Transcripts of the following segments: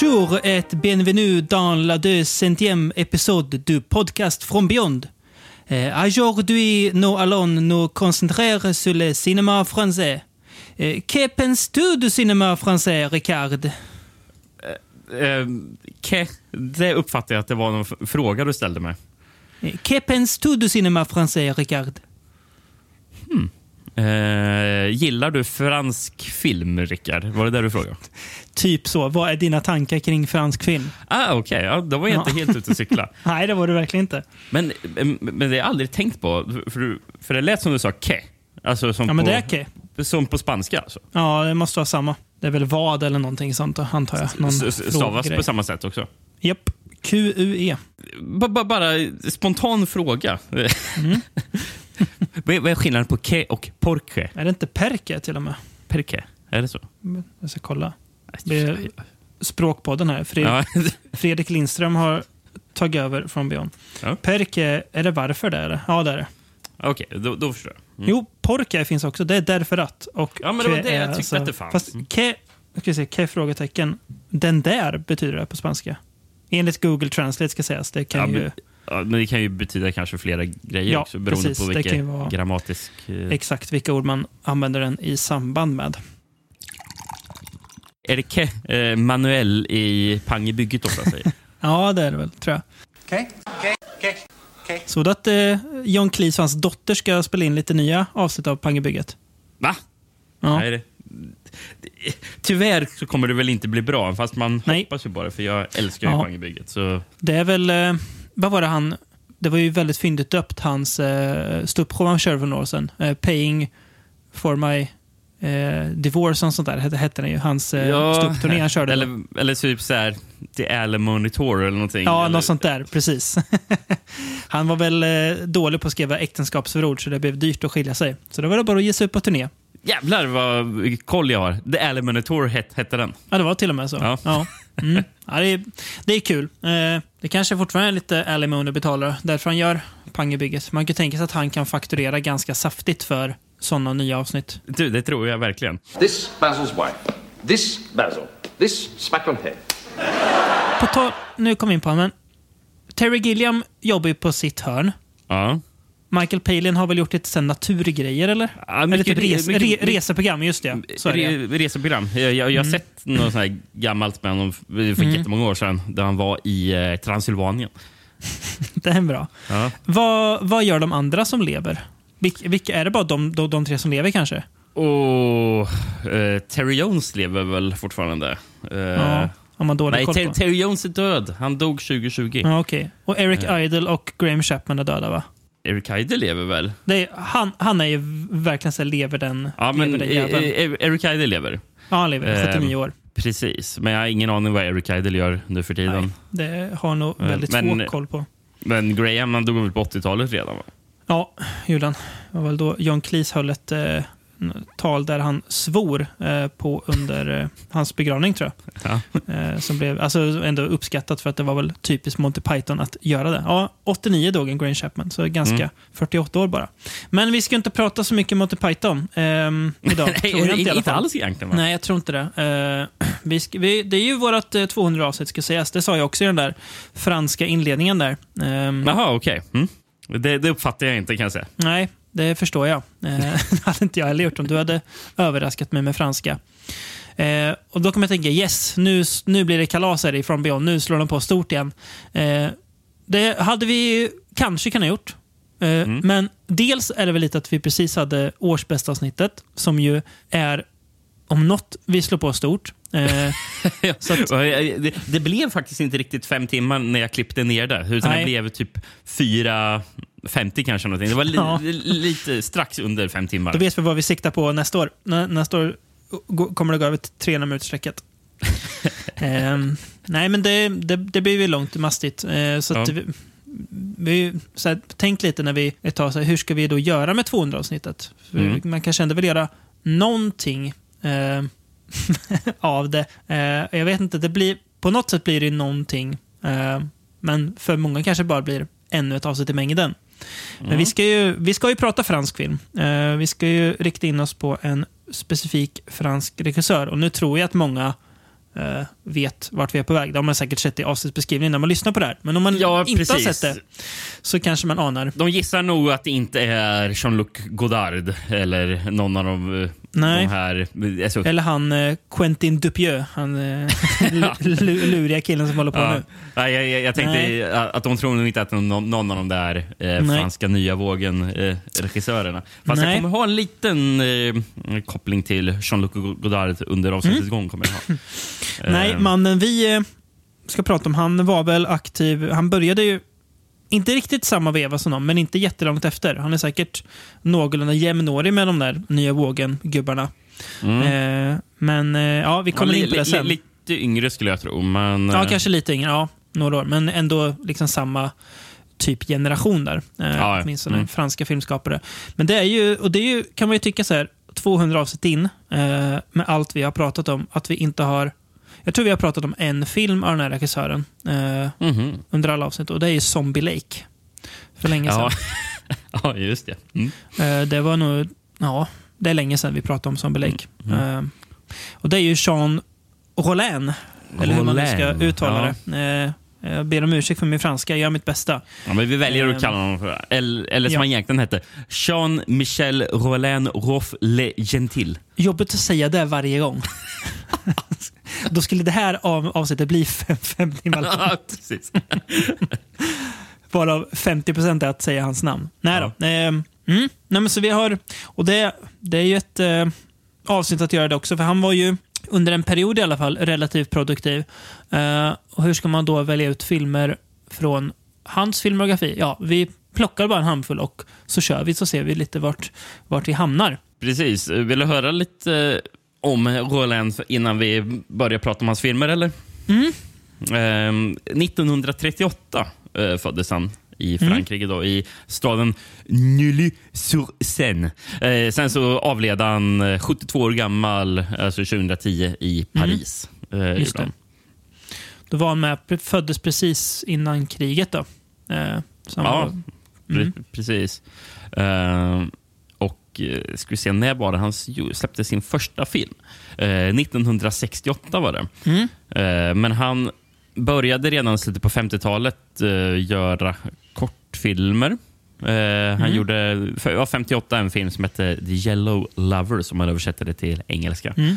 Bonjour et bienvenue dans la deuxième épisode du podcast From Beyond. Euh, Aujourd'hui, nous allons nous concentrer sur le cinéma français. Euh, que penses-tu du cinéma français, Ricard? Eh, ke, det uppfattar jag att det var någon fråga du ställde mig. Eh, Que penses-tu du cinéma français, Ricard? Eh, gillar du fransk film, Rickard? Var det där du frågade? Typ så. Vad är dina tankar kring fransk film? Ah, Okej, ja, då var jag inte Ja. helt ute och cykla. Nej, det var du verkligen inte. Men, men det har jag aldrig tänkt på, för, du- för det lät som du sa ke. Alltså som Ja, men på, det är okej. Som på spanska alltså. Ja, det måste vara samma. Det är väl vad eller någonting sånt, antar jag. Någon Stavas på samma sätt också. Japp. QUE. B- bara spontan fråga. Mm. vad, är, skillnaden på ke och porche? Är det inte perke till och med? Perke? Är det så? Jag ska kolla. Det är Språkpodden här. Fred Ja. Fredrik Lindström har tagit över från Beyond. Ja. Perke, är det varför det är det? Ja, det är det. Okej, då, då förstår jag. Mm. Jo, porke finns också. Det är därför att. Och Ja, men det var det jag tyckte att det fanns. Fast Mm. ke, ska vi se, ke frågetecken. Den där betyder det på spanska. Enligt Google Translate ska sägas. Det kan Ja, ju... men, ja, men det kan ju betyda kanske flera grejer Ja, också beroende precis. på vilken vara- grammatisk... Eh, Exakt vilka ord man använder den i samband med. är det ke, eh, Manuel i Pang i bygget ofta säger? Ja, det är det väl, tror jag. Okay, okay, okay, okay. Så det att eh, John Cleese och hans dotter ska spela in lite nya avsnitt av Pangebygget. Va? Ja. Nej, det, det, tyvärr så kommer det väl inte bli bra, fast man Nej. hoppas ju bara, för jag älskar ju Ja. Pang i bygget. Så, Det är väl, eh, vad var det han, det var ju väldigt fyndigt döpt, hans eh, ståuppshow han körde för några år sedan. Eh, Paying for my eh, divorce och sånt där hette, hette den ju. Hans eh, ståuppturné han körde. då. Eller, eller typ så här, The Alimony Tour eller någonting. Ja, eller, något sånt där. Precis. han var väl eh, dålig på att skriva äktenskapsförord, så det blev dyrt att skilja sig. Så då var det bara att ge sig ut på turné. Jävlar vad koll jag har. The Alimony Tour het, hette den. Ja, det var till och med så. Ja. Ja. Mm. Ja, det, är, det är kul. Eh, det kanske fortfarande är lite alimony betalar därför han gör Pangebygget. Man kan tänka sig att han kan fakturera ganska saftigt för sådana nya avsnitt. Du, det tror jag verkligen. This Basil's wife. This Basil. This smack on head. På tal, nu kom vi in på honom, Terry Gilliam jobbar ju på sitt hörn. Ja. Michael Palin har väl gjort lite sen naturgrejer, eller? Ja, eller mycket- typ res, mycket- re, reseprogram, just det. Så är det. Re, reseprogram. Jag, jag, jag har sett något sånt här gammalt med honom för Mm. jättemånga år sedan, där han var i eh, Transylvanien. Det är bra. Ja. Vad, vad gör de andra som lever? Vilka, vilka, är det bara de, de, de tre som lever kanske? Och eh, Terry Jones lever väl fortfarande? Eh, Ja, nej. Terry Jones är död. Han dog 2020. Ja, okej. Och Eric Idle och Graham Chapman är döda, va? Eric Idle lever väl? Är, han, han är ju verkligen så lever den, Ja, men lever den eh, jäveln. eh, Eric Idle lever. Ja, han lever. eh, 79 år. Precis, men jag har ingen aning vad Eric Idle gör nu för tiden. Nej, det har nog Eh, väldigt men- få koll på. Men Graham han dog väl på 80-talet redan? Va? Ja, gjorde han. Det var väl då John Cleese höll ett eh, tal där han svor eh, på under eh, hans begravning, tror jag. Ja. Eh, som blev alltså, ändå uppskattat för att det var väl typiskt Monty Python att göra det. Ja, 89 dog en Graham Chapman, så ganska Mm. 48 år bara. Men vi ska inte prata så mycket Monty Python ehm, idag. Nej, tror jag inte, i inte alls egentligen. Va? Nej, jag tror inte det. Eh, vi ska, vi, det är ju vårt eh, 200 avsnitt ska sägas. Det sa jag också i den där franska inledningen där. Ehm, Jaha, okej. Mm. Det, det uppfattar jag inte kan jag säga. Nej, det förstår jag. Eh, det hade inte jag heller gjort om du hade överraskat mig med franska. Eh, och Då kommer jag tänka, yes, nu, nu blir det kalas här i From Beyond. Nu slår de på stort igen. Eh, det hade vi kanske kunnat gjort. Eh, Men dels är det väl lite att vi precis hade årsbästa avsnittet som ju är om något vi slår på stort. Eh, att, Det, det blev faktiskt inte riktigt fem timmar när jag klippte ner det. Utan Nej. det blev typ 4.50 kanske. Någonting. Det var li, Ja. li, lite strax under fem timmar. Då vet vi vad vi siktar på nästa år. Nä, nästa år kommer det gå över till 300 minutersstrecket. Ehm, nej, men det, det, det blir ju långt mastigt. Eh, så Ja. vi, vi, så här, tänk lite när vi ett tag, så här, hur ska vi då göra med 200-avsnittet? För Mm. Man kanske ändå vill göra någonting eh, av det. Eh, jag vet inte, det blir, på något sätt blir det någonting. Eh, men för många kanske bara blir ännu ett avsnitt i mängden. Men vi ska, ju, vi ska ju prata fransk film. Eh, vi ska ju rikta in oss på en specifik fransk regissör. Och nu tror jag att många eh, vet vart vi är på väg. Det har man säkert sett i avsnittsbeskrivningen när man lyssnar på det här. Men om man Ja, inte har precis. sett det så kanske man anar. De gissar nog att det inte är Jean-Luc Godard eller någon av de, eh, Nej. här... Alltså, Eller han eh, Quentin Dupieux, han eh, lu- lu- luriga killen som håller på ja. nu. Nej, jag, jag, jag tänkte Nej. att de tror nog inte att någon, någon av de där eh, franska nya vågen-regissörerna. Fast Nej. jag kommer ha en liten eh, koppling till Jean-Luc Godard under avsnittets gång. Kommer jag ha. Mm. Nej, Eh, mannen vi eh, ska prata om, han var väl aktiv. Han började ju inte riktigt samma veva som dem, men inte jättelångt efter. Han är säkert någorlunda jämnårig med de där nya vågen-gubbarna. Mm. Eh, men eh, ja, vi kommer li- in på det sen. Lite yngre skulle jag tro. Men, Ja, eh, kanske lite yngre. Ja, några år. Men ändå liksom samma typ generation där. Eh, Ja, åtminstone mm. franska filmskapare. Men det är ju, och det är ju, kan man ju tycka så här, 200 avsnitt in eh, med allt vi har pratat om, att vi inte har... Jag tror vi har pratat om en film av den här regissören eh, mhm. under alla avsnitt och det är ju Zombie Lake. För länge sedan. Ja. ja, just det. Mm. Eh, det var nog... Ja, det är länge sedan vi pratade om Zombie Lake. Mm. Eh, och det är ju Jean Rollin, eller hur man nu ska uttala det. Eh, jag ber om ursäkt för min franska, jag gör mitt bästa. Ja, men vi väljer att Ehm, kalla honom för Eller, eller som ja. han egentligen hette. Jean-Michel Rollin Roff Le Gentil. Jobbigt att säga det varje gång. Då skulle det här av, avsnittet bli fem, fem timmar långt. Ja. Varav 50 procent är att säga hans namn. Nej då. Ehm, mm. Nej, men så vi har, och det, det är ju ett eh, avsnitt att göra det också, för han var ju under en period i alla fall relativt produktiv. Eh, och hur ska man då välja ut filmer från hans filmografi? Ja, vi plockar bara en handfull och så kör vi så ser vi lite vart, vart vi hamnar. precis. Vill du höra lite om Rollin innan vi börjar prata om hans filmer? eller? Mm. Ehm, 1938 eh, föddes han i Mm. Frankrike, då, i staden Neuilly-sur-Seine. Eh, sen så avled han eh, 72 år gammal, alltså 2010, i Paris. Eh, Mm. Just han. Då var han med, föddes precis innan kriget då. Eh, Ja, Mm. pre- precis. Ehm, och eh, ska vi se, när var det han släppte sin första film? Eh, 1968 var det. Mm. Eh, men han började redan slutet på 50-talet eh, göra kortfilmer. Eh, Han Mm. gjorde för, ja, 58 en film som hette The Yellow Lover som man översätter det till engelska. Mm.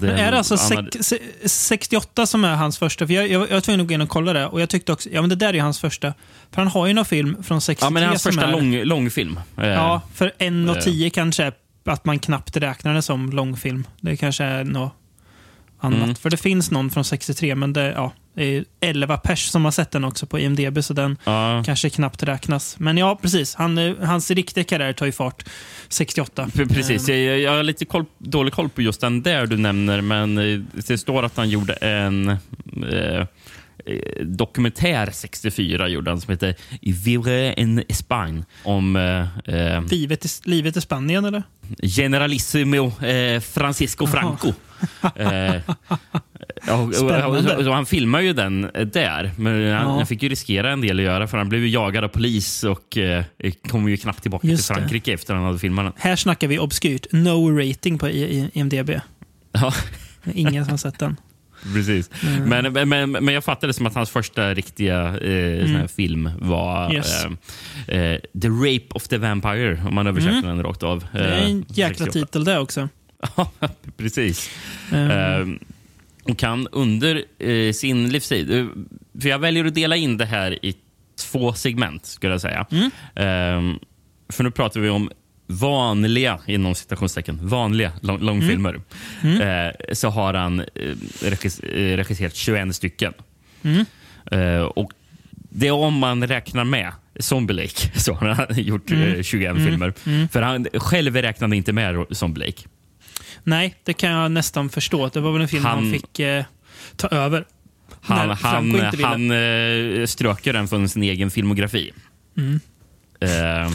Men är det alltså annan- sex, se- 68 som är hans första? För jag, jag, jag var tvungen att gå in och kolla det och jag tyckte också, ja men det där är hans första. För han har ju någon film från 63 Ja, men det är hans som första är, lång, långfilm. Eh, Ja, för 1 och eh. 10 kanske är att man knappt räknar det som långfilm. Det kanske är något annat. Mm. För det finns någon från 63, men det, ja, det är 11 pers som har sett den också på IMDB, så den ja. kanske knappt räknas. Men ja, precis. Han, eh, hans riktiga karriär tar ju fart 68. P- Precis. Ehm, Jag, jag har lite koll, dålig koll på just den där du nämner, men eh, det står att han gjorde en eh, eh, dokumentär 64 gjorde han som heter Vivre en Espagne om eh, eh, livet, i, livet i Spanien, eller? Generalissimo eh, Francisco. Franco. Eh, och, och, han filmar ju den eh, där, men han, han fick ju riskera en del att göra för han blev ju jagad av polis och eh, kom ju knappt tillbaka Just till det. Frankrike efter han hade filmat den. Här snackar vi obskyrt. No rating på IMDB. Ja. Ingen som har sett den. Precis. Mm. Men, men, men jag fattade som att hans första riktiga eh, här film var Mm. Yes. eh, eh, The Rape of the Vampire, om man översätter den rakt av. Mm. Det är en Eh, jäkla 68. titel det också. Ja, precis. Eh, och kan under eh, sin livstid... eh, För jag väljer att dela in det här i två segment, skulle jag säga. Mm. Eh, för nu pratar vi om vanliga, inom citationstecken, vanliga lång, långfilmer. Mm. Eh, så har han eh, regis, eh, regisserat 21 stycken. Mm. Eh, och det är om man räknar med Zombie Lake, så har han gjort Mm. eh, 21 filmer. För han själv räknade inte med Zombie Lake. Nej, det kan jag nästan förstå. Det var väl en film han, Han- fick eh, ta över. Han, han, han eh, strök ju den från sin egen filmografi. Mm. Eh,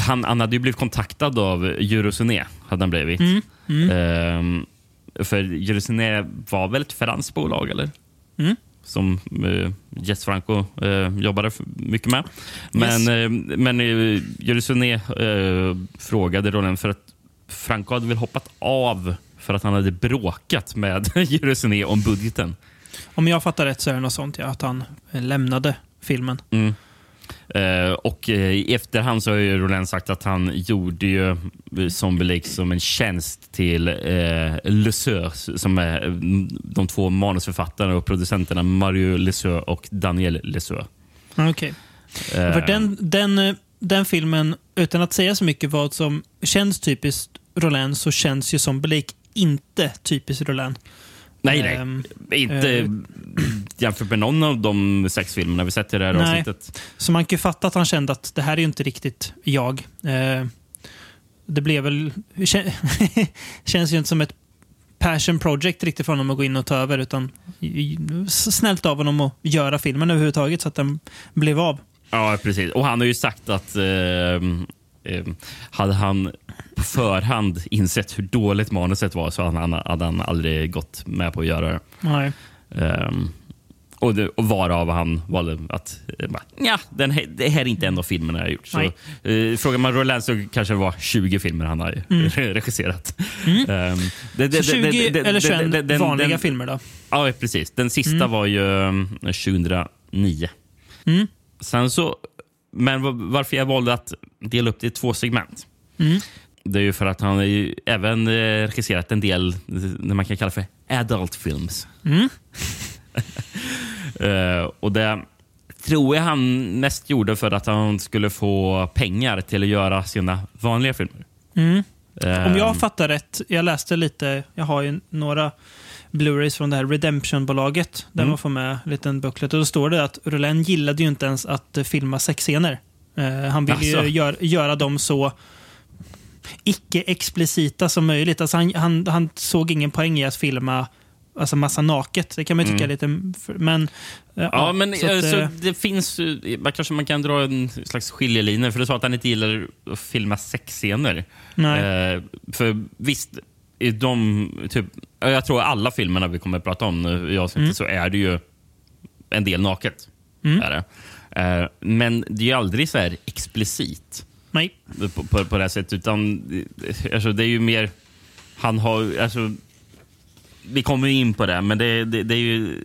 han, han hade ju blivit kontaktad av Eurosoné. Hade han blivit. Mm. Mm. Eh, för Eurosoné var väl ett franskt bolag, eller? Mm. Som eh, Jess Franco eh, jobbade mycket med. Men, Yes. eh, men eh, Eurosoné eh, frågade Roland för att Franco hade väl hoppat av för att han hade bråkat med Jerusalem om budgeten. Om jag fattar rätt så är det något sånt, ja, att han eh, lämnade filmen. Eh, och eh, i efterhand så har ju Roland sagt att han gjorde ju eh, Zombie Lake som en tjänst till eh, Leseur, som är eh, de två manusförfattarna och producenterna Mario Leseur och Daniel Leseur. Okej. Eh, För den, den, eh, den filmen, utan att säga så mycket vad som känns typiskt Roland, så känns ju som Blake inte typiskt Roland. nej, nej. ehm, Inte eh, jämfört med någon av de sex filmerna vi sett i det här Nej. avsnittet. Så man kan ju fatta att han kände att det här är ju inte riktigt jag. Eh, det blev väl... kä- känns ju inte som ett passion project riktigt för honom att gå in och ta över, utan snällt av honom att göra filmen överhuvudtaget så att den blev av. Ja, precis. Och han har ju sagt att eh, eh, hade han på förhand insett hur dåligt manuset var så hade han, hade han aldrig gått med på att göra det. Nej. Um, och, det, och varav han valde att eh, bara, ja, den här, det här är inte en av filmerna jag har gjort. Så, eh, frågar man Roland så kanske det var 20 filmer han har regisserat. Det- det- Mm. Så det- 20 det- det- eller det- 21 det- den- vanliga den- filmer då? Ja, precis. Den sista var ju um, 2009. Mm. Sen så, men va- varför jag valde att dela upp det i två segment. Mm. Det är ju för att han har ju även eh, regisserat en del det man kan kalla för adult films. Mm. Eh, och det tror jag han mest gjorde för att han skulle få pengar till att göra sina vanliga filmer. Mm. Eh, Om jag fattar rätt, jag läste lite, jag har ju några Blu-rays från det här Redemption-bolaget, där Mm. man får med en liten booklet. Och då står det att Roland gillade ju inte ens att eh, filma sexscener. Eh, han ville ju Asså? gör, göra dem så icke-explicita som möjligt. Alltså han, han, han såg ingen poäng i att filma alltså massa naket. Det kan man ju tycka är lite... Men, eh, Ja, men så att, alltså, eh, det finns ju- man kanske man kan dra en slags skiljelinje. För du sa att han inte gillar att filma sexscener. Nej. Eh, för visst, i de, typ, jag tror alla filmerna vi kommer att prata om nu i avsnittet Mm. så är det ju en del naket. Är det. Eh, men det är ju aldrig så här explicit nej. på, på, på det här sättet. Utan, eh, alltså, det är ju mer... Han har... Alltså, vi kommer in på det, men det, det, det är ju...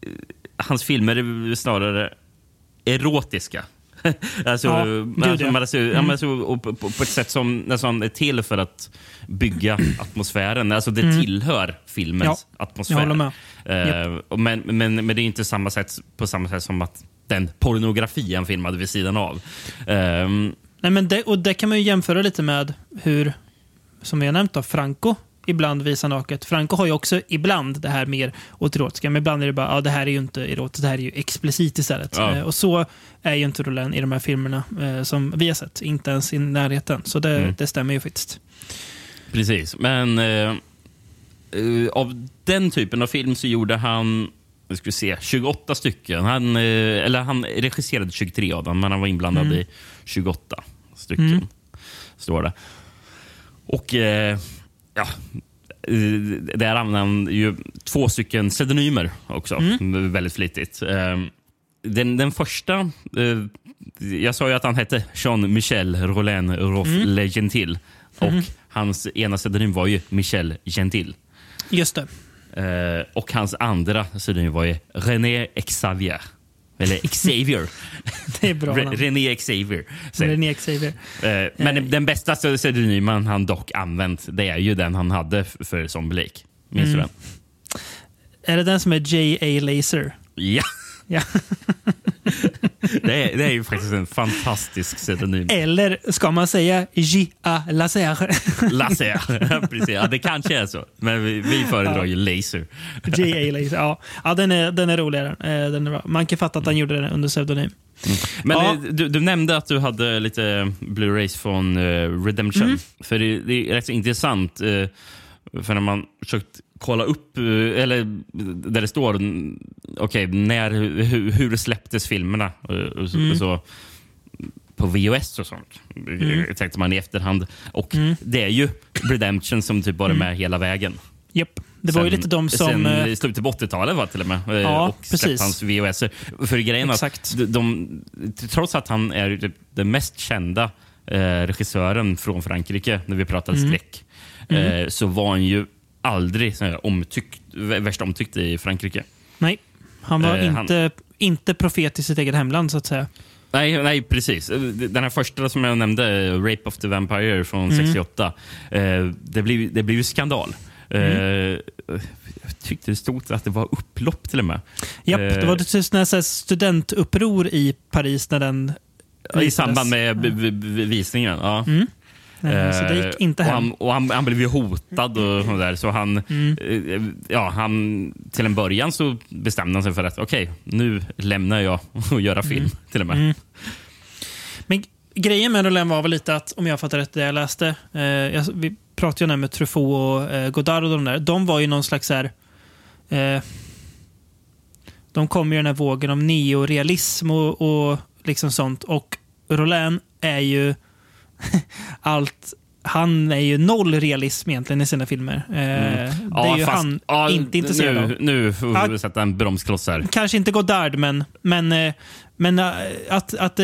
eh, Hans filmer är snarare erotiska. alltså, Ja, alltså, man, alltså, alltså, på, ett sätt som nästan är till för att bygga atmosfären. Alltså, det tillhör filmens Ja, atmosfär. med. Eh, och men, men, men det är inte samma sätt, på samma sätt som att den pornografi han filmade vid sidan av. Ehm, Nej, men det, och det kan man ju jämföra lite med hur, som vi har nämnt, då, Franco ibland visar naket. Franco har ju också ibland det här mer åt erotiska, men ibland är det bara ja, det här är ju inte erotiskt, det här är ju explicit istället. Ja. Eh, och så är ju inte Roland i de här filmerna eh, som vi har sett, inte ens i närheten. Så det, Mm. det stämmer ju faktiskt. Precis, men eh, av den typen av film så gjorde han nu ska vi se, 28 stycken. Han, eh, eller han regisserade 23 av dem, men han var inblandad i 28 stycken. Mm. Står det. Och eh, ja, där använde han ju två stycken pseudonymer också, väldigt flitigt. Eh, Den, den första, eh, jag sa ju att han hette Jean-Michel Rollin Roff Le Gentil. Och hans ena pseudonym var ju Michel Gentil. Just det. Eh, och hans andra pseudonym var ju René Xavier. Eller Xavier. Det är bra Re- namn. René Xavier. René Xavier. Eh, men den bästa pseudonymen han dock använt, det är ju den han hade för Zombie Lake. Minns Mm. du den? Är det den som är J.A. Laser? Ja, Ja. det är, det är ju faktiskt en fantastisk pseudonym. Eller ska man säga J.A. Laser? Lasse. Precis, ja, det kanske är så. Men vi, vi föredrar ju Laser. J.A. Laser. Ja, ja den, är, den är roligare. Eh, Den är bra. Man kan fatta att han gjorde den under pseudonym. Men Ja. eh, du, du nämnde att du hade lite Blu-rays från eh, Redemption. Mm. För det, det är rätt så intressant. eh, för när man försökt kolla upp, eh, eller där det står mm, okej, när, hur, hur släpptes filmerna? eh, och så, Mm. och så, på VHS och sånt. Mm. Tänkte man i efterhand. Och Mm. det är ju Redemption som typ var med hela vägen. Japp. Det var ju Sen- lite de som... Sen eh, slutet på 80-talet var till och med. eh, Ja, och precis. hans VHS. För grejen Exakt. att de, de, trots att han är typ den mest kända eh, regissören från Frankrike, när vi pratade Mm. skräck, eh, så var han ju aldrig omtyckt, vä- värst omtyckt i Frankrike. Nej, han var Eh, han- inte, inte profet i sitt eget hemland så att säga. Nej, nej, precis. Den här första som jag nämnde, Rape of the Vampire från Mm. 68, eh, det blev, det blev ju skandal. Eh, Mm. jag tyckte det stod att det var upplopp till och med. Japp, Eh, det var ett så här studentuppror i Paris när den I visades. samband med visningen. Ja. Mm. Eh, Så det gick inte och hem. han, och han, han blev ju hotad och sånt där. Så han, Mm. eh, ja, han, till en början så bestämde han sig för att okej, nu lämnar jag och göra film till och med. Mm. Men grejen med Roland var väl lite att, om jag fattar rätt det jag läste, eh, jag, vi pratade ju om med Truffaut och eh, Godard och de där. De var ju någon slags så här, eh, de kom ju den här vågen om neorealism och, och liksom sånt. Och Roland är ju allt han är ju noll realism egentligen i sina filmer. Eh, det är ju han ja, inte intresserad av. nu, får vi Ja. sätta en bromskloss här. Kanske inte Godard, men, men, eh, men eh, att, att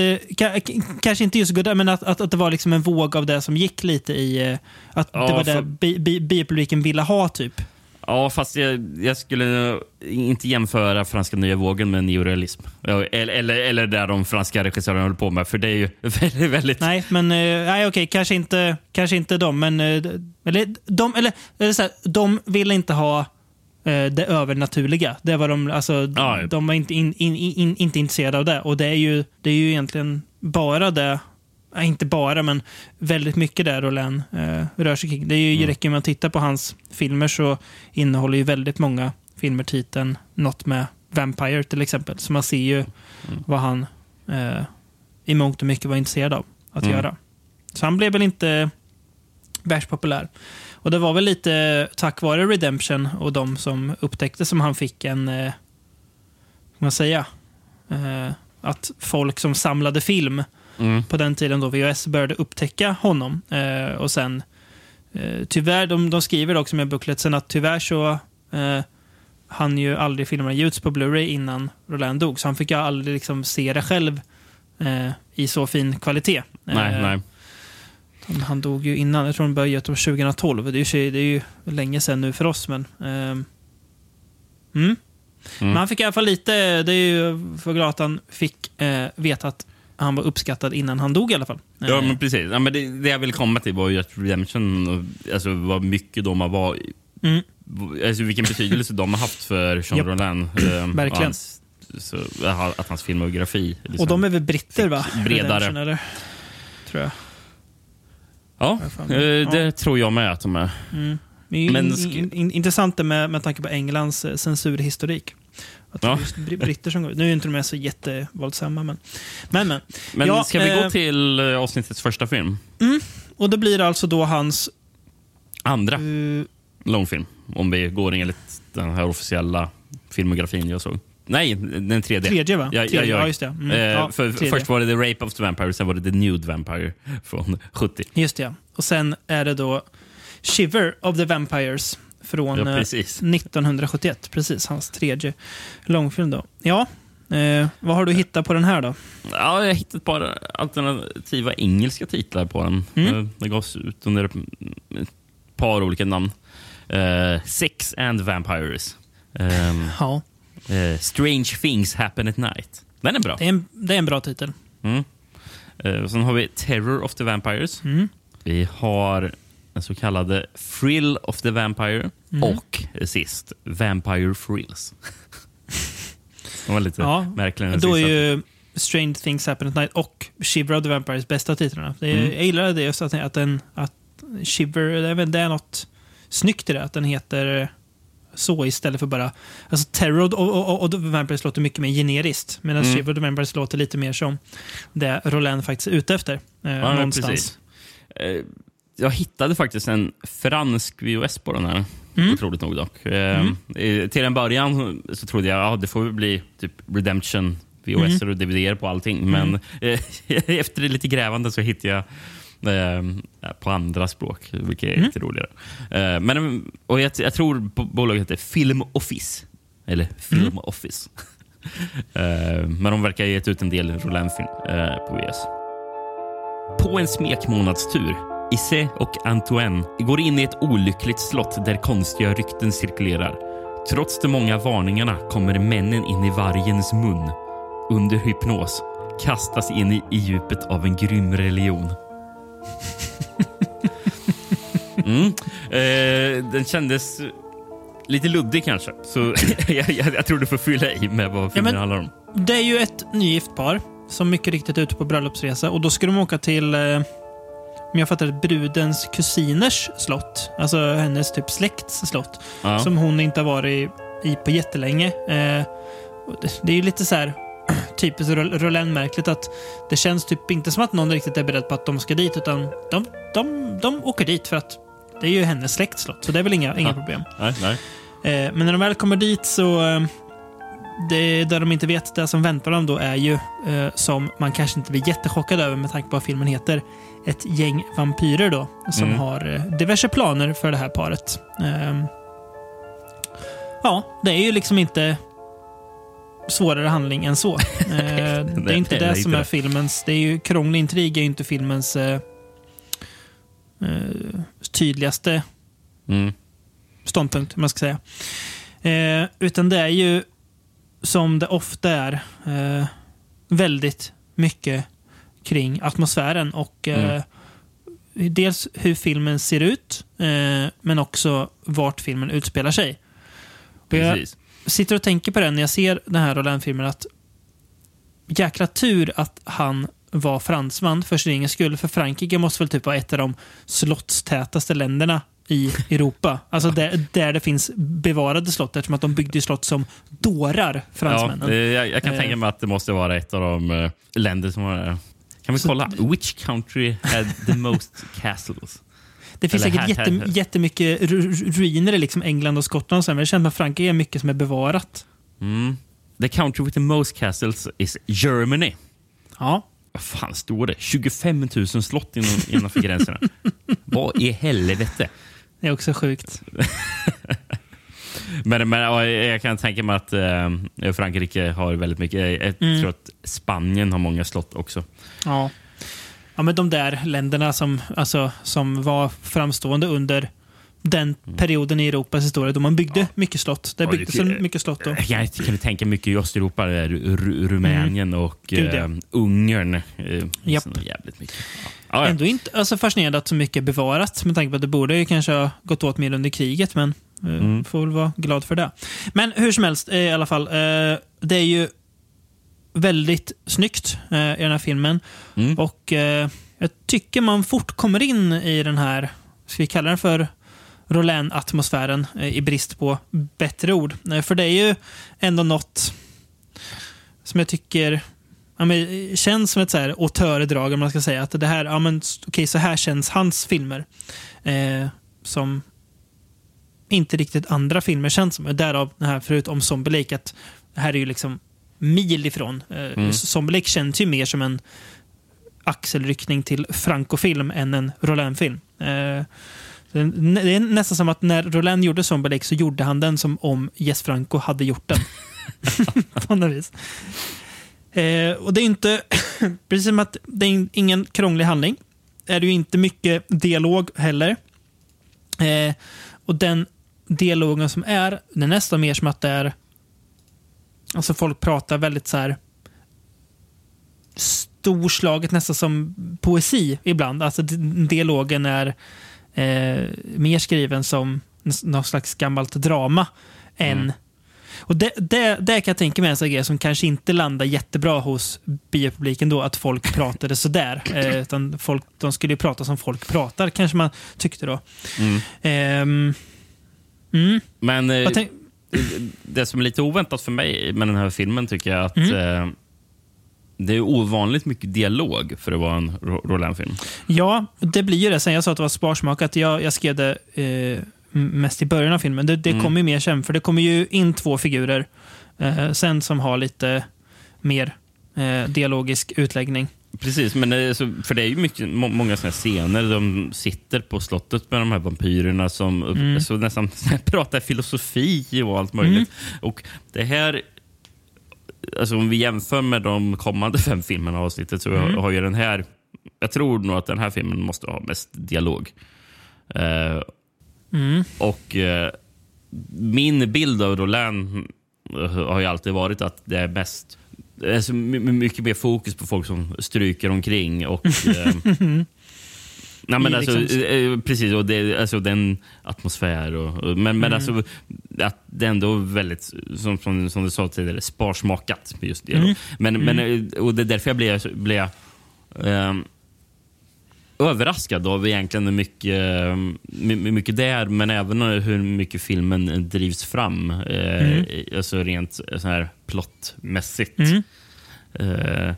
kanske inte just Godard, men att, att, att det var liksom en våg av det som gick lite i... Att det var för- det bi, bi, biopubliken ville ha, typ. Ja, fast jag, jag skulle inte jämföra franska nya vågen med neorealism. Eller, eller, eller där de franska regissörerna håller på med, för det är ju väldigt... väldigt Nej, men eh, nej, okej, kanske, inte, kanske inte de, men... eh, Eller, de, eller, eller så här, de ville inte ha eh, det övernaturliga. Det var de, alltså, ja. de var inte, in, in, in, inte intresserade av det. Och det är ju, det är ju egentligen bara det Nej, inte bara, men väldigt mycket där Roland eh, rör sig kring. Det är ju, Mm. räcker med att titta på hans filmer så innehåller ju väldigt många filmer titeln något med Vampire till exempel. Så man ser ju Mm. vad han eh, i mångt och mycket var intresserad av att Mm. göra. Så han blev väl inte värst populär. Och det var väl lite tack vare Redemption och de som upptäckte som han fick en, eh, man säga, eh, att folk som samlade film Mm. på den tiden då VHS började upptäcka honom. Eh, och sen, eh, tyvärr, de, de skriver också med bookletsen att tyvärr så eh, han ju aldrig filmerna ge på Blu-ray innan Roland dog. Så han fick ju aldrig liksom se det själv eh, i så fin kvalitet. Nej, Eh, nej. han- dog ju innan, jag tror han började dem 2012. Det är, ju, det är ju länge sedan nu för oss, men... ehm, mm. Men han fick i alla fall lite, det är ju för glad att han fick eh, veta att han var uppskattad innan han dog i alla fall. Ja, Eh, men precis. Ja, men det, det jag ville komma till var ju att Redemption, alltså vad mycket de har varit... Mm. Alltså vilken betydelse de har haft för Jean Japp. Rollin. eh, Verkligen. Hans, så, att hans filmografi... Liksom. Och de är väl britter va? bredare. Eller? Tror jag. Ja, eh, det tror jag med att de är. Mm. Men in, in, in, intressant med, med tanke på Englands eh, censurhistorik. Att det Ja. är just br- britter som går. Nu är inte de så jättevåldsamma, men... Men, men. Men Ja, ska vi eh, gå till eh, avsnittets första film? Och det blir alltså då hans... Andra eh, långfilm. Om vi går enligt den här officiella filmografin jag såg. Nej, den tredje. tredje va? Ja, ja, tredje. ja. ja just det. Mm, Eh, ja, för, tredje. först var det The Rape of the Vampire, sen var det The Nude Vampire från 70. Just det. Och sen är det då Shiver of the Vampires från Ja, eh, precis. 1971. Precis, hans tredje långfilm då. Ja, eh, vad har du hittat på den här då? Ja, jag har hittat ett par alternativa engelska titlar på den. Mm. Eh, Det gavs ut under ett par olika namn. Eh, Sex and Vampires. Ehm, Ja, eh, Strange Things Happen at Night. Den är bra. det är en, det är en bra titel. Mm. Eh, sen har vi Terror of the Vampires. Mm. Vi har den så kallade Thrill of the Vampire. Mm. Och eh, sist, Vampire Thrills. Det var lite Ja, märkligare. än Då är ju Strange Things Happen at Night och Shiver of the Vampires bästa titlarna. Det Mm. Jag gillar det just att, att, den, att Shiver, det är, väl- det är något snyggt i det, att den heter så istället för bara... Alltså Terror och, och, och, och The Vampires låter mycket mer generiskt, medan Mm. Shiver of the Vampires låter lite mer som det Roland faktiskt är ute efter. Eh, Ja, någonstans. precis. Jag hittade faktiskt en fransk VHS på den här. Mm. Otroligt nog dock. Eh, eh, Till en början så trodde jag att ja, det får bli typ Redemption VHS Mm. och DVD på allting. Men eh, efter lite grävande så hittade jag eh, på andra språk, vilket är Mm. lite roligare. Eh, men, och jag, jag tror bo- bolaget heter Film Office. Eller Film Mm. Office. eh, men de verkar ha gett ut en del Roland-film eh, på VHS. På en smekmånadstur Isse och Antoine går in i ett olyckligt slott där konstiga rykten cirkulerar. Trots de många varningarna kommer männen in i vargens mun. Under hypnos kastas in i, i djupet av en grym religion. Mm. Eh, den kändes lite luddig kanske. Så jag, jag, jag tror du får fylla i med vad filmen men- handlar om. Det är ju ett nygift par som mycket riktigt är ute på bröllopsresa och då ska de åka till, eh, om jag fattar brudens kusiners slott. Alltså hennes typ släkts slott. Ja. Som hon inte har varit i på jättelänge. Eh, det, är ju lite så här typiskt Ro- Roland-märkligt att det känns typ inte som att någon riktigt är beredd på att de ska dit utan de, de, de åker dit för att det är ju hennes släktslott. Så det är väl inga, inga Ja. problem. Nej, nej. Eh, men när de väl kommer dit så... Eh, det där de inte vet, det som väntar dem då är ju, eh, som man kanske inte blir jättechockad över med tanke på vad filmen heter, ett gäng vampyrer då, som Mm. har eh, diverse planer för det här paret. Ehm, ja, det är ju liksom inte svårare handling än så. Eh, det är inte det som är filmens... Det är ju krånglig intrig är ju inte filmens eh, tydligaste Mm. ståndpunkt, man ska säga. Eh, utan det är ju, som det ofta är, väldigt mycket kring atmosfären och eh, dels hur filmen ser ut, eh, men också vart filmen utspelar sig. Och jag Precis. sitter och tänker på det när jag ser den här Roland-filmen att jäkla tur att han var fransman för sin egen skull. För Frankrike måste väl typ vara ett av de slottstätaste länderna i Europa. Alltså där, där det finns bevarade slott eftersom att de byggde slott som dårar, Ja, fransmännen. det, jag, jag kan Eh. tänka mig att det måste vara ett av de eh, länder som har... Kan vi kolla? Which country had the most castles? Det finns Eller säkert här- jätte, här- jättemycket ru- ruiner i liksom England och Skottland. Men känns som att Frankrike är mycket som är bevarat. Mm. The country with the most castles is Germany. Ja. Vad fan står det? 25 000 slott inom, innanför gränserna. Vad i helvete? Det är också sjukt. Men, men ja, jag kan tänka mig att eh, Frankrike har väldigt mycket. Jag Mm. tror att Spanien har många slott också. Ja. ja, men de där länderna som, alltså, som var framstående under den perioden i Europas historia då man byggde mycket slott. Det Ja, byggdes det- väl mycket slott då. Jag kan tänka mycket i Östeuropa, där, Ru- Rumänien och Mm. Gud, ja. eh, Ungern. Eh, Japp. Jävligt mycket. Ja. Ja, ja. Ändå inte alltså fascinerande att så mycket är bevarat med tanke på att det borde ju kanske ha gått åt mer under kriget, men Mm. får väl vara glad för det. Men hur som helst, eh, i alla fall. Eh, det är ju väldigt snyggt eh, i den här filmen. Mm. Och eh, jag tycker man fort kommer in i den här, ska vi kalla den för Roland-atmosfären eh, i brist på bättre ord. Eh, för det är ju ändå något som jag tycker ja, men, eh, känns som ett så här auteurdrag, om man ska säga. Att det här, ja men okej, så här känns hans filmer. Eh, som inte riktigt andra filmer känns som. Därav den här, förut om Zombie Lake, att det här är ju liksom mil ifrån. Eh, Mm. Zombie Lake känns ju mer som en axelryckning till Franco-film än en Roland-film. Eh, det är nästan som att när Roland gjorde Zombie Lake så gjorde han den som om Jess Franco hade gjort den. På något vis. Eh, och det är inte, precis som att det är ingen krånglig handling, är det ju inte mycket dialog heller. Eh, och den dialogen som är, det är nästan mer som att det är, alltså folk pratar väldigt så här storslaget, nästan som poesi ibland. Alltså dialogen är eh, mer skriven som något slags gammalt drama än Mm. och det, det, det kan jag tänka mig en sån grej som kanske inte landar jättebra hos biopubliken då, att folk pratade sådär. Eh, utan folk, de skulle ju prata som folk pratar, kanske man tyckte då. Mm. Ehm, mm. Men eh, det som är lite oväntat för mig med den här filmen tycker jag att Mm. eh, det är ovanligt mycket dialog för att vara en Ro- Roland-film. Ja, det blir ju det. Sen jag sa att det var sparsmakat. Jag, jag skrev det eh, mest i början av filmen. Det, det Mm. kommer ju mer sen, för det kommer ju in två figurer eh, sen som har lite mer eh, dialogisk utläggning. Precis, men det, så, för det är ju mycket, må, många såna scener. De sitter på slottet med de här vampyrerna som Mm. så nästan pratar filosofi och allt möjligt. Och det här, alltså om vi jämför med de kommande fem filmerna i avsnittet så Mm. har ju den här jag tror nog att den här filmen måste ha mest dialog. Eh, Och eh, min bild av Roland har ju alltid varit att det är mest Alltså, my- my- mycket mer fokus på folk som stryker omkring. Och, eh, nej, men alltså, liksom- eh, precis, och det, alltså, den atmosfär. Och, och, men men alltså, att det är ändå väldigt, som, som, som du sa tidigare, sparsmakat. Just det då. Men, men, eh, och det är därför jag blev, blev ehm, överraskad av egentligen hur mycket, my- my- mycket det är, men även hur mycket filmen drivs fram. I- Alltså rent så här plottmässigt. Mm. Eh,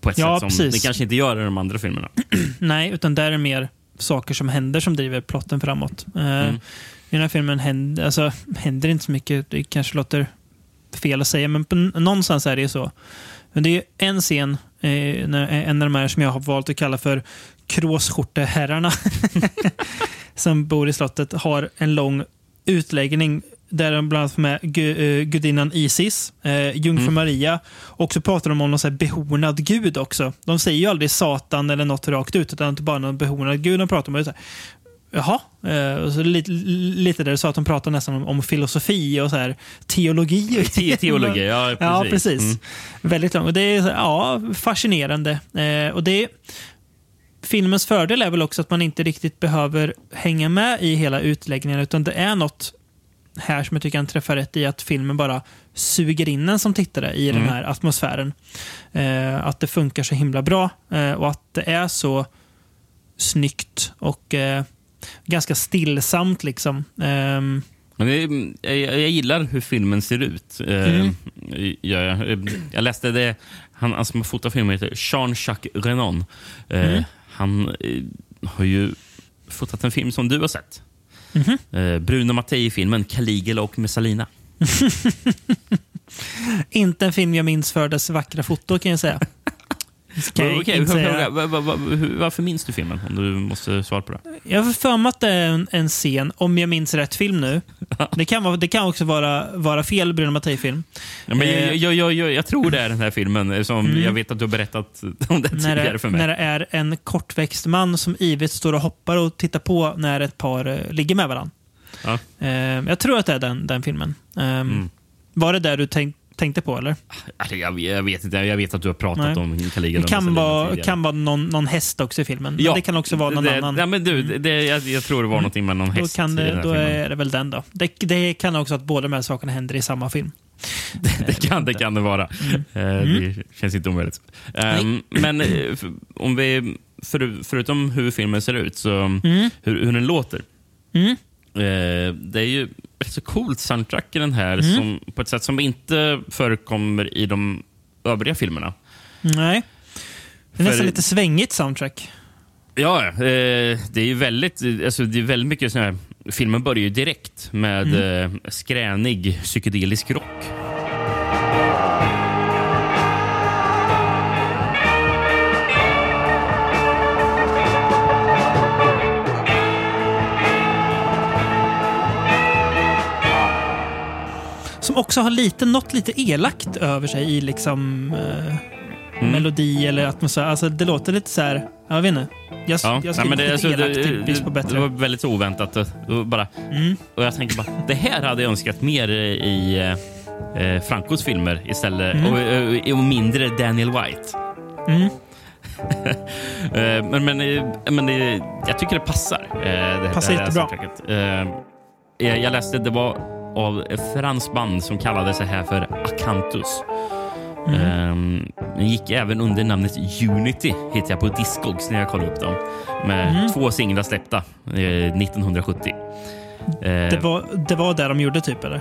på ett Ja, sätt som precis. det kanske inte gör i de andra filmerna. Nej, utan där är det mer saker som händer som driver plotten framåt. Eh, Mm. I den här filmen händer, alltså, händer inte så mycket. Det kanske låter fel att säga, men på, någonstans är det ju så. Men det är en scen, eh, när, en av de här som jag har valt att kalla för kråsskjorteherrarna, som bor i slottet, har en lång utläggning där de bland annat får med eh, gudinnan Isis, eh, jungfru Maria, och så pratar de om någon så här behornad gud också. De säger ju aldrig Satan eller något rakt ut, utan det är bara någon behornad gud de pratar om. Så här, Jaha, eh, och så lite, lite där det sa att de pratar nästan om, om filosofi och så här, teologi. Te- Teologi, ja precis. Ja, precis. Mm. Väldigt lång. Och det är ja, fascinerande. Eh, och det Filmens fördel är väl också att man inte riktigt behöver hänga med i hela utläggningen, utan det är något här som jag tycker han träffar rätt i, att filmen bara suger in en som tittare i den här atmosfären. Eh, att det funkar så himla bra eh, och att det är så snyggt och eh, ganska stillsamt. liksom. Ehm, Men jag, jag gillar hur filmen ser ut. Eh, Mm. gör jag. jag läste det, han, han som har fotat filmen heter Jean-Jacques Renon. Eh, Mm. Han eh, har ju fotat en film som du har sett. Mhm. Eh, Bruno Mattei-filmen Caligula och Messalina. inte en film jag minns för dess vackra foto kan jag säga. Okej, inte fråga, säga. va- va- va- hur- varför minns du filmen? Om du måste svara på det. Jag har för mig att det är en, en scen, om jag minns rätt film nu. Det kan, vara, det kan också vara, vara fel Bruno Mattei-film. Ja, men Eh. jag, jag, jag, jag, tror det är den här filmen. eh, Som Jag vet att du har berättat om det När tidigare det, för mig. när det är en kortväxt man som ivrigt står och hoppar och tittar på när ett par eh, ligger med varandra. Ja. Eh, jag tror att det är den, den filmen. Ehm, Var det där du tänk, tänkte på eller? Alltså, jag, jag vet inte. Jag vet att du har pratat Nej. om Caligula Det kan vara, kan vara någon, någon häst också i filmen. Men det kan också vara någon det, annan. Nej, men du, det, det, jag, jag tror det var någonting med någon Då, häst kan i den det, då filmen. är det väl den då. Det, det kan också att båda de här sakerna händer i samma film. Det kan det, kan det vara. Mm. Eh, Det känns inte omöjligt. Ehm, men eh, om vi, för, förutom hur filmen ser ut, så hur, hur den låter. Mm. Eh, det är ju rätt så coolt soundtrack i den här, Mm. som, på ett sätt som inte förekommer i de övriga filmerna. Nej. Det är nästan För- lite svängigt soundtrack. Ja, eh, det är ju väldigt, alltså, det är väldigt mycket sån här, filmen börjar ju direkt med Mm. eh, skränig psykedelisk rock. Som också har lite, något lite elakt över sig i liksom eh, Mm. melodi eller atmosfär. Alltså det låter lite så här, jag vet inte. Jag, Ja, jag det, det, alltså, elakt det, på det, bättre. det var väldigt oväntat. Och, bara, Mm. och jag tänkte bara, det här hade jag önskat mer i eh, Francos filmer istället. Mm. Och, och, och mindre Daniel White. Mm. Eh, men men, eh, men eh, jag tycker det passar. eh, Det, Passar det jättebra. Eh, jag läste det var av ett franskt band som kallade sig här för Acanthus. Mm. Den gick även under namnet Unity, hittade jag på Discogs när jag kollade upp dem. Med Mm. två singlar släppta eh, 1970. Eh, Det, var, det var det de gjorde typ eller?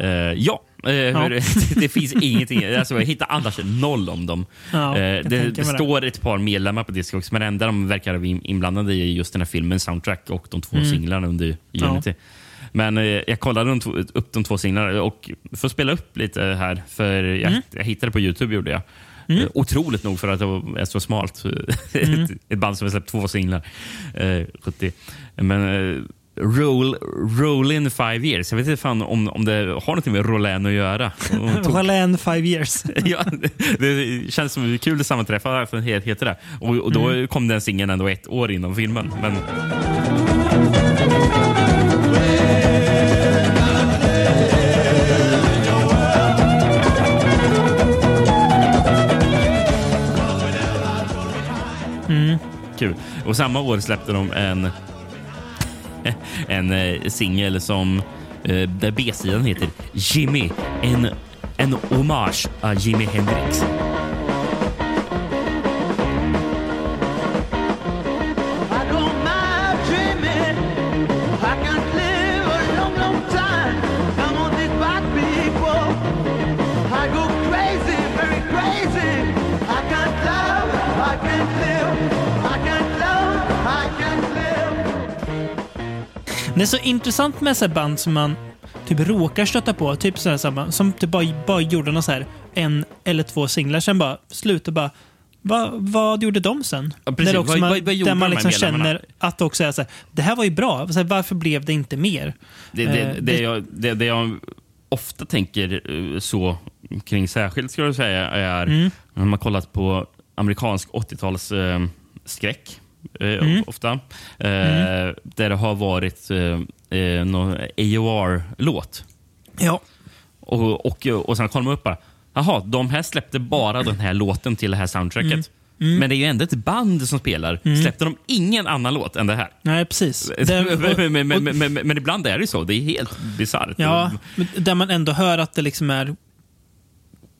eh, ja, eh, hur- det finns ingenting. Alltså, jag hittar annars noll om dem. Ja, jag det det står ett par medlemmar på Discogs, men det enda de verkar vara in- inblandade i är just den här filmen, soundtrack och de två Mm. singlarna under Unity. Men eh, jag kollade de upp de två singlarna och får spela upp lite här, för jag, Mm. jag hittade på Youtube. gjorde jag. Eh, Otroligt nog för att det var är så smalt. Mm. ett, band som har släppt två singlar. Eh, 70. Men eh, Roll, roll in five years. Jag vet inte fan om, om det har någonting med Rollin att göra. Tog- Roland five years. ja, det, känns som ett kul att sammanträffa för det heter det. Och, och då kom den singeln ändå ett år innan filmen. Men, Kul. Och samma år släppte de en, en eh, singel som eh, där B-sidan heter Jimmy. En, en hommage av Jimi Hendrix. Det är så intressant med så här band som man typ råkar stöta på. Typ så här, samma, som typ bara, bara gjorde någon så här, en eller två singlar, sen bara slutar bara Va, vad gjorde de sen? Ja, precis. Där, också Vad- man, vad- vad gjorde där man liksom känner att det också är så här, det här var ju bra. Så här, varför blev det inte mer? Det, det, Eh, det, det- jag, det, det jag ofta tänker eh, så kring särskilt ska jag säga är Mm. när man kollat på amerikansk 80-tals eh, skräck. Eh, Mm. Ofta. Eh, Där det har varit eh, eh, någon AOR-låt. Ja. Och, och, och sen kollar man upp bara. Jaha, de här släppte bara den här låten till det här soundtracket. Mm. Men det är ju ändå ett band som spelar. Släppte de ingen annan låt än det här? Nej, precis. Men, men, men, men, ibland är det så. Det är helt bisarrt. Ja, där man ändå hör att det liksom är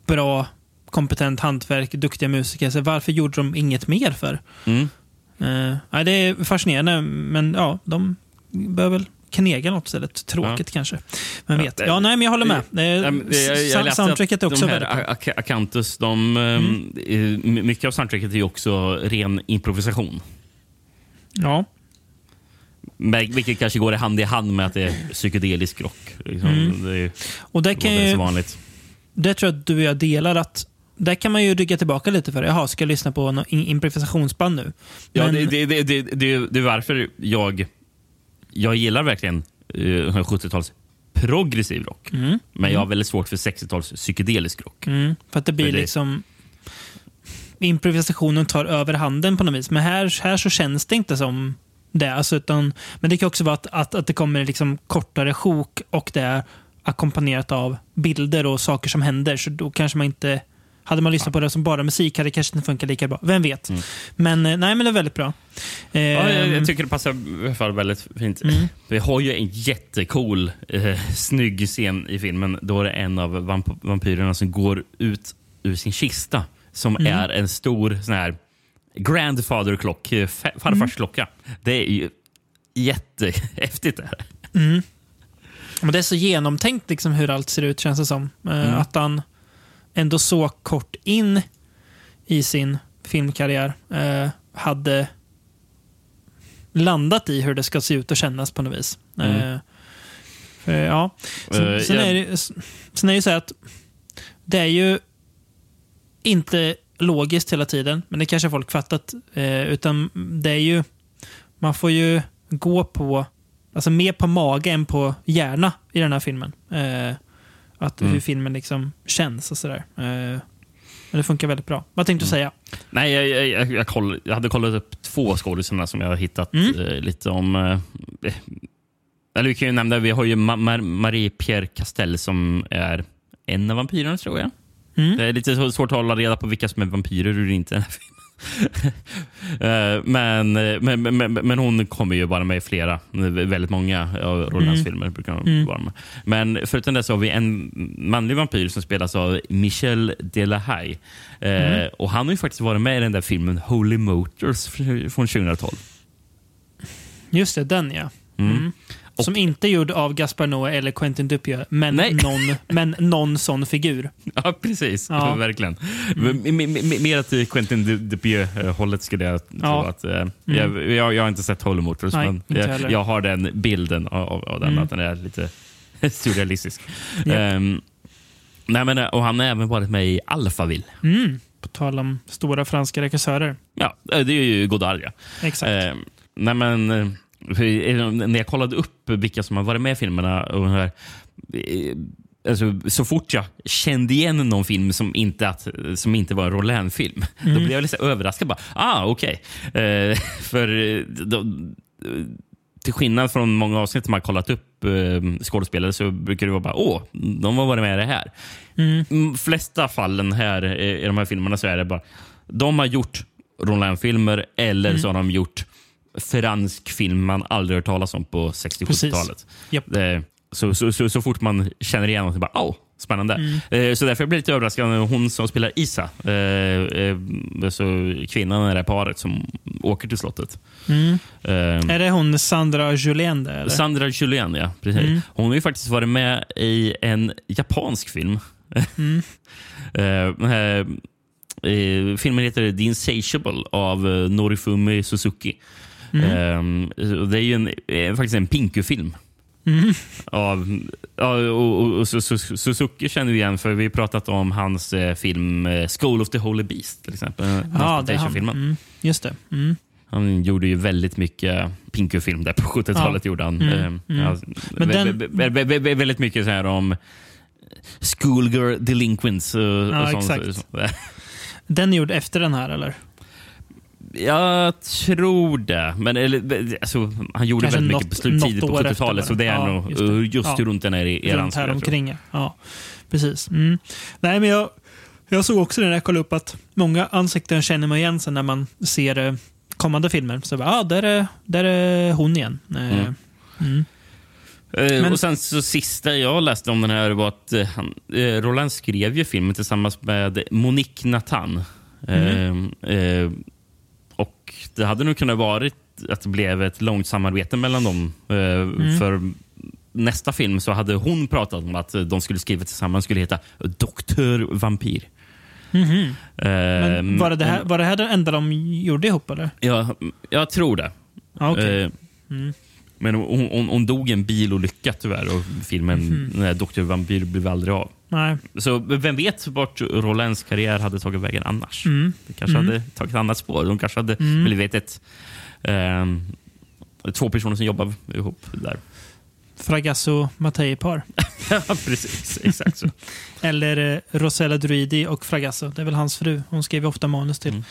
bra, kompetent hantverk, duktiga musiker. Så varför gjorde de inget mer för? Mm. Eh, det är fascinerande, men ja, de bör väl knega något istället. Tråkigt kanske. Men Ja, vet. det- Ja, nej, men jag håller med. Det- jag- jag soundtracket är också de här väldigt Acanthus, de, Mm. eh, my- mycket av soundtracket är också ren improvisation. Ja. Men- Vilket kanske går i hand i hand med att det är psykedelisk rock. Liksom. Mm. Det är Och kan det är ju, vanligt. det tror jag att du och jag delar att där kan man ju rygga tillbaka lite för. Jaha, ska jag lyssna på något in- improvisationsband nu? Ja, Men- det, det, det, det, det, det är varför jag, jag gillar verkligen eh, 70-tals progressiv rock. Men jag har väldigt svårt för 60-tals psykedelisk rock. Mm, för att det blir det- liksom... Improvisationen tar över handen på något vis. Men här, här så känns det inte som det. Alltså, utan, men det kan också vara att, att, att det kommer liksom kortare sjok och det är ackompanjerat av bilder och saker som händer. Så då kanske man inte... Hade man lyssnat på det som bara musik hade det kanske inte funkat lika bra. Vem vet? Men eh, nej, men det är väldigt bra. Ja, jag, Ehm, jag tycker det passar i alla fall väldigt fint. Mm. Vi har ju en jättecool, eh, snygg scen i filmen. Då är det en av vamp vampyrerna som går ut ur sin kista som Mm. är en stor sån här grandfather-klock, eh, fa- Mm. farfars klocka. Det är ju jättehäftigt. Det här. Men det är så genomtänkt liksom hur allt ser ut känns det som. Eh, Mm. Att han ändå så kort in i sin filmkarriär eh, hade landat i hur det ska se ut och kännas på något vis. Mm. Eh, för, ja. Sen, är det, sen är det ju så att det är ju inte logiskt hela tiden, men det kanske folk fattat. Eh, utan det är ju, man får ju gå på, alltså mer på mage än på hjärna i den här filmen. Eh, att Mm. hur filmen liksom känns och sådär. Eh, men det funkar väldigt bra. Vad tänkte du säga? Nej, jag, jag, jag, jag, koll, jag hade kollat upp två skådisarna som jag har hittat Mm. eh, lite om. Eh, eller vi kan ju nämna, vi har ju Ma Mar Marie-Pierre Castell som är en av vampyrerna tror jag. Mm. Det är lite svårt att hålla reda på vilka som är vampyrer och inte i den här filmen. Eh, men, men, men, men hon kommer ju vara med i flera, väldigt många av Rolands Mm. filmer. brukar hon Mm. vara med. Men förutom det så har vi en manlig vampyr som spelas av Michel Delahaye. Eh, Mm. Och han har ju faktiskt varit med i den där filmen Holy Motors från 2012. Just det, den ja. Mm. Mm. Som inte är gjord av Gaspar Noé eller Quentin Dupieux, men Nej. någon, men någon sån figur. Ja, precis. Ja. Mm. Verkligen. Men- Mer att Quentin Du- Dupieux-hållet skulle jag tro. Ja. Att, eh, jag, jag, jag har inte sett Holy Motors, Nej, men jag, jag har den bilden av, av, den, Mm. att den är lite surrealistisk. Ja. Ehm, nej, men, och han har även varit med i Alphaville. Mm. På tal om stora franska regissörer. Ja, eh, det är ju Godard. Ja. Exakt. Ehm, nej, men, eh, för, när jag kollade upp vilka som har varit med i filmerna och här, eh, Alltså, så fort jag kände igen någon film som inte, att, som inte var en Roland-film, då blev jag lite överraskad. Bara, ah, okej. Eh, för eh, då, till skillnad från många avsnitt man har kollat upp eh, skådespelare så brukar det vara bara åh, de har varit med i det här. Mm. flesta fallen här eh, i de här filmerna så är det bara de har gjort Roland-filmer eller så har de gjort fransk film man aldrig hört talas om på 60-70-talet. Japp. Eh, Så, så, så, så fort man känner igen något, bara åh, spännande. Eh, så därför blir jag lite överraskad när hon som spelar Isa, eh, eh, alltså kvinnan i det här paret som åker till slottet. Eh, Är det hon Sandra Julien där? Eller? Sandra Julien, ja. Precis. Hon har ju faktiskt varit med i en japansk film. Eh, filmen heter The Insatiable av Norifumi Suzuki. Eh, och det är ju en, eh, faktiskt en Pinku-film. Av, ja, och, och, och Su- Su- Suzuki känner vi igen för vi har pratat om hans eh, film eh, School of the Holy Beast till exempel. ja, det är han. Mm, just det. Mm. Han gjorde ju väldigt mycket Pinku-film där på 70-talet. gjorde han. Mm, Eh, ja, Men vä- den- vä- vä- vä- vä- väldigt mycket så här om schoolgirl delinquents och, Ja, och sånt. Den är gjord efter den här, eller? Jag tror det. Men eller, alltså, han gjorde Kanske väldigt något- mycket på slut, något tidigt på år efter 70-talet. Så det är. Ja, nog just det. just, Ja. runt den här eran. Runt här omkring, ja. Precis. Mm. Nej, men jag, jag såg också när jag kollade upp att många ansikten känner man igen sen när man ser eh, kommande filmer. Så bara, ah, där, är, där är hon igen. Eh, Mm. mm. Eh, Men- och sen så sista jag läste om den här var att han, Roland skrev ju filmen tillsammans med Monique Nathan. Mm. Eh, eh, och det hade nog kunnat varit att det blev ett långt samarbete mellan dem. Eh, Mm. För nästa film så hade hon pratat om att de skulle skriva tillsammans skulle heta Doktor Vampyr. Mhm. Eh, Men var det, här, var det här det enda de gjorde ihop, eller? Ja, jag tror det. Ja, okej. Eh, Men hon, hon, hon dog i en bilolycka tyvärr och filmen mm. Dr. Vampyr blev aldrig av. Nej. Så vem vet vart Rolands karriär hade tagit vägen annars? Mm. Det kanske hade tagit ett annat spår. De kanske hade blivit ett, ehm, två personer som jobbar ihop där. Fragasso Mattei-par. ja, precis. Exakt så. Eller eh, Rosella Druidi och Fragasso. Det är väl hans fru. Hon skriver ofta manus till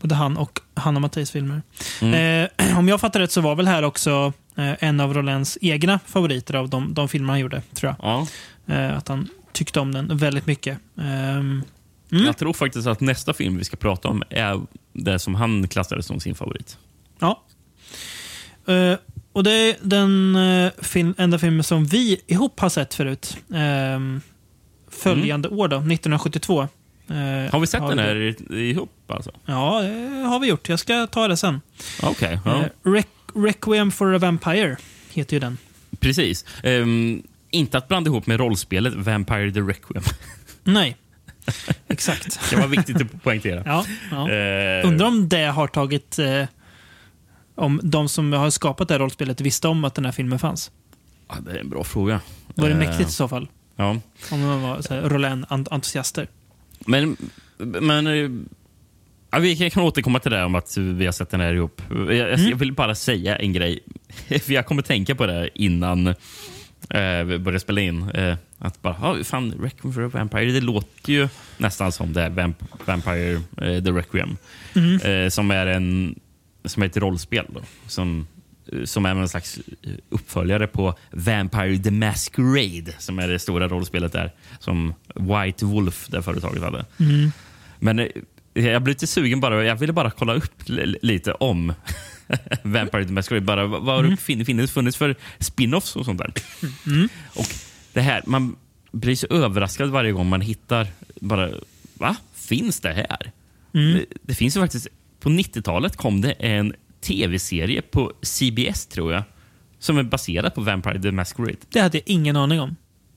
både han och Hanna Matteis filmer. Eh, om jag fattar rätt så var väl här också en av Rolands egna favoriter av de, de filmer han gjorde, tror jag. Ja. Eh, att han tyckte om den väldigt mycket. Ehm, Jag tror faktiskt att nästa film vi ska prata om är det som han klassade som sin favorit. ja. Eh, och det är den eh, film, enda filmen som vi ihop har sett förut. Ehm, följande år då, 1972. Eh, Har vi sett den vi- här i- ihop? Alltså? Ja, det har vi gjort. Jag ska ta det sen. Okej. ja. Req- Requiem for a Vampire heter ju den. Precis. Ehm, inte att blanda ihop med rollspelet Vampire the Requiem. Nej, exakt. Det var viktigt att poängtera. Ja, ja. Eh, Undrar om det har tagit... Eh, om de som har skapat det här rollspelet visste om att den här filmen fanns. ja, det är en bra fråga. Var det Eh, mäktigt i så fall? Ja. Om de var så här Roland-entusiaster. Men, men eh, ja, vi kan återkomma till det om att vi har sett den här ihop. Jag, jag- jag vill bara säga en grej. För jag kommer tänka på det innan eh, vi började spela in. Eh, att bara, ah, fan, Requiem for a Vampire, det låter ju nästan som det Vamp Vampire eh, the Requiem. Eh, som är en som är ett rollspel. Då, som, eh, som är en slags uppföljare på Vampire the Masquerade, som är det stora rollspelet där. Som White Wolf, det företaget hade. Men eh, jag blev lite sugen bara. Jag ville bara kolla upp li- lite om Vampire the Masquerade. Bara, vad har det fin- funnits, funnits för spin-offs och sånt där? Och det här, man blir så överraskad varje gång man hittar bara, va? Finns det här? Det, det finns ju faktiskt, på 90-talet kom det en tv-serie på CBS tror jag, som är baserad på Vampire the Masquerade. Det hade jag ingen aning om.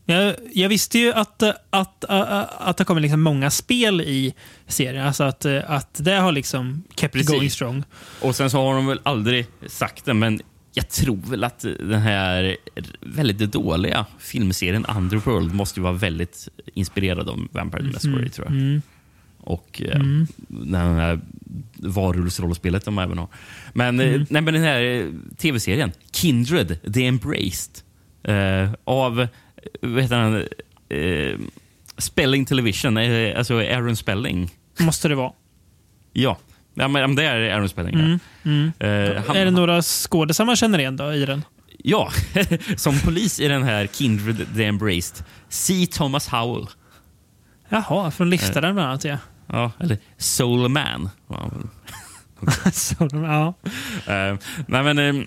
Jag, jag visste ju att, att, att, att det kommer liksom många spel i serien. Alltså att, att det har liksom kept Precis. going strong. Och sen så har de väl aldrig sagt det, men jag tror väl att den här väldigt dåliga filmserien Underworld måste ju vara väldigt inspirerad av Vampire the Masquerade, tror jag. och eh, den här varulvsrollspelet de även har. Men, eh, nej, men den här eh, tv-serien, Kindred, The Embraced, eh, av vad heter han, eh, Spelling Television, eh, alltså Aaron Spelling. Måste det vara. Ja, ja men det är Aaron Spelling. ja. Eh, han- är det några skådisar man känner igen då i den? Ja, som polis i den här Kindred The Embraced. C. Thomas Howell. Jaha, från Liftaren bland annat. Ja. Ja, eller Soul Man. Ja, Så, ja. Eh, nej, men eh,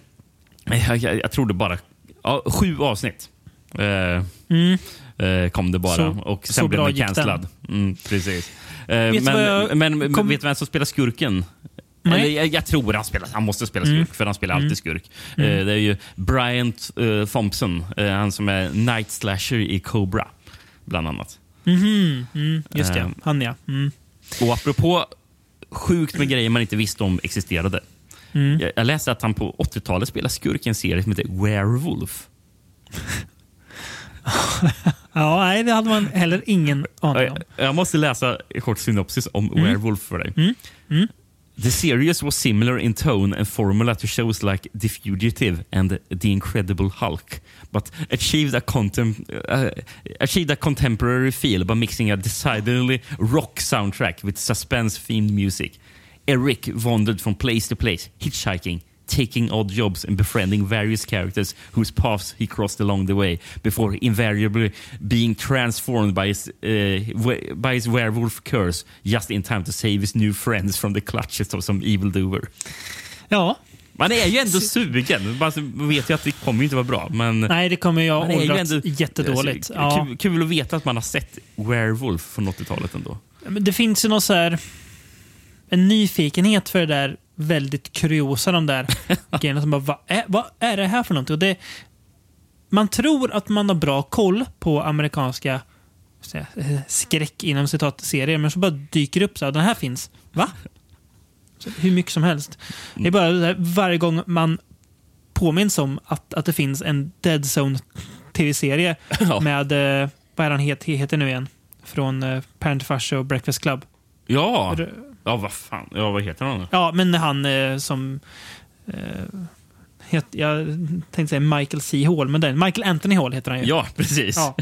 jag, jag, jag tror det bara... Ja, sju avsnitt eh, eh, kom det bara. Mm. Så- och sen blev den cancellad. Mm, precis. Eh, du men jag men, kom- vet du vem som spelar skurken? Eller, jag, jag tror han spelar. Han måste spela skurk, för han spelar alltid skurk. Eh, det är ju Brian uh, Thompson, eh, han som är Night Slasher i Cobra, bland annat. Just det, Eh. han ja. Mm. Och apropå sjukt med grejer man inte visste om existerade. Mm. Jag, jag läste att han på 80-talet spelade skurk i en serie som heter Werewolf. Ja, nej, det hade man heller ingen aning om. Jag, måste läsa en kort synopsis om Werewolf för dig. The series was similar in tone and formula to shows like The Fugitive and The Incredible Hulk, but achieved a, contem- uh, achieved a contemporary feel by mixing a decidedly rock soundtrack with suspense-themed music. Eric wandered from place to place, hitchhiking, taking odd jobs and befriending various characters whose paths he crossed along the way before invariably being transformed by his, uh, by his werewolf curse just in time to save his new friends from the clutches of some evildoer. Ja, Man är ju ändå sugen. Man vet ju att det kommer inte vara bra. Men nej, det kommer jag ändå- jättedåligt. Kul, Ja. kul att veta att man har sett Werewolf från 80-talet ändå. Men det finns ju något så här, en nyfikenhet för det där väldigt kuriosa, de där grejerna som bara, vad är, vad är det här för någonting? Och det, man tror att man har bra koll på amerikanska säga, eh, skräck inom citat-serier, men så bara dyker det upp så här, den här finns. Va? Så, hur mycket som helst. Det är bara här, varje gång man påminns om att, att det finns en Dead Zone tv-serie Ja. med, eh, vad är han het, heter nu igen? Från eh, Parent Fascia och Breakfast Club. Ja, R- ja vad fan. Ja, vad heter han? Ja, men han eh, som... Eh, het, jag tänkte säga Michael C. Hall, men den, Michael Anthony Hall heter han ju. Ja, precis. Ja.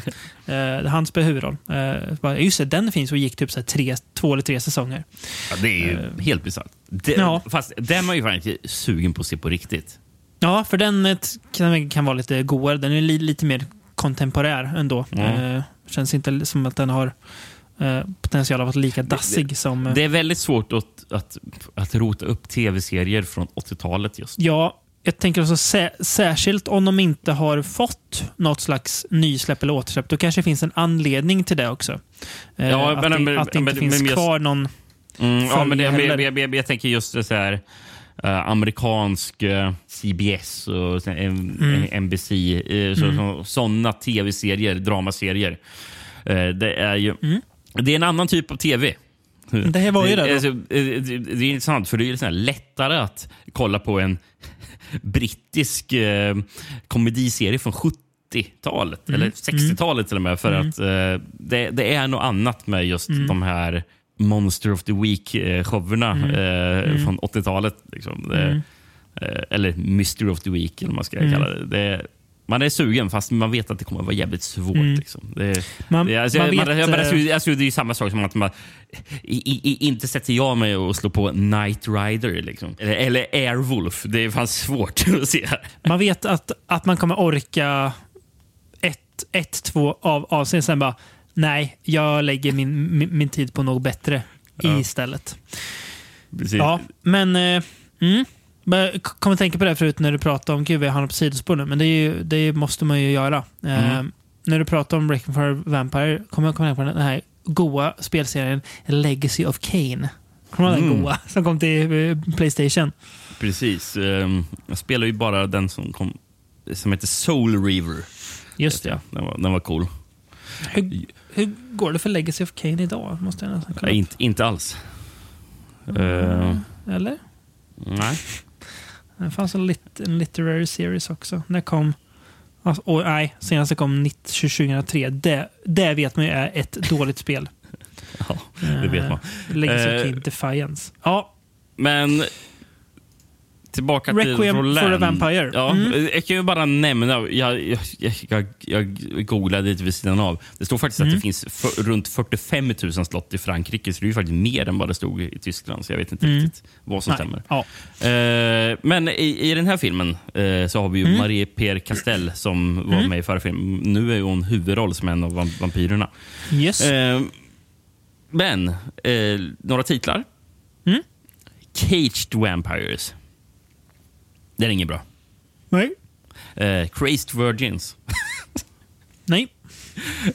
Eh, han spelar huvudroll. Eh, just det, den finns och gick typ så tre, två eller tre säsonger. Ja, det är ju helt bisarrt. Ja. Fast den var ju fan inte sugen på att se på riktigt. Ja, för den eh, kan, kan vara lite godare. Den är li, lite mer kontemporär ändå. Mm. Eh, känns inte som att den har eh, potential att vara lika dassig som... eh, Det är väldigt svårt att, att, att rota upp tv-serier från 80-talet just. Ja, jag tänker också sä särskilt om de inte har fått något slags nysläpp eller återsläpp. Då kanske det finns en anledning till det också. Eh, Ja, att, men- det, men- att det men- inte finns men kvar någon... Mm, ja, men det, jag, jag, jag, jag tänker just det så här eh, amerikansk eh, CBS och sen, Mm. NBC. Uh, så, så, sådana tv-serier, dramaserier. Det är ju det är en annan typ av tv. Mm. Det här var ju det. Alltså, eh, det, det är intressant för det är här lättare att kolla på en brittisk eh, komediserie från 70-talet Mm. eller 60-talet till och med. För att eh, det, det är något annat med just Mm. de här Monster of the Week-showerna Mm. eh, från 80-talet. Liksom. Eh, eller Mystery of the Week, eller vad man ska Mm. kalla det. det. Man är sugen, fast man vet att det kommer att vara jävligt svårt. Liksom. Det. Man- det, alltså, man man, vet, jag, bara, eh, alltså, alltså, det är ju samma sak som att man... I, i, inte sätter jag mig och slår på Night Rider. Liksom. Eller, eller Airwolf. Det är fan svårt att se. Man vet att, att man kommer orka ett, ett två av avsnitt, sen bara nej, jag lägger min, min, min tid på något bättre istället. Precis. Ja, men... Eh, mm. Men Jag kom att tänka på det förut när du pratade om, gud vi hamnar på sidospår nu, men det, är ju, det måste man ju göra. Eh, när du pratade om Reckon for Vampire, kommer jag komma på den här goa spelserien Legacy of Kane. Kommer du ihåg den goa som kom till eh, Playstation? Precis. Ehm, Jag spelar ju bara den som kom som heter Soul Reaver. Just det. Den var, den var cool. Hur, hur går det för Legacy of Kane idag? Måste jag nästan kolla Nej, inte, inte alls. Eh, Eller? nej. Det fanns en, lit, en literary series också. När kom... Alltså, och, nej, senaste kom 19 2003. Det, det vet man ju är ett dåligt spel. Ja, det vet man. Legacy Eh, Kain Defiance. Ja, Men tillbaka till Requiem Roland. for a Vampire. Ja, Mm. Jag kan ju bara nämna, jag, jag, jag, jag, googlade lite vid sidan av. Det står faktiskt Mm. att det finns för, runt 45 000 slott i Frankrike, så det är ju faktiskt mer än vad det stod i Tyskland. Så jag vet inte riktigt vad som Mm. nej. stämmer. Ja. Eh, men i, i den här filmen eh, så har vi ju Mm. Marie-Pierre Castel som var med i förra filmen. Nu är hon huvudroll som en av vam- vampyrerna. Yes. Eh, men, eh, några titlar. Mm. Caged Vampires. Det är inget bra. Nej. Eh, Crazed Virgins. Nej.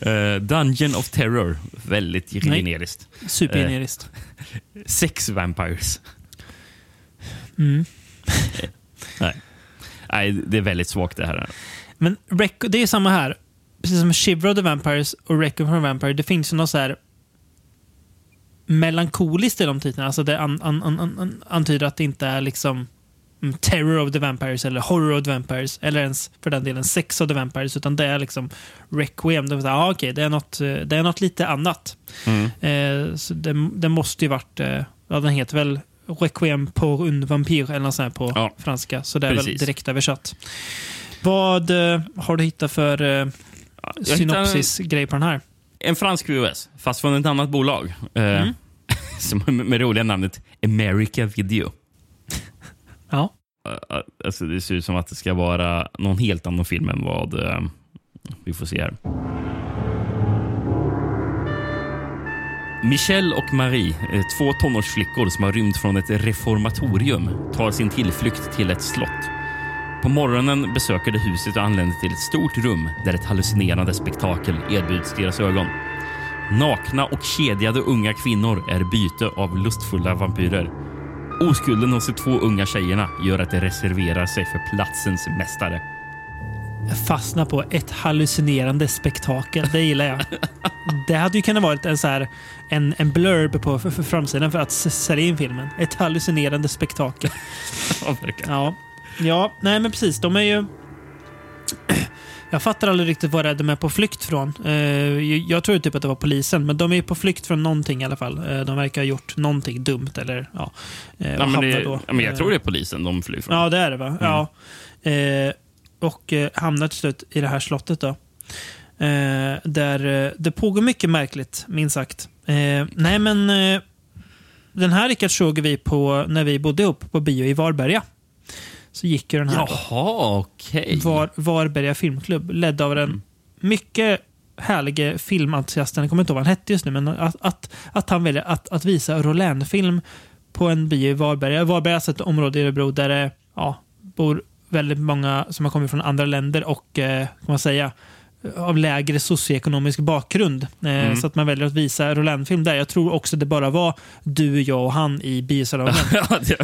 Eh, Dungeon of Terror. Väldigt Nej. generiskt. Supergeneriskt. Sex Vampires. Mm. Eh, Nej. Nej, det är väldigt svagt det här. Men det är samma här. Precis som Shiver of the Vampires och Requiem for a Vampire. Det finns ju något så här melankoliskt i de titlarna. Alltså det an, an, an, an, antyder att det inte är liksom Terror of the Vampires eller Horror of the Vampires eller ens för den delen Sex of the Vampires utan det är liksom Requiem. Det, ah, okej, det, är något, eh, det är något lite annat. Mm. Eh, så det, det måste ju varit... Eh, ja, den heter väl Requiem pour une vampire eller något sånt här på Ja. franska. Så det är väl Precis. direkt översatt. Vad eh, har du hittat för eh, synopsis-grej på den här? En fransk VHS, fast från ett annat bolag. Eh, Mm. som med, med roliga namnet America Video. Ja. Alltså det ser ut som att det ska vara någon helt annan film än vad eh, vi får se här. Michelle och Marie, eh, två tonårsflickor som har rymt från ett reformatorium, tar sin tillflykt till ett slott. På morgonen besöker de huset och anländer till ett stort rum där ett hallucinerande spektakel erbjuds deras ögon. Nakna och kedjade unga kvinnor är byte av lustfulla vampyrer. Oskulden hos de två unga tjejerna gör att de reserverar sig för platsens mästare. Jag fastnar på ett hallucinerande spektakel. Det gillar jag. Det hade ju kunnat vara en, så här, en, en blurb på för, för framsidan för att sälja in filmen. Ett hallucinerande spektakel. Ja, ja nej men precis. De är ju... Jag fattar aldrig riktigt vad det är de är på flykt från. Eh, jag- tror typ att det var polisen, men de är på flykt från någonting i alla fall. Eh, de verkar ha gjort någonting dumt eller ja. eh, Ja, men det, då, ja, men jag tror det är polisen de flyr från. Ja, det är det va? Ja. Eh, och hamnar till slut i det här slottet då. Där det pågår mycket märkligt, minst sagt. Nej, men den här Rickard såg vi på när vi bodde ihop på bio i Varberga. Så gick ju den här. Jaha, okej. Var, Varberga filmklubb, ledd av den mycket härlige filmentusiasten, jag kommer inte ihåg vad han hette just nu, men att, att, att han väljer att, att visa Roland-film på en bio i Varberga. Varberga är alltså ett område i Örebro där det ja, bor väldigt många som har kommit från andra länder och, eh, kan man säga, av lägre socioekonomisk bakgrund. Eh, Så att man väljer att visa Roland-film där. Jag tror också det bara var du, jag och han i biosalongen. ja, det.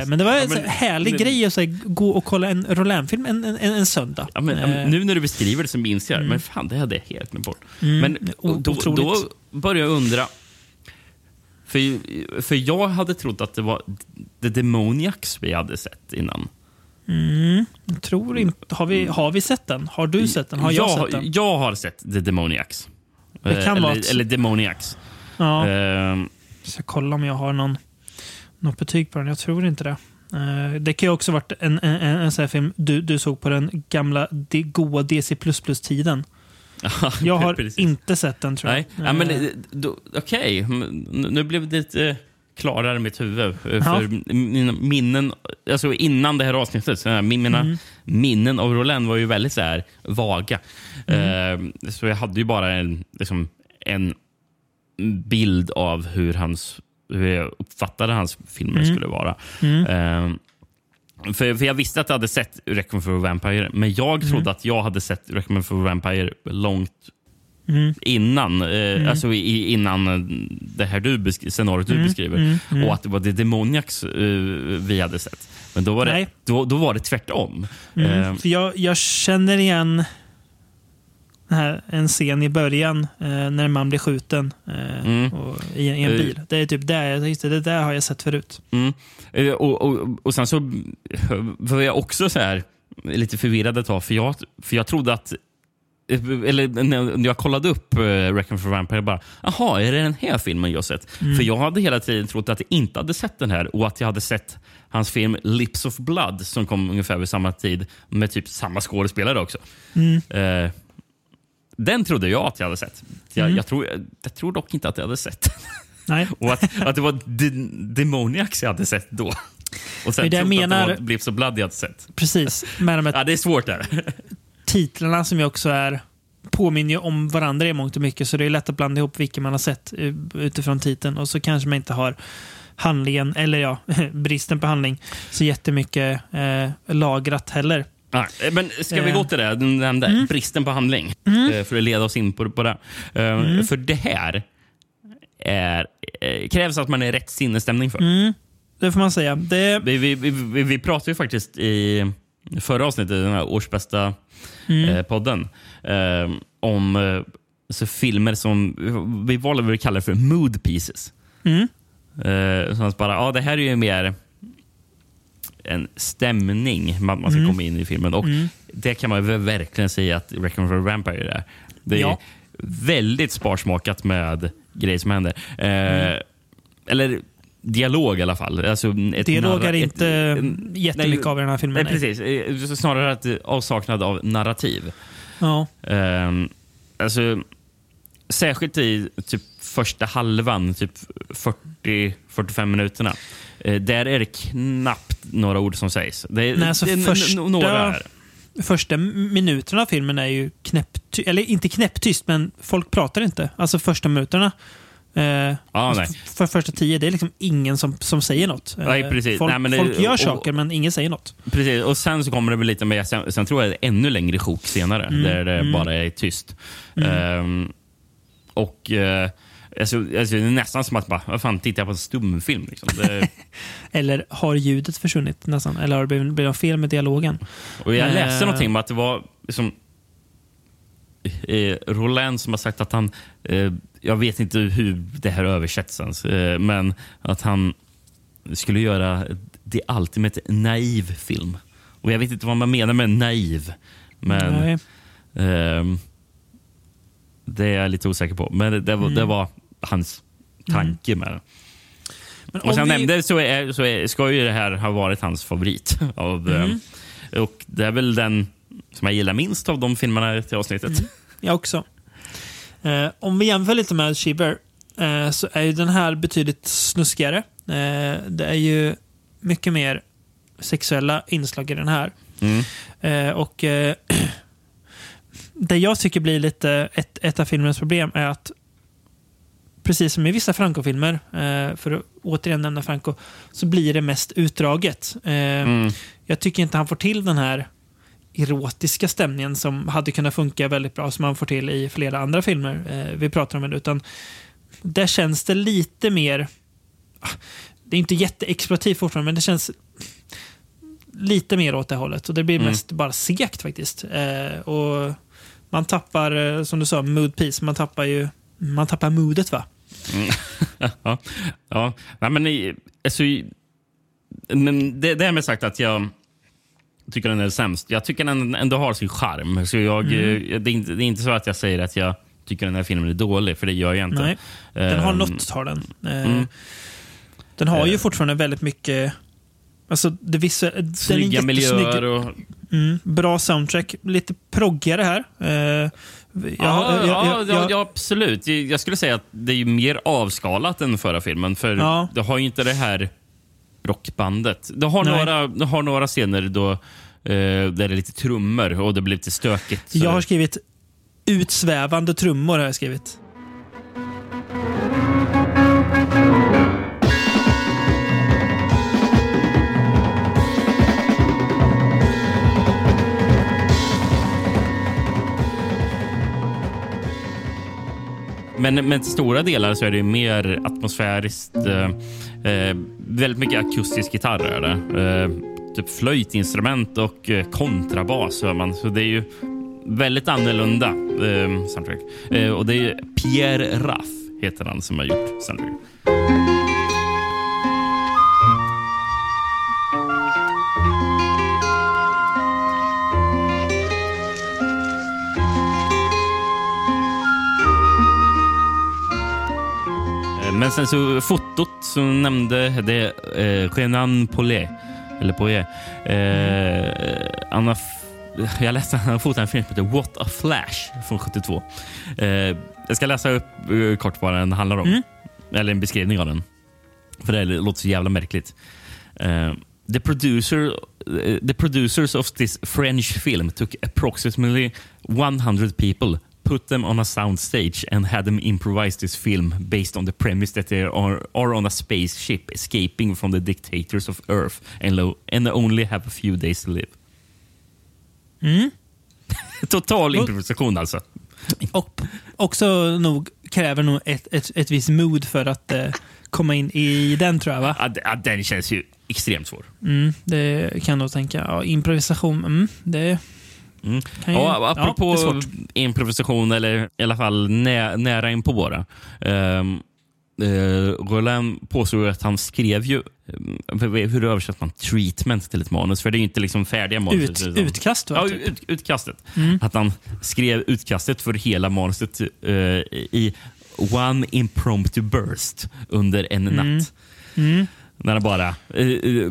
Eh, men det var en Ja, men- här härlig men- grej att här, gå och kolla en Roland-film en, en, en söndag. Ja, men, Eh, nu när du beskriver det så minns jag det. Men fan, det hade jag helt glömt bort. Mm, Men då, då börjar jag undra. För, för jag hade trott att det var The Demoniacs vi hade sett innan. Jag tror inte... Har vi, har vi sett den? Har du sett den? Har jag, sett den? jag har sett The Demoniacs. Det kan eller, vara ett- eller Demoniacs. Ja. Ehm, ska kolla om jag har någon, något betyg på den. Jag tror inte det. Eh, det kan ju också varit en, en, en, en sån här film du, du såg på den gamla de, goa DC++-tiden. Jag har inte sett den tror jag. Nej, ja, men, Eh, eh, då- okej. Men Nu blev det lite klarare mitt huvud. eh, Ja. För mina minnen, alltså innan det här avsnittet, så här, min- mina Mm. minnen av Roland var ju väldigt så här, vaga. Mm. Eh, så jag hade ju bara en, liksom, en bild av hur, hans, hur jag uppfattade hans filmer Mm. skulle vara. Eh, för, för Jag visste att jag hade sett Requiem for Vampire, men jag Mm. trodde att jag hade sett Requiem for Vampire långt Mm. innan, eh, alltså i, innan det här du scenariot du beskriver. Och att det var The Demoniacs eh, vi hade sett. Men då var det, Nej. då, då var det tvärtom. Mm. Eh, För jag, jag känner igen här, en scen i början eh, när man blir skjuten eh, Mm. och, i, i en Eh. bil. Det är typ där just det, det där har jag sett förut. Mm. Och, och, och sen så var jag också så här lite förvirrad ett tag, för jag, för jag trodde att eller när jag kollade upp uh, Reckon for Vampire, bara, jaha, är det den här filmen jag sett? För jag hade hela tiden trott att jag inte hade sett den här och att jag hade sett hans film Lips of Blood som kom ungefär vid samma tid med typ samma skådespelare också. Eh, den trodde jag att jag hade sett. Jag, jag, tror, jag tror dock inte att jag hade sett Nej. Och att, att det var de, Demoniacs jag hade sett då. Och sen det jag menar- att det var Blips och Blood jag hade sett. Precis. Med de här Ja, det är svårt där. titlarna som ju också är påminner ju om varandra i mångt och mycket. Så det är lätt att blanda ihop vilken man har sett eh, utifrån titeln. Och så kanske man inte har handlingen, eller ja, bristen på handling, så jättemycket eh, lagrat heller. Nej, men ska vi Eh. gå till det? Den, den där bristen på handling. eh, För att leda oss in på, på det. Eh, För det här är, krävs att man är rätt sinnesstämning för. Det får man säga. Det, Vi, vi, vi, vi, vi pratade ju faktiskt i förra avsnittet, den här årsbästa eh, podden, eh, om eh, så filmer som vi valde vad vi kallar för mood pieces. Eh, så att bara, ja, det här är ju mer en stämning man, man ska komma in i filmen. Och Det kan man väl verkligen säga att Reckon for a Vampire är. Det är Ja. väldigt sparsmakat med grejer som händer. Eh, Eller dialog i alla fall. Alltså dialog är inte ett- en- jättemycket av i den här filmen. Nej, precis. Eh, Snarare att eh, avsaknad av narrativ. Ja. Um, alltså, särskilt i typ första halvan, typ 40-45 minuterna. Eh, där är det knappt några ord som sägs. Det är, Nej, alltså det är första- några här. Första minuterna av filmen är ju knäpptyst. Eller inte knäpptyst, men folk pratar inte. Alltså första minuterna. Eh, f- för första tio, det är liksom ingen som, som säger något. Eh, Nej, precis. Folk, Nej, det- folk gör och- saker, men ingen säger något. Precis, och sen så kommer det väl lite mer, sen, sen tror jag det är ännu längre sjok senare, Mm, där det bara är tyst. Ehm, och eh, alltså, alltså, det är nästan som att bara, vad fan, tittar jag på en stumfilm? Liksom. Det, Eller har ljudet försvunnit nästan? Eller har det blivit, blivit fel med dialogen? och jag läste Eh. någonting om att det var liksom, eh, Roland som har sagt att han, eh, jag vet inte hur det här översätts ens, eh, men att han skulle göra The Ultimate Naiv film. Och jag vet inte vad man menar med naiv. Men. Ehm, det är jag lite osäker på. Men det, det, var, det var hans tanke med det. Men Och om som jag vi- nämnde så, är, så är, ska ju det här ha varit hans favorit. Av, ehm, och Det är väl den som jag gillar minst av de filmerna till avsnittet. Jag också. Eh, om vi jämför lite med Shiver eh, så är ju den här betydligt snuskigare. Eh, det är ju mycket mer sexuella inslag i den här. Mm. Eh, och eh, Det jag tycker blir lite ett, ett av filmens problem är att precis som i vissa Franco-filmer, eh, för att återigen nämna Franco, så blir det mest utdraget. Mm. Jag tycker inte han får till den här erotiska stämningen som hade kunnat funka väldigt bra, som han får till i flera andra filmer eh, vi pratar om. Utan där känns det lite mer... ah, Det är inte jätteexploativt fortfarande, men det känns lite mer åt det hållet. Och det blir mest bara segt faktiskt. Eh, och man tappar, eh, som du sa, mood piece. Man tappar ju man tappar moodet va? ja. ja. Nej, men, alltså, men det, det är med sagt att jag tycker den är sämst. Jag tycker den ändå har sin charm. Så jag, Mm. eh, det, är inte, det är inte så att jag säger att jag tycker den här filmen är dålig, för det gör jag inte. Nej. Den har Ehm, något, har den. Eh, mm. Den har ju Eh. fortfarande väldigt mycket... Alltså, det är Snygga miljöer och... Mm, bra soundtrack. Lite proggigare här. Jag- Ja, jag- ja, jag- ja, absolut. Jag skulle säga att det är mer avskalat än förra filmen. För Ja. det har ju inte det här rockbandet. Det har, Nej. några, det har några scener då, eh, där det är lite trummor och det blir lite stökigt. Så Jag har skrivit utsvävande trummor. Har jag skrivit. Men, men till stora delar så är det mer atmosfäriskt. Eh, eh, väldigt mycket akustisk gitarr är det. Eh, typ flöjtinstrument och eh, kontrabas hör man. Så det är ju väldigt annorlunda eh, soundtrack. Eh, och det är ju Pierre Raff heter han som har gjort soundtrack. Men sen så fotot så nämnde det eh, Renan Paulet. Eller Paulet. Eh, f- jag läste att han fotade en film som heter What a Flash från 72. Eh, jag ska läsa upp eh, kort vad den handlar om. Eller en beskrivning av den. För det låter så jävla märkligt. Eh, the, producer, eh, the producers of this French film took approximately 100 people put them on a soundstage and had them improvise this film based on the premise that they are, are on a spaceship escaping from the dictators of Earth and, lo- and only have a few days to live. Total improvisation alltså. Och också nog kräver nog ett, ett, ett visst mod för att eh, komma in i den tror jag. Va? Ja, ja, den känns ju extremt svår. Mm, det kan jag nog tänka. Ja, improvisation, mm, det Mm. kan ju... Ja, apropå svårt. improvisation, eller i alla fall nä, nära in på bara. Um, uh, Roland påstår att han skrev ju, um, hur översätter man treatment till ett manus? För det är ju inte liksom färdiga manus. Ut, utan- utkast? Ja, typ. ut, utkastet. Att han skrev utkastet för hela manuset eh, i one impromptu burst under en natt. När han bara... eh, eh,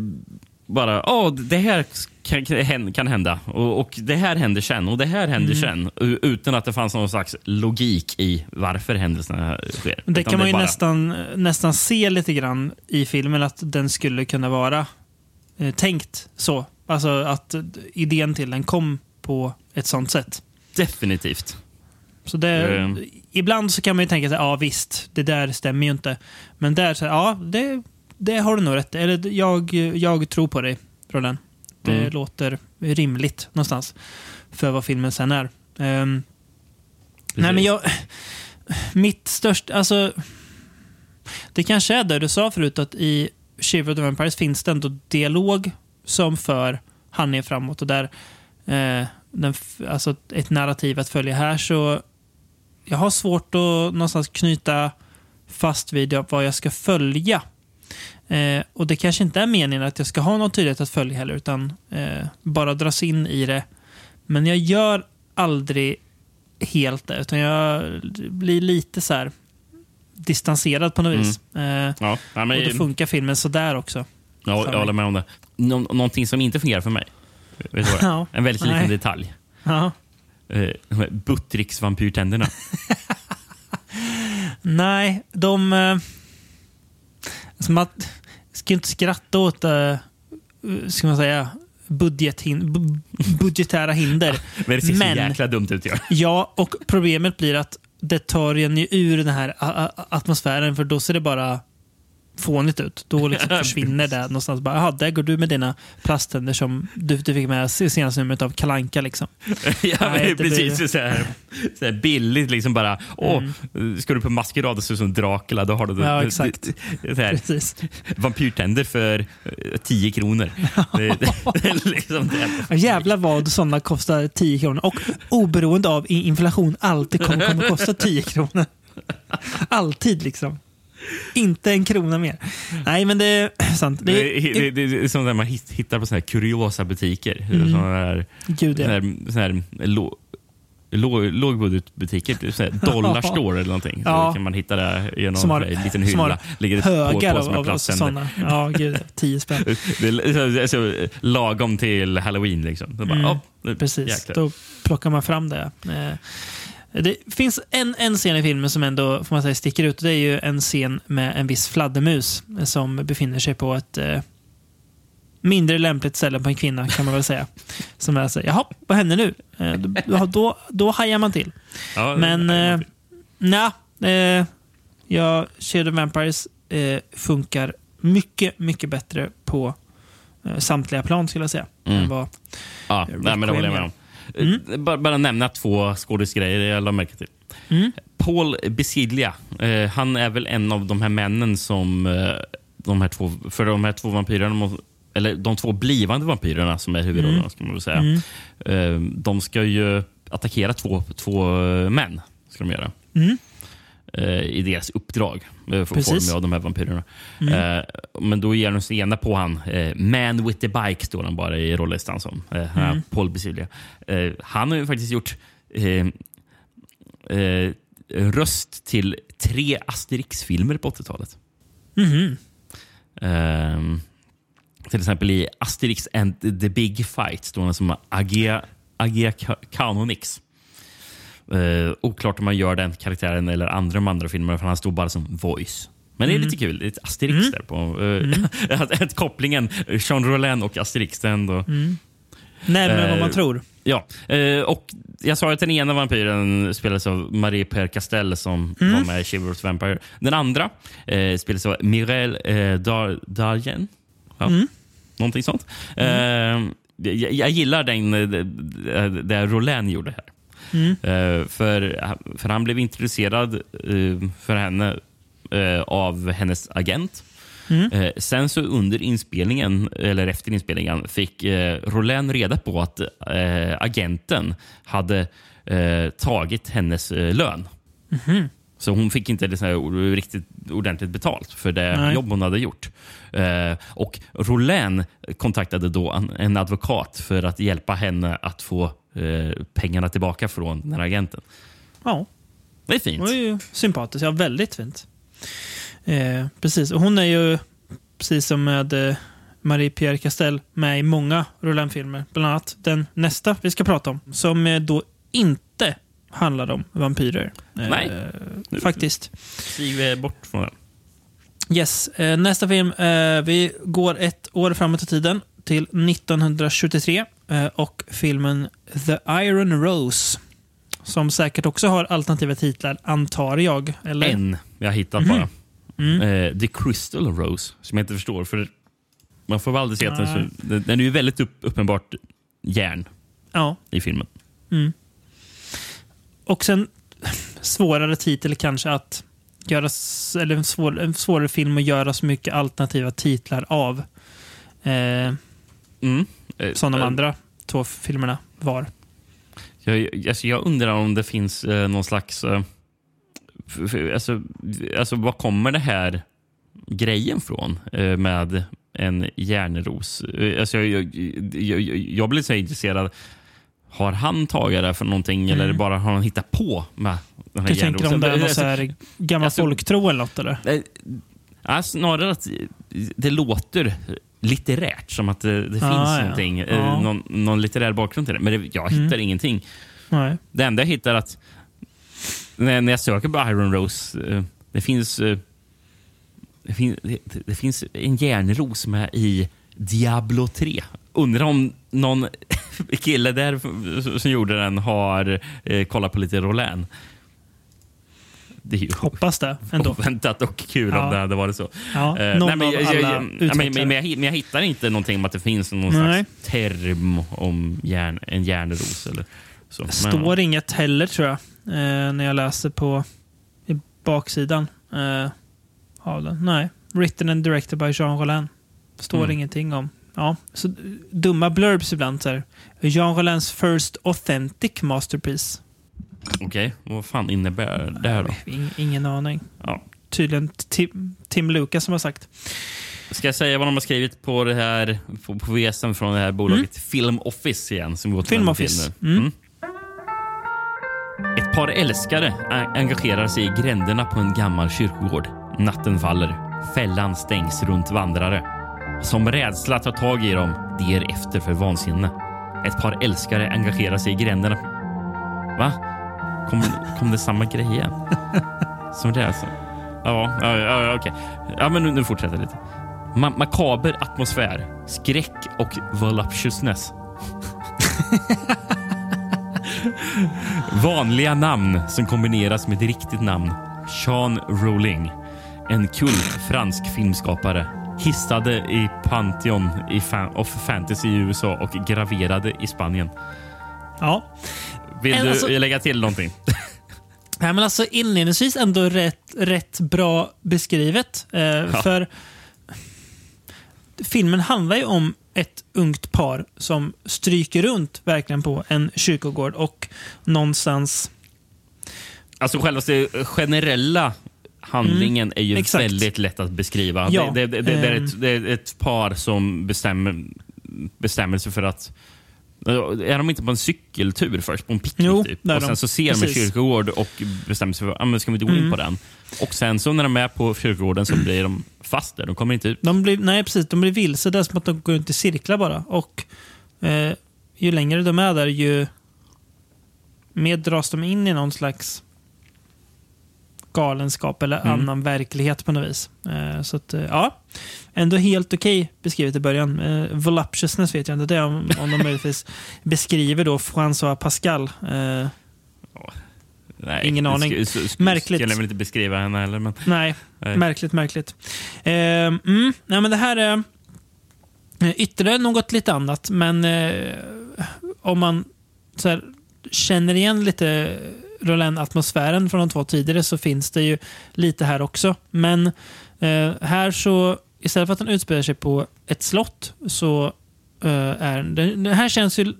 bara, oh, det här kan, kan- hända och, och det här händer sen och det här händer sen. u- Utan att det fanns någon slags logik i varför händelserna sker. Det Utan kan man ju bara- nästan, nästan se lite grann i filmen att den skulle kunna vara eh, tänkt så. Alltså att idén till den kom på ett sånt sätt. Definitivt. Så det, Mm. Ibland så kan man ju tänka sig, ja visst, det där stämmer ju inte. Men där, så, ja, det, det har du nog rätt. Eller jag, jag tror på dig, Roland. Det Mm. låter rimligt någonstans för vad filmen sen är. Ehm, nej, men jag... Mitt största... Alltså... Det kanske är det du sa förut, att i Shiver of the Vampires finns det ändå dialog som för handlingen framåt. Och där, eh, den, alltså ett narrativ att följa här, så jag har svårt att någonstans knyta fast vid vad jag ska följa. Eh, och det kanske inte är meningen att jag ska ha någon tydlighet att följa heller, utan eh, bara dras in i det. Men jag gör aldrig helt det, utan jag blir lite så här distanserad på något vis. Eh, Ja, ja, och men, då funkar filmen sådär också. Ja, jag håller med om det. Nå någonting som inte fungerar för mig. Vet du? Ja. En väldigt liten Nej. detalj. Ja. Eh, Buttricks-vampyrtänderna. Nej, de... Alltså man ska ju inte skratta åt, eh, ska man säga, budgethin, bu- budgetära hinder. Men det ser Men- så jäkla dumt ut. Ja. Ja, och problemet blir att det tar ju ur den här atmosfären, för då ser det bara fånigt ut. Då liksom försvinner det någonstans. Bara, Jaha, där går du med dina plasttänder som du, du fick med i senaste numret av Kalanka liksom. ja, Nej, det blir- precis. Så här, så här billigt. Liksom bara, åh, Ska du på maskerad och se ut som Dracula, då har du Mm. Ja, exakt. Så här, Precis. vampyrtänder för eh, 10 kronor. Det, det, det är liksom det. Jävlar vad sådana kostar 10 kronor. Och oberoende av inflation alltid kommer, kommer kosta 10 kronor. Alltid liksom. Inte en krona mer. Nej, men det är sant. Det Det, är, det, det, är som när man hit- hittar på såna här kuriosa butiker. Mm. Såna här, Gud, såna ja. här, såna här lå, lå, lågbudgetbutiker. typ så här Dollar store eller någonting. Så Ja. kan man hitta det i så här liten som har hylla. Ligger högar på, av, på av plasttänder. sådana. Ja, gud. 10 spänn. Det är så- så, lagom till halloween. Liksom. Så bara, Mm, oh, Precis, jäklar. då plockar man fram det. Eh, Det finns en, en scen i filmen som ändå får man säga, sticker ut. Det är ju en scen med en viss fladdermus som befinner sig på ett eh, mindre lämpligt ställe på en kvinna, kan man väl säga. Som är så, jaha, vad händer nu? Eh, då, då, då hajar man till. Ja, Men eh, nja, eh, ja, Shadow Vampires eh, funkar mycket, mycket bättre på eh, samtliga plan skulle jag säga. Mm. Än vad, Ja, nej, men det håller jag med om. Eh, Bara, bara nämna två skådisgrejer jag la märke till. Mm. Paul Besiglia, eh, han är väl en av de här männen som eh, de här två, för de här två vampyrerna, eller de två blivande vampyrerna som är huvudrollerna, ska man väl säga. Eh, de ska ju attackera två, två eh, män. Ska de göra. Eh, I deras uppdrag. Eh, för Precis. form av de här vampyrerna. Eh, men då ger de sig ena på han. Eh, Man with the bike står han bara i rollistan som. Eh, är Paul Besiglia. Eh, han har ju faktiskt gjort eh, eh, röst till tre Asterix-filmer på 80-talet. Ehm, till exempel i Asterix and the Big Fight står han som Agia, Agia Ka- Uh, oklart om man gör den karaktären eller andra de andra filmerna för han står bara som voice. Men det är lite kul. Lite Asterix där. på att, att Kopplingen Jean Rollin och Asterix. Den då, Närmare vad man Eh, tror. Ja, eh, och jag sa att den ena vampyren spelades av Marie Per Castell som var med i Shivers Vampire. Den andra eh, spelades av Mireille eh, Dar Darjen. Ja, Någonting sånt. Eh, jag, jag gillar den, eh, det, det Rollin gjorde här. Eh, för, för han blev introducerad eh, för henne eh, av hennes agent. Eh, sen så under inspelningen, eller efter inspelningen, fick eh, reda på att agenten hade tagit hennes lön. Så hon fick inte liksom, o- riktigt ordentligt betalt för det Nej. jobb hon hade gjort. Eh, och Rollin kontaktade då en, en advokat för att hjälpa henne att få eh, pengarna tillbaka från den här agenten. Ja, Det är fint. det var ju sympatiskt. Ja, väldigt fint. Eh, precis. Och hon är ju, precis som med eh, Marie-Pierre Castell, med i många Roland-filmer. Bland annat den nästa vi ska prata om, som eh, då inte handlar om vampyrer. Eh, Nej. Faktiskt. Stig bort från den. Yes. Nästa film. Vi går ett år framåt i tiden till 1923 eh, och filmen The Iron Rose. Som säkert också har alternativa titlar, antar jag. Eller? En jag hittat bara. Eh, The Crystal Rose, som jag inte förstår. För Man får väl aldrig se att den, den, är ju väldigt upp, uppenbart järn Ja. i filmen. Och sen svårare titel kanske att göra, eller en, svår, en svårare film att göra så mycket alternativa titlar av. Eh, Mm. Eh, som de eh, andra två filmerna var. Jag, alltså jag undrar om det finns eh, någon slags... Eh, alltså, alltså, var kommer det här grejen från eh, med en järnros? Eh, alltså, jag, jag, jag, blir så intresserad. Har han tagit det för någonting eller bara har han hittat på med den här Du tänker om det är någon Alltså, så här gammal alltså- folktro eller något eller? Ja, snarare att det låter litterärt, som att det, det finns Ah, ja. någonting, eh, Ja. någon, någon litterär bakgrund till det. Men det, jag hittar ingenting. Nej. Det enda jag hittar att när, när jag söker på Iron Rose, eh, det finns eh, det, fin, det, det finns en järnros med i Diablo 3. Undrar om någon kille där som gjorde den har eh, kollat på lite Roland. Det är ju Hoppas det ändå. oväntat och kul Ja. om det hade varit så. Ja, någon nej, men av jag- jag- alla jag- nej, men, utvecklare. men, jag, men jag hittar inte någonting om att det finns någon Nej. slags term om järn, en järnros. Eller så. Men, står inget heller tror jag. Eh, när jag läser på i baksidan eh, av den. Nej. Written and directed by Jean Rollin. Står Mm. ingenting om. Ja, så dumma blurbs ibland. Så här. Jean Rollins first authentic masterpiece. Okej, vad fan innebär det här då? In, ingen aning. Ja. Tydligen Tim, Tim Lucas som har sagt. Ska jag säga vad de har skrivit på det här på, på VSen från det här bolaget Film Office igen? Som till Film Office. filmen. Mm. Ett par älskare engagerar sig i gränderna på en gammal kyrkogård. Natten faller. Fällan stängs runt vandrare. Som rädsla tar tag i dem, de ger efter för vansinne. Ett par älskare engagerar sig i gränderna. Va? Kom, kom det samma grej igen? Som det alltså? Ja, ja, ja, okej. Ja, men nu, nu fortsätter jag lite. Ma makaber atmosfär, skräck och voluptuousness. Vanliga namn som kombineras med ett riktigt namn. Sean Rowling. En kult fransk filmskapare. Hissade i Pantheon i fan of Fantasy i USA och graverade i Spanien. Ja. Vill du alltså- lägga till någonting? Nej, men alltså inledningsvis ändå rätt, rätt bra beskrivet. Eh, För filmen handlar ju om ett ungt par som stryker runt verkligen på en kyrkogård och någonstans... Alltså själva generella handlingen är ju Mm, exakt. väldigt lätt att beskriva. Ja, det, det, det, det, är ehm. ett, det är ett par som bestämmer, bestämmer sig för att Är de inte på en cykeltur först? På en picknick? Jo, typ? Och sen de. så ser de en Precis. Mm. kyrkogård och bestämmer sig för att ah, ska vi inte gå in på den. Och sen så när de är på kyrkogården så blir de fast där. De kommer inte ut. De blir, nej, precis. De blir vilse. Det är som att de går runt i cirklar bara. Och eh, ju längre de är där, ju mer dras de in i någon slags galenskap eller Mm. annan verklighet på något vis. Eh, så att, eh, ja. Ändå helt okej beskrivet i början. Eh, voluptuousness vet jag inte. Det är om, om de möjligtvis beskriver då François Pascal. Eh, Nej, Ingen aning. sk- sk- Märkligt. Skulle jag väl inte beskriva henne heller. Men, Nej, Nej. märkligt, märkligt. Eh, mm, nej, men det här är ytterligare något lite annat, men eh, om man här, känner igen lite Roland-atmosfären från de två tidigare så finns det ju lite här också. Men eh, här så, istället för att den utspelar sig på ett slott så eh, är det, det här känns ju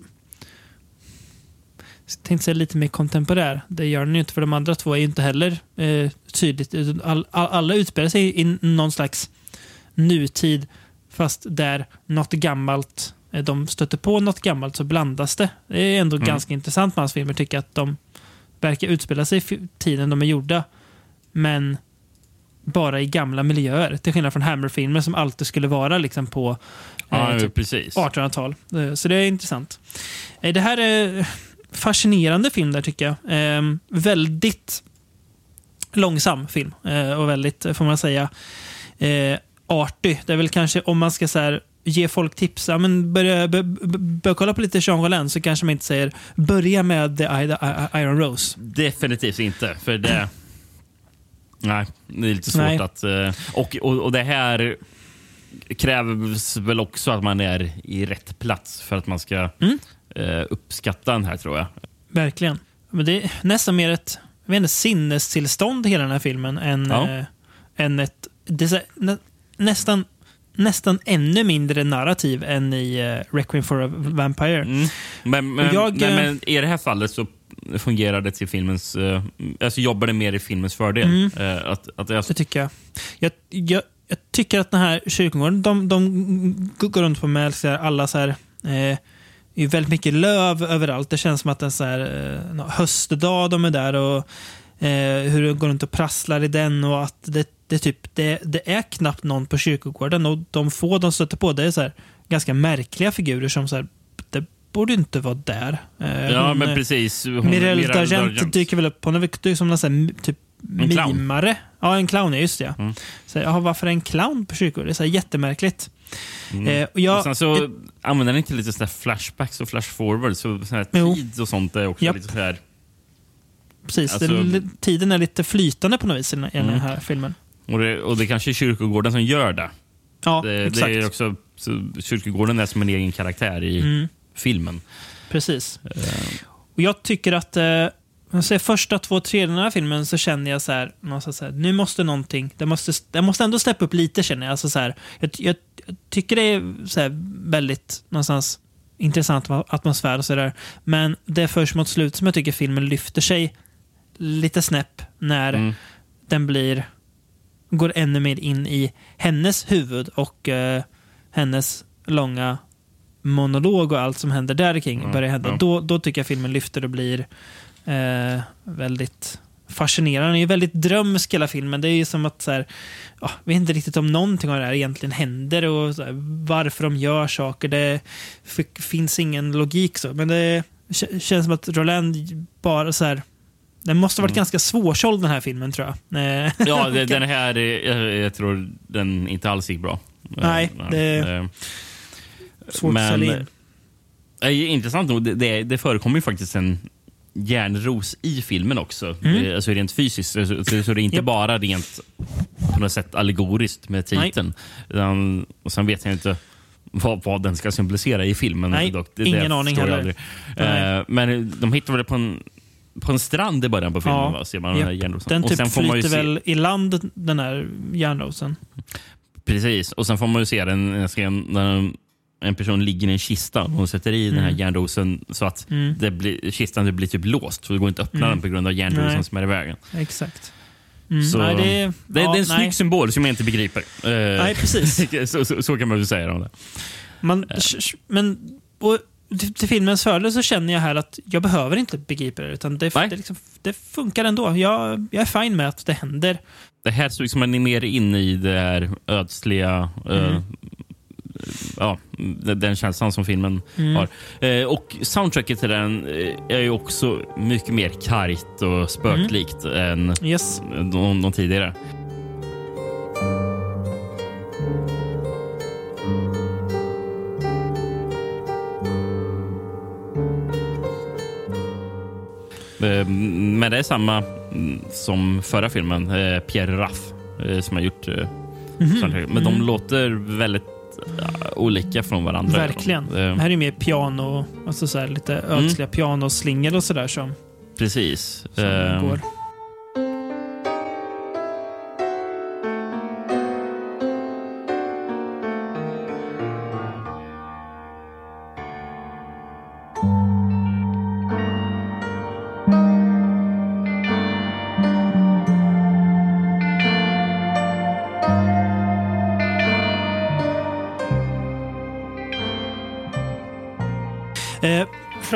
jag tänkte säga lite mer kontemporär. Det gör den ju inte, för de andra två är ju inte heller eh, tydligt. All, all, alla utspelar sig i någon slags nutid, fast där något gammalt, eh, de stöter på något gammalt så blandas det. Det är ändå ganska intressant med hans filmer, tycker att de verkar utspela sig i tiden de är gjorda, men bara i gamla miljöer. Till skillnad från Hammer-filmer som alltid skulle vara liksom på ja, eh, typ precis. 1800-tal. Eh, Så det är intressant. Eh, Det här är fascinerande film där tycker jag. Eh, väldigt långsam film eh, och väldigt, får man säga, eh, artig. Det är väl kanske om man ska så här, ge folk tips, ja, men börja, bör, bör, bör kolla på lite Jean Rollin så kanske man inte säger börja med The Iron Rose. Definitivt inte. För det... Nej, det är lite svårt Nej. att... eh, Och, och, och det här krävs väl också att man är i rätt plats för att man ska Mm. eh, uppskatta den här, tror jag. Verkligen. Men det är nästan mer ett jag vet inte, sinnestillstånd hela den här filmen än, Ja. eh, än ett det är nä, nästan, nästan ännu mindre narrativ än i eh, Requiem for a Vampire. Mm. Men, men, jag, nej, eh, men i det här fallet så fungerar det till filmens... eh, alltså jobbar det mer i filmens fördel. Mm. Eh, att, att jag, Det tycker jag. Jag, jag, jag tycker att den här kyrkogården, de, de går runt på med alla så här, eh, det är väldigt mycket löv överallt. Det känns som att är så här, eh, höstdag de är där och hur de går runt och prasslar i den och att det, det, typ, det, det är knappt någon på kyrkogården och de få de stöter på det är så här, ganska märkliga figurer som så här, det borde inte vara där. Eh, ja, hon, men eh, precis. Hon- Mirel Dargent dyker väl upp. Hon är väl som någon sån här, typ En clown. mimare. Ja, en clown, just det. Ja. Mm. Så, ja, varför är en clown på kyrkogården? Det är så här jättemärkligt. Mm. Eh, och jag, och sen så använder den inte lite sådär flashbacks och flashforwards. Så här tid och sånt är också Japp. lite så här... precis, alltså- det, tiden är lite flytande på något vis i den, den Mm. här filmen. Och det, och det kanske är kyrkogården som gör det. Ja, det, det exakt. är också, så kyrkogården är som en egen karaktär i Mm. filmen. Precis. Eh, Och jag tycker att eh, jag säger första två tredjedelarna av filmen så känner jag så här, någonstans så här, nu måste någonting, det måste, det måste ändå steppa upp lite känner jag. Alltså så här, jag, jag, jag tycker det är så här väldigt någonstans intressant atmosfär och sådär. Men det är först mot slut som jag tycker filmen lyfter sig lite snäpp när Mm. den blir går ännu mer in i hennes huvud och eh, hennes långa monolog och allt som händer där kring Ja, börjar hända. ja. Då, då tycker jag filmen lyfter och blir eh, väldigt fascinerande. Den är ju väldigt drömsk hela filmen. Det är ju som att så här, ja, vi vet inte riktigt om någonting av det här egentligen händer och här, varför de gör saker. Det finns ingen logik så. Men det känns som att Roland bara så här den måste ha varit Mm. ganska svårsåld den här filmen tror jag. Eh, Ja, det, den här, eh, jag, jag tror den inte alls gick bra. Nej, Eh, det- eh, Svårt Men- att sälja in. Intressant nog, det, det, det förekommer ju faktiskt en järnros i filmen också. Mm. Alltså rent fysiskt. Så, så, så det är inte Japp. bara rent på något sätt allegoriskt med titeln. Utan, och sen vet jag inte vad, vad den ska symbolisera i filmen. Nej, dock. ingen aning förstår jag heller. Eh, men de hittar väl på en, på en strand i början på filmen. Ja, Va? Ser man den här. Den och typ sen får man flyter se, väl i land, den här järnrosen. Precis, och sen får man ju se den när en person ligger i en kista och hon sätter i den här järnrosen så att Mm. det blir, kistan det blir typ låst. Så det går inte att öppna Mm. den på grund av järnrosen som är i vägen. Exakt. Mm, Så, nej, det, Det, ja, det är en snygg nej. symbol som jag inte begriper. Nej, precis. så, så, så kan man väl säga om det. Man, Eh. men, och till, till filmens fördel så känner jag här att jag behöver inte begripa det. Utan det, det, liksom, det funkar ändå. Jag, jag är fine med att det händer. Det här så liksom man är mer in i det här ödsliga, eh, ja, den känslan som filmen har. Eh, och soundtracket till den eh, är ju också mycket mer kargt och spöklikt än Yes. de, de tidigare. Men det är samma mm, som förra filmen, eh, Pierre Raff, eh, som har gjort eh, soundtracket. Men de låter väldigt eh, olika från varandra. Verkligen. Eh, Det här är mer piano, alltså så lite ödsliga pianoslingor och sådär som, Precis. som Eh, går.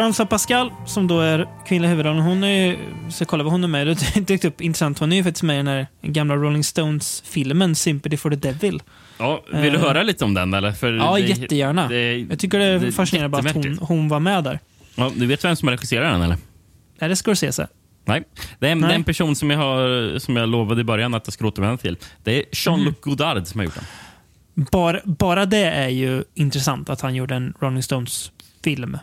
Franza Pascal, som då är kvinnliga huvudrollen, hon är ju, så kolla vad hon är med. Det dykt upp intressant. Hon är ju faktiskt med i den här gamla Rolling Stones-filmen Sympathy for the Devil. ja, vill du Eh, höra lite om den? Eller? För Ja, det- jättegärna. det- jag tycker det är fascinerande bara att hon, hon var med där. Ja, du vet vem som har regisserat den? eller? Är det Scorsese? Nej. Det är en, Nej. det är en person som jag, har, som jag lovade i början att jag skulle återvända till. Det är Jean-Luc Mm. Godard som har gjort den. Bara, bara det är ju intressant att han gjorde en Rolling Stones-film.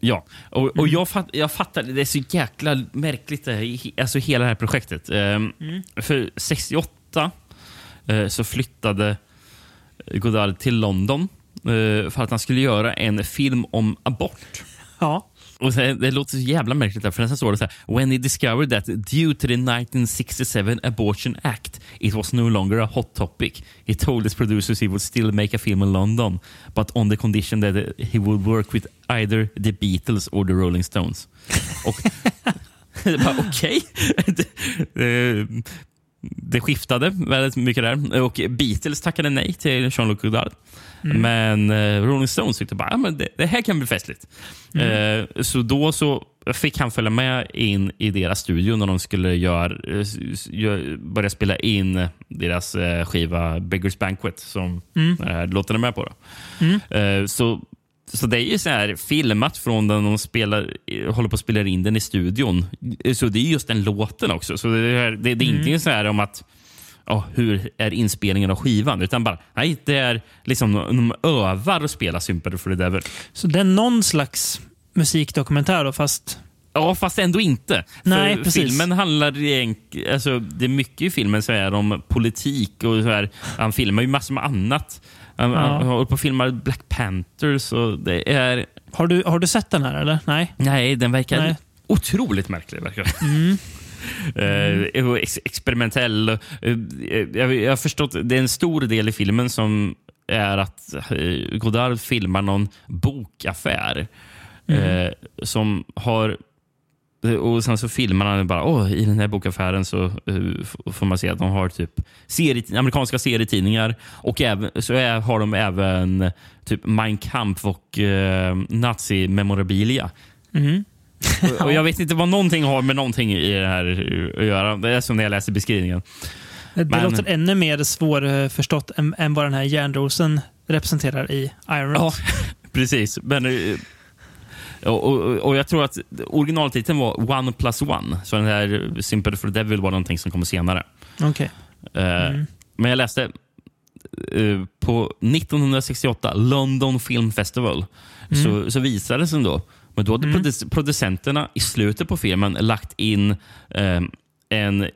Ja, och, Mm. och jag, fatt, jag fattar, det är så jäkla märkligt det här, alltså hela det här projektet. Ehm, Mm. För 68 eh, så flyttade Godard till London eh, för att han skulle göra en film om abort. Ja. Och det, det låter så jävla märkligt, där, för nästan står det så här. When he discovered that due to the 1967 Abortion Act it was no longer a hot topic, he told his producers he would still make a film in London, but on the condition that he would work with either the Beatles or the Rolling Stones. Och bara, Okej. Okay. det, det skiftade väldigt mycket där. Och Beatles tackade nej till Jean-Luc Godard. Men eh, Rolling Stones tyckte bara, ah, men det, det här kan bli festligt. Eh, så då så fick han följa med in i deras studio när de skulle gör, eh, gör, börja spela in deras eh, skiva Beggars Banquet som här låten är med på. Då. Eh, så, så det är ju så här filmat från den de spelar, eh, håller på att spela in den i studion. Så det är just den låten också. Så det är, det, det är inte så här om att ja, hur är inspelningen av skivan? Utan bara, nej, det är liksom de övar att spela Sympathy for the Devil. Så det är någon slags musikdokumentär då, fast... Ja, fast ändå inte. Nej, För precis. Filmen handlar. Alltså, det är mycket i filmen som är om politik och så här. Han filmar ju massor med annat. Han, Ja. han håller på att filma Black Panthers och det är... Har du, har du sett den här eller? Nej? Nej, den verkar Nej. otroligt märklig. Verkar. Eh, och ex experimentell. Eh, jag, jag har förstått, det är en stor del i filmen som är att eh, Godard filmar någon bokaffär eh, som har och sen så filmar han bara, åh, i den här bokaffären så eh, f- får man se att de har typ serie, amerikanska serietidningar och även, så är, har de även typ Mein Kampf och eh, nazi-memorabilia. och, och jag vet inte vad någonting har med någonting i det här att göra. Det är som när jag läser beskrivningen. Det Men- låter ännu mer svårförstått än, än vad den här järnrosen representerar i Iron Ja, Man. precis. Men, eh, och, och, och jag tror att originaltiteln var One plus one. Så den här Sympathy for Devil var någonting som kom senare. Okej. Eh, Men jag läste eh, på 1968 London Film Festival så, så visades den då. Men då hade produ- producenterna i slutet på filmen lagt in eh, en,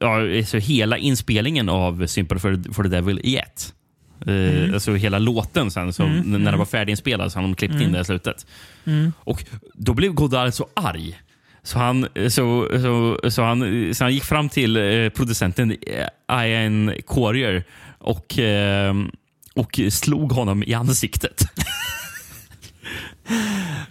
ja, alltså hela inspelningen av Sympathy for, for the Devil i ett. Eh, Alltså hela låten sen, så när den var färdiginspelad så hade de klippt in det i slutet. Och Då blev Godard så arg. Så han, så, så, så han, så han gick fram till eh, producenten eh, Ian Courier och, eh, och slog honom i ansiktet.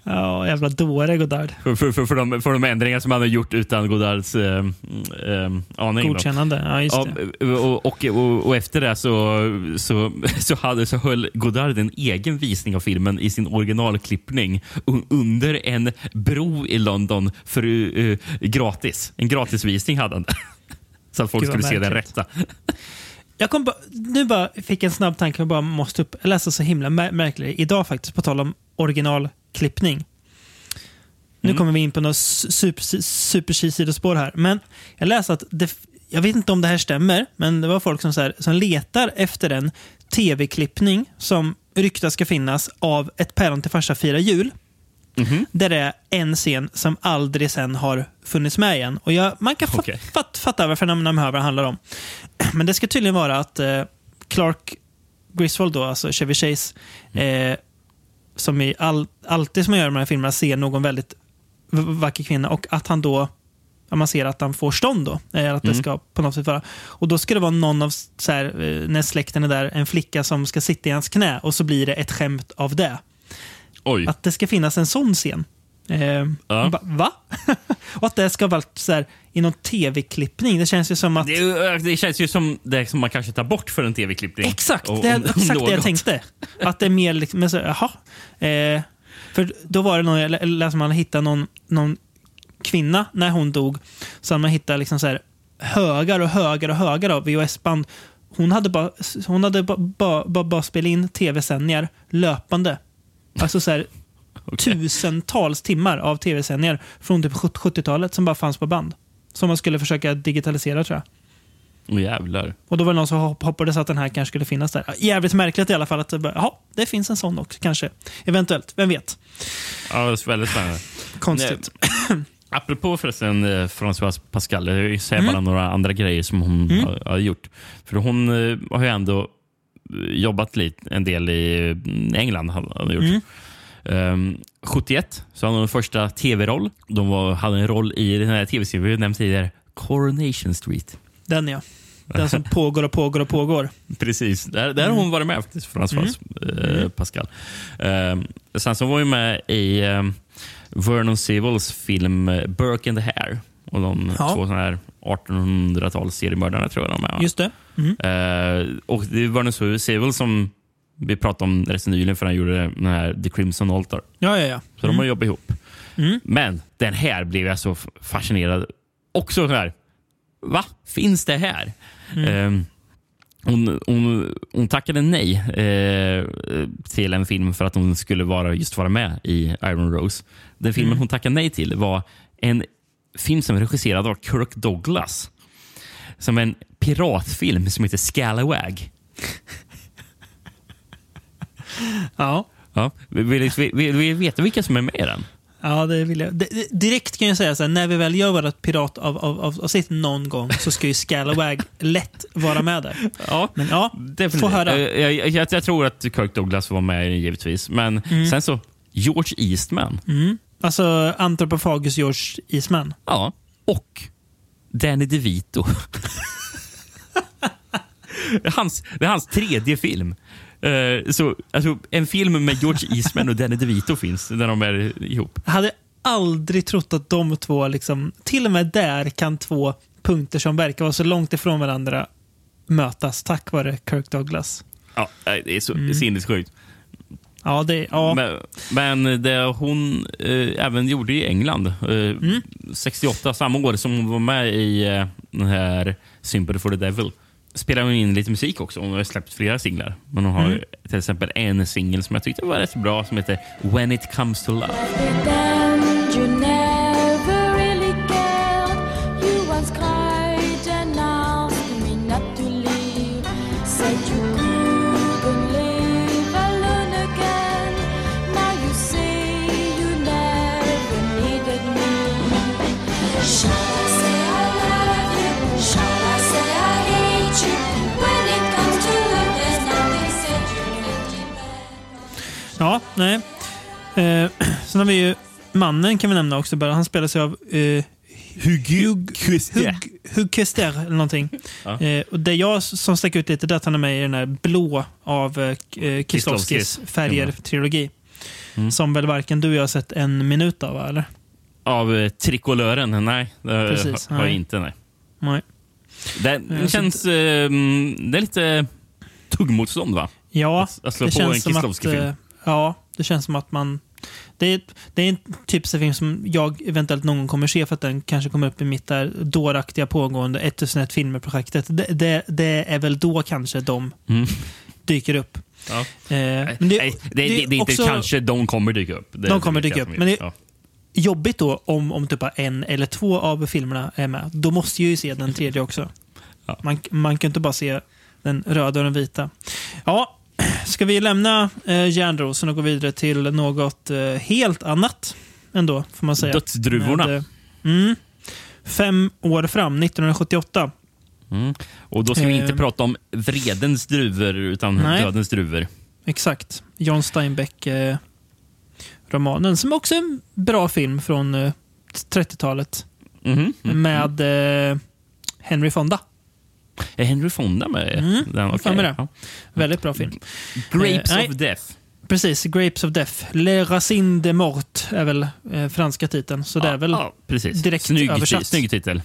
Ja, jävla dåre Godard. För, för, för, för, de, för de ändringar som han har gjort utan Godards eh, eh, aning. då. Godkännande. Ja, just Ja, det. och, och, och, och efter det så, så, så, hade, så höll Godard en egen visning av filmen i sin originalklippning un- under en bro i London för eh, gratis. En gratisvisning hade han. Så att folk Gud, skulle se den märkligt. rätta. Jag kom bara, nu bara fick en snabb tanke. Jag bara måste upp. Jag läste så himla mär- märkligt idag faktiskt, på tal om originalklippning. Nu Mm. kommer vi in på något super, super sidospår här. Men jag läste att det, jag vet inte om det här stämmer, men det var folk som, så här, som letar efter en tv-klippning som ryktas ska finnas av Ett päron till farsa firar jul. Mhm. Där det är en scen som aldrig sen har funnits med igen. Och jag, man kan Okej. fat, fat, fatta varför när man hör vad det handlar om. Men det ska tydligen vara att eh, Clark Griswold, då, alltså Chevy Chase, eh, som i all, alltid som man gör i de här filmerna ser någon väldigt vacker kvinna och att han då man ser att han får stånd då. eh, Att det ska på något sätt vara. Och då ska det vara någon av, så här, eh, när släkten är där, en flicka som ska sitta i hans knä och så blir det ett skämt av det. Oj. Att det ska finnas en sån scen. Eh, Ja. ba, va? och att det ska vara så här, i någon tv-klippning. Det känns ju som att... Det, det känns ju som det som man kanske tar bort för en tv-klippning. Exakt, Och- det är exakt det jag något. tänkte. Att det är mer liksom, men så, jaha. Eh, för då var det någon, jag lä- läste man hittade någon, någon kvinna när hon dog. Så man hittat liksom så här, högar och högar och högar av VHS-band. Hon hade bara, hon hade bara, bara, bara, bara spelat in tv-sändningar löpande. Alltså så här, tusentals timmar av tv-sändningar från typ 70-talet som bara fanns på band. Som man skulle försöka digitalisera tror jag. Åh jävlar. Och då var det någon som hopp- hoppades att den här kanske skulle finnas där. Jävligt märkligt i alla fall att jaha, det finns en sån också kanske. Eventuellt, vem vet? Ja, det är väldigt spännande. Konstigt. Apropå förresten eh, Françoise Pascal, jag vill säga Mm. bara några andra grejer som hon har, har gjort. För hon eh, har ju ändå jobbat lite, en del i mm, England. Hon gjort. Mm. Ehm, 71 så hade hon en första tv-roll. De var, hade en roll i den här tv-serien vi nämnde tidigare, Coronation Street. Den ja. Den som pågår och pågår och pågår. Precis, där, där har hon varit med faktiskt, François eh, Pascal. Ehm, sen så var hon med i um, Vernon Sewells film eh, Burke and the Hare. Och de Ja. två såna här 1800-tals seriemördarna tror jag de är. Just det. Mm. Eh, och det är Vernon Sewell som vi pratade om rätt nyligen för han gjorde den här The Crimson Altar. Ja, ja, ja. Så de har jobbat ihop. Mm. Men den här blev jag så fascinerad. Också så här, va? Finns det här? Mm. Eh, hon, hon, hon tackade nej eh, till en film för att hon skulle vara, just vara med i Iron Rose. Den filmen hon tackade nej till var en film som är regisserad av Kirk Douglas. Som en piratfilm som heter Scalawag. Ja. Ja, vill, vill, vi veta vilka som är med i den? Ja, det vill jag. Det, direkt kan jag säga så här, när vi väl gör vårt pirat av, av, av, av sitt någon gång så ska ju Scalawag lätt vara med där. Ja, Men ja, definitivt. få höra. Jag, jag, jag, jag tror att Kirk Douglas var med givetvis. Men Mm. sen så, George Eastman. Alltså Anthropophagus George Eastman. Ja, och Danny DeVito. det, är hans, det är hans tredje film. Eh, så, alltså, en film med George Eastman och Danny DeVito finns, där de är ihop. Jag hade aldrig trott att de två, liksom, till och med där kan två punkter som verkar vara så långt ifrån varandra mötas tack vare Kirk Douglas. Ja, det är så Mm. sinnessjukt. Ja, det, ja. Men, men det hon eh, även gjorde i England, eh, Mm. 68, samma år som hon var med i eh, den här Sympathy for the Devil, spelade hon in lite musik också. Hon har släppt flera singlar. Men hon har Mm. till exempel en singel som jag tyckte var rätt bra som heter When it comes to love. Ja nej. Eh, sen har vi ju mannen kan vi nämna också. Bara. Han spelar sig av eh, Kester eller någonting. Ja. Eh, och det jag som stack ut lite är att han är med i den här blå av eh, eh, Kieslowskis Kieslowskis. färger-trilogi. Som väl varken du och jag har sett en minut av, eller? Av eh, trikolören? Nej, det Precis, har jag nej. inte. Nej. Nej. Det, Eh, känns... Eh, det är lite tuggmotstånd, va? Ja, Att- att slå det på en känns som att... Kieslowski-film. Ja, det känns som att man... Det är, det är en typ av film som jag eventuellt någon gång kommer se för att den kanske kommer upp i mitt där dåraktiga pågående 1001 filmer-projektet. Det, det, det är väl då kanske de Mm. dyker upp. Ja. Eh, men Nej, det, det, det, är inte också kanske de kommer dyka upp. Det, De kommer det dyka upp, men det- Ja. jobbigt då om, om typ en eller två av filmerna är med. Då måste jag ju se den tredje också. Ja. Man, man kan inte bara se den röda och den vita. Ja, ska vi lämna eh, järnrosen och gå vidare till något eh, helt annat ändå, får man säga. Dödsdruvorna. Med, eh, mm, fem år fram, 1978. Mm. Och då ska vi inte Eh. prata om vredens druvor, utan Nej. dödens druvor. Exakt. John Steinbeck-romanen, som också är en bra film från eh, 30-talet. Mhm. Mm. Med eh, Henry Fonda. Är Henry Fonda med? Mm, Den, okej. mig det. Ja. Väldigt bra film. Grapes Eh, of nej. Death. Precis, Grapes of Death. Le Racine de Mort är väl eh, franska titeln. Så det är väl... Ja, ja, precis. direkt snygg, översatt. snygg titel.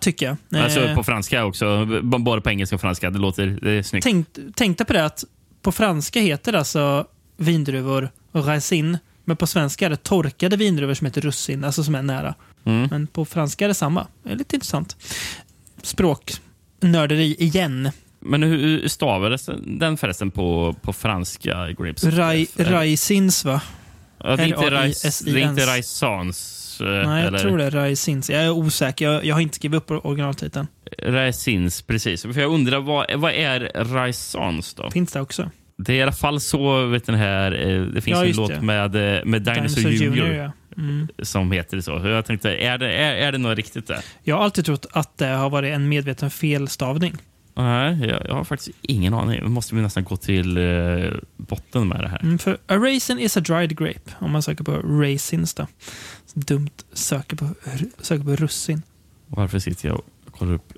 tycker jag. Eh, Alltså på franska också. B- Både på engelska och franska. Det låter det är snyggt. tänk, tänkte på det att på franska heter det alltså vindruvor och raisin. Men på svenska är det torkade vindruvor som heter russin, alltså som är nära. Mm. Men på franska är det samma. Det är lite intressant. Språknörderi igen. Men hur stavades den förresten på, på franska? Grapes Rai, raisins, va? Ja, det är inte rais- det är inte raisans? eh, Nej, jag eller? tror det är raisins. Jag är osäker. Jag, jag har inte skrivit upp originaltiteln. Raisins, precis. För jag undrar, vad, vad är raisans då? Finns det också? Det är i alla fall så, vet den här, eh, det finns Ja, en låt det. med, eh, med Dinosaur, Jr. ja. Mm. som heter så. Jag tänkte, är det, är, är det något riktigt där? Jag har alltid trott att det har varit en medveten felstavning. Nej, jag, jag har faktiskt ingen aning. Nu måste vi nästan gå till eh, botten med det här. Mm, för a raisin is a dried grape. Om man söker på raisins då. Dumt söker på, söker på russin. Varför sitter jag och kollar upp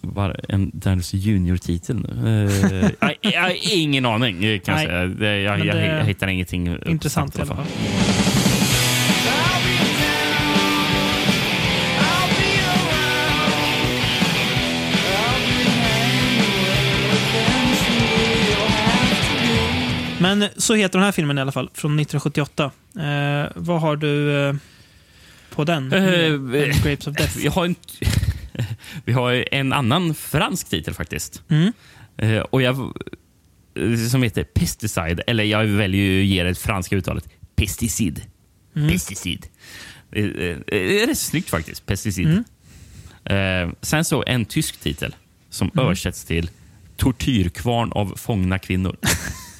var en Dinosaur Junior-titel nu? Eh, jag, jag har ingen aning, kan jag jag, jag, jag hittar ingenting Intressant i alla fall. Men så heter den här filmen i alla fall, från 1978. Eh, vad har du eh, på den? Eh, Mm, Grapes of Death. Vi har en, vi har en annan fransk titel faktiskt. Mm. Eh, och jag, eh, som heter Pesticide, eller jag väljer ju att ge det franska uttalet. Pesticid. Mm. Pesticid. Det är- det är rätt snyggt faktiskt. Pesticid. Mm. Eh, sen så en tysk titel som Mm. översätts till Tortyrkvarn av fångna kvinnor.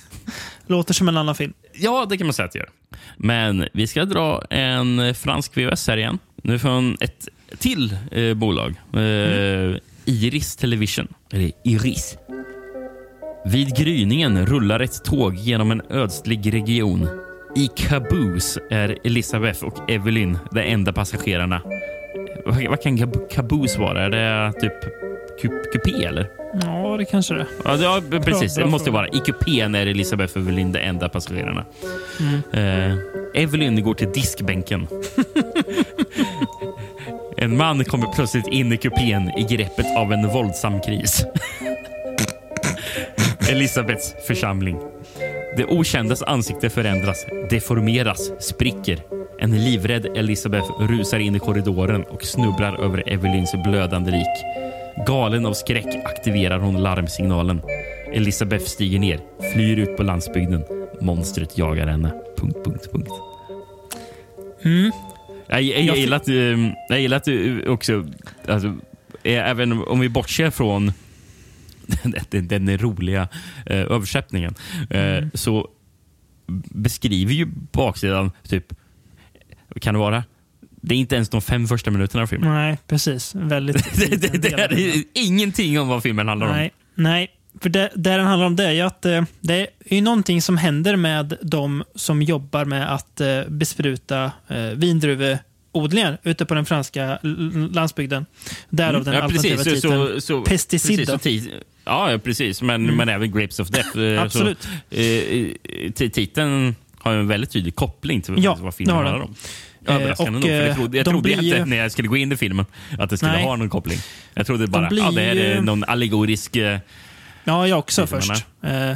Låter som en annan film. Ja, det kan man säga att det gör. Men vi ska dra en fransk VHS här igen. Nu från ett till eh, bolag. Eh, Iris Television. Eller Iris. Vid gryningen rullar ett tåg genom en ödslig region. I Caboose är Elisabeth och Evelyn de enda passagerarna. Eh, vad, vad kan Caboose vara? Är det typ kupé eller? Ja, det kanske det är. Ja, det- ja precis. bra det måste fråga. vara. I kupén är Elisabeth och Evelyn de enda passagerarna. Eh, Evelyn går till diskbänken. en man kommer plötsligt in i kupén i greppet av en våldsam kris. Elisabeths församling. Det okändas ansikte förändras, deformeras, spricker. En livrädd Elisabeth rusar in i korridoren och snubblar över Evelyns blödande lik. Galen av skräck aktiverar hon larmsignalen. Elisabeth stiger ner, flyr ut på landsbygden. Monstret jagar henne. Punkt, punkt, punkt. Mm. Jag, jag, jag, gillar att, ehm, jag gillar att du också, alltså, eh, även om vi bortser från den, den, roliga eh, översättningen, eh, så beskriver ju baksidan typ, kan det vara? Det är inte ens de fem första minuterna av filmen. Nej, precis. Väldigt Det, det, det är ingenting om vad filmen handlar om. Nej, nej. För det, det den handlar om det är ju att eh, det är ju någonting som händer med de som jobbar med att eh, bespruta eh, vindruveodlingar ute på den franska landsbygden. Därav den Mm. Ja, alternativa precis. Titeln. så, så, Pesticid precis, Ja, precis. Men, men även Grapes of Death. Absolut. Så, eh, ti- titeln har en väldigt tydlig koppling till Ja, vad filmen den. handlar om. Eh, Överraskande nog. För jag eh, trodde, jag de trodde blir inte när jag skulle gå in i filmen att det skulle Nej. ha någon koppling. Jag trodde bara blir ja, det här är någon allegorisk... eh, Ja, jag också först. Eh,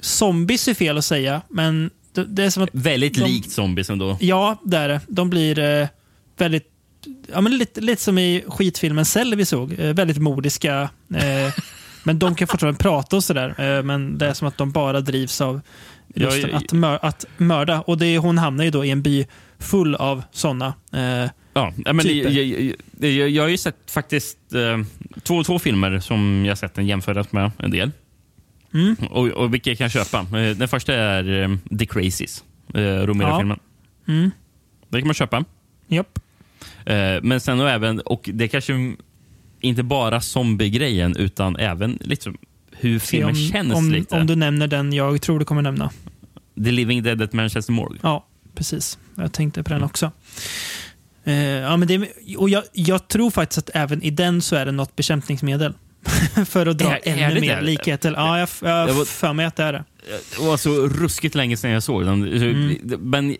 zombies är fel att säga, men det, det är som att... Väldigt de- likt zombies ändå. Ja, det är det. De blir eh, väldigt... Ja, men lite, lite som i skitfilmen Cell vi såg. Eh, väldigt modiska. Eh, men de kan fortfarande prata och sådär. Eh, men det är som att de bara drivs av lusten Ja, att, mör, att mörda. Och det, hon hamnar ju då i en by full av sådana. Eh, Ja, ja, men Typer. jag, jag, jag, jag har ju sett faktiskt eh, två, två filmer som jag sett den jämföras med en del. Mm. Och, och vilka jag kan köpa. Eh, Den första är eh, The Crazies, eh, Romero-filmen. mm, Den kan man köpa. japp. Eh, Men sen och även, och det kanske inte bara zombie-grejen utan även liksom hur filmen om, känns om, lite. om du nämner den jag tror du kommer nämna. The Living Dead at Manchester Morgue. Ja, precis. Jag tänkte på den också. Eh, ja, men det, är- och jag, jag tror faktiskt att även i den så är det något bekämpningsmedel. För att dra Är- är ännu det mer det? likheter. Ja, jag jag Jag har för mig att det är det. Det var så ruskigt länge sedan jag såg den. Mm. Men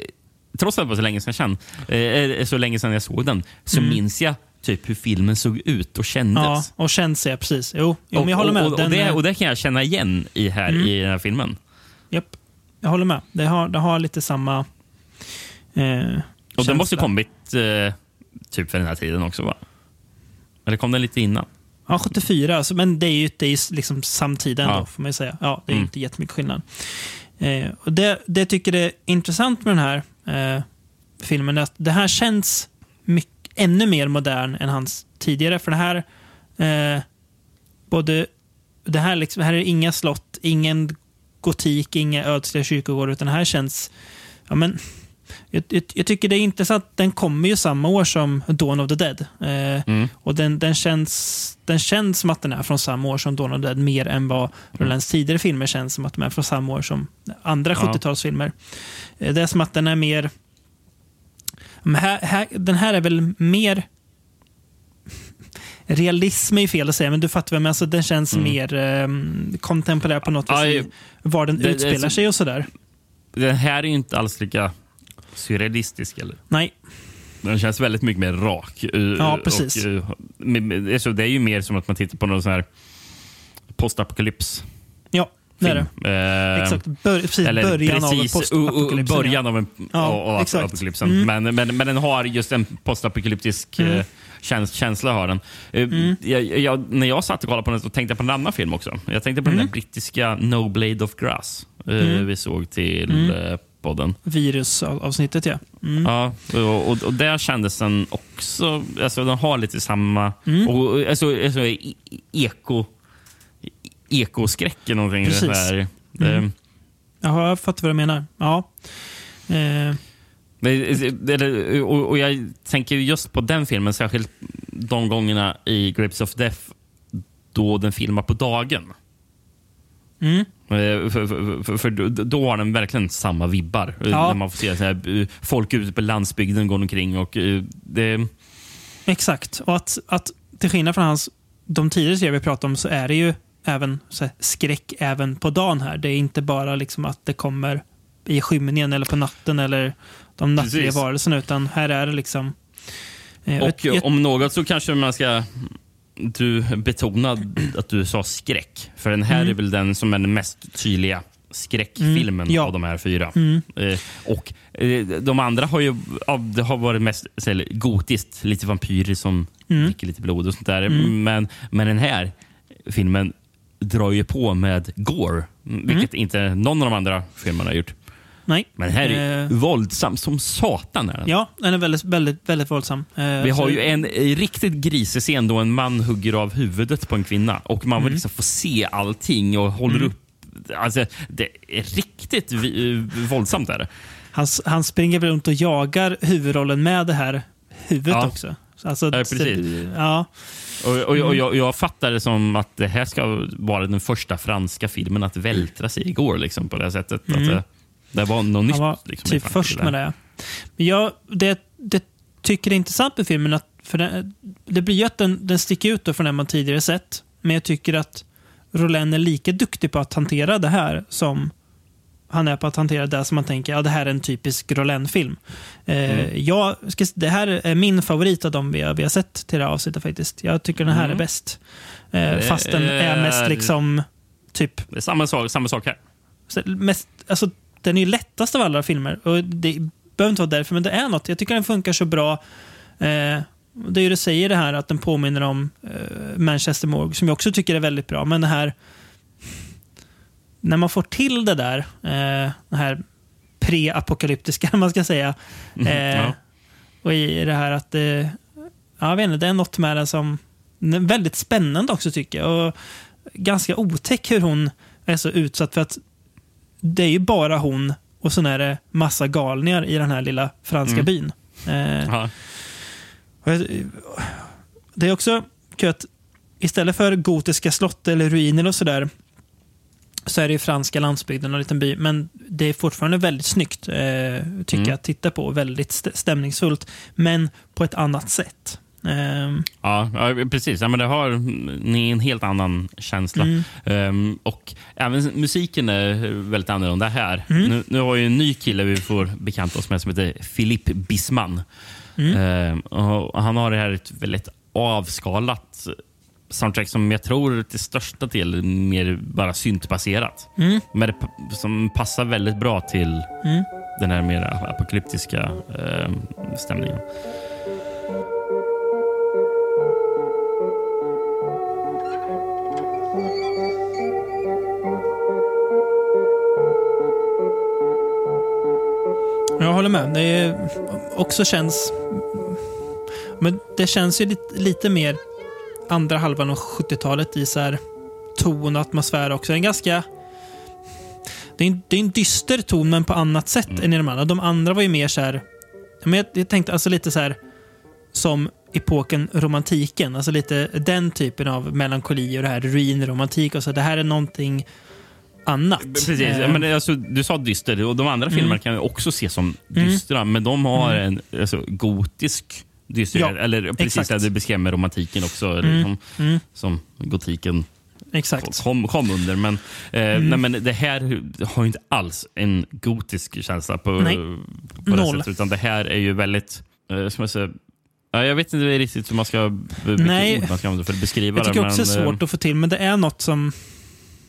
trots att det var så länge sedan, eh, så länge sedan jag såg den så minns jag typ hur filmen såg ut och kändes. Mm. Ja, och känns jag precis. Jo, jo men jag håller med. Och, och, och, det, eh, och det kan jag känna igen i, här, Mm. i den här filmen. japp, jag håller med. Det har, det har lite samma eh, Och den måste känsla. kommit eh, typ för den här tiden också va? Eller kom den lite innan? Ja, 74. Alltså, men det är ju det är liksom samtida ändå, Ja. får man säga. Ja, det är Mm. inte jättemycket skillnad. Eh, och det, det jag tycker är intressant med den här eh, filmen är att det här känns mycket, ännu mer modern än hans tidigare. För det här, eh, både, det här, liksom, här är inga slott, ingen gotik, inga ödsliga kyrkogårdar, utan det här känns ja, men, jag, jag, jag tycker det är intressant. Den kommer ju samma år som Dawn of the Dead. Eh, Mm. och den, den, känns, den känns som att den är från samma år som Dawn of the Dead mer än vad Rolands tidigare filmer känns som att de är från samma år som andra Ja. 70-talsfilmer. Eh, det är som att den är mer... Men här, här, den här är väl mer... Realism är ju fel att säga, men du fattar jag menar. Alltså, den känns mer eh, kontemporär på något vis. Var den det- det utspelar så- sig och sådär. Den här är ju inte alls lika surrealistisk. Eller? Nej, Den känns väldigt mycket mer rak. Ja, precis. Och, alltså, det är ju mer som att man tittar på någon sån här postapokalyps. ja, det är det. film. Eh, Exakt. Bör, precis, Eller början av en precis, o- o- postapokalyps. början av en Ja, av- av exakt. apokalypsen. Mm. Men, men, men den har just en postapokalyptisk Mm. eh, käns känsla. Har den. Eh, jag, jag, när jag satt och kollade på den så tänkte jag på en annan film också. Jag tänkte på Mm. den där brittiska No Blade of Grass eh, vi såg till Mm. Podden. Virusavsnittet, ja. Mm. Ja, och, och, och där kändes den också... Alltså, den har lite samma... Mm. Och, alltså, alltså, eko, ekoskräck eller någonting. Precis. Det här. Mm. Jaha, jag fattar vad du menar. Ja. Eh, och, och jag tänker just på den filmen, särskilt de gångerna i Grapes of Death då den filmar på dagen. Mm. Eh, För, för, för, då- har den verkligen samma vibbar. Eh, Ja. När man får se så här, eh, folk ute på landsbygden går omkring. Och, det, Exakt. Och att, att till skillnad från hans, de tidigare serier vi pratade om så är det ju även här, skräck även på dagen här. Det är inte bara liksom att det kommer i skymningen eller på natten eller de nattliga varelserna, utan här är det liksom... eh, och ett- om något så kanske man ska du betona att du sa skräck. För den här Mm. är väl den som är den mest tydliga skräckfilmen Mm, ja. av de här fyra. Mm. Eh, och eh, De andra har ju av, det har varit mest här, gotiskt, lite vampyrer som Mm. dricker lite blod och sånt där. Mm. Men, men den här filmen drar ju på med gore, vilket inte någon av de andra filmerna har gjort. Nej. Men här är Eh, våldsam som satan. Är den. Ja, den är väldigt, väldigt, väldigt våldsam. Eh, Vi så- har ju en eh, riktigt grisig scen då en man hugger av huvudet på en kvinna och man vill liksom få se allting och håller upp. Alltså, det är riktigt eh, våldsamt. Är det. Han, han springer runt och jagar huvudrollen med det här huvudet Ja. också. Så Alltså, Ja, precis. det- ja. Och, och, och jag, jag fattar det som att det här ska vara den första franska filmen att vältra sig igår liksom, på det här sättet. Att det, det var något nytt. Han var liksom, typ först med det. Men jag det, det tycker är intressant med filmen, att, för det, det blir ju att den, den sticker ut från den man tidigare sett. Men jag tycker att Roland är lika duktig på att hantera det här som han är på att hantera det som man tänker, ja det här är en typisk Roland-film. Eh, jag ska, det här är min favorit av dem vi har, vi har sett till det här avsnittet faktiskt. Jag tycker den här är bäst. Eh, fast den är mest är- liksom, typ, Det samma sak, samma sak här. mest, alltså, den är ju lättast av alla filmer. Och det behöver inte vara därför, men det är något. Jag tycker den funkar så bra. Eh, det är ju det säger det här att den påminner om eh, Manchester Morgue, som jag också tycker är väldigt bra. Men det här... När man får till det där, eh, det här pre-apokalyptiska, man ska säga. Eh, ja. Och i det här att ja, jag vet inte, det är något med det som är väldigt spännande också tycker jag. Och ganska otäck hur hon är så utsatt för att det är ju bara hon och sen är det massa galningar i den här lilla franska byn. Eh, det är också kul att istället för gotiska slott eller ruiner och sådär så är det ju franska landsbygden och en liten by. Men det är fortfarande väldigt snyggt, eh, tycker jag, att titta på. Väldigt st- stämningsfullt, men på ett annat sätt. Ehm, Ja, ja, precis. Ja, men det har ni en helt annan känsla. Mm. Ehm, och Även musiken är väldigt annorlunda här. Mm. Nu, nu har vi en ny kille vi får bekanta oss med som heter Philippe Bisman. Mm. Ehm, och han har det här ett väldigt avskalat soundtrack som jag tror till största del är mer bara syntbaserat. Mm. Men det, som passar väldigt bra till den här mer apokalyptiska stämningen. Jag håller med. Det är också känns... Men det känns ju lite, lite mer andra halvan av 70-talet i så här ton och atmosfär också. En ganska... Det är, en, det är en dyster ton, men på annat sätt än i de andra. De andra var ju mer så här... Men jag, jag tänkte alltså lite så här som epoken romantiken. Alltså lite den typen av melankoli och det här ruinromantik och så. Det här är någonting annat. Precis, Eh, Mm. men det- alltså, du sa dyster och de andra filmerna kan också se som dystra, men de har en alltså, gotisk dysterhet. Ja, eller precis exakt. Mm. det du beskrev med romantiken också, eller som, som gotiken Exakt. kom, kom under. Men, eh, Mm. nej, men det här har ju inte alls en gotisk känsla på, Nej. på det sättet, utan det här är ju väldigt, eh, som jag säger, Ja, jag vet inte riktigt hur man ska, vilket Nej. ord man ska använda för att beskriva Jag tycker det. också det är eh, svårt att få till, men det är något som...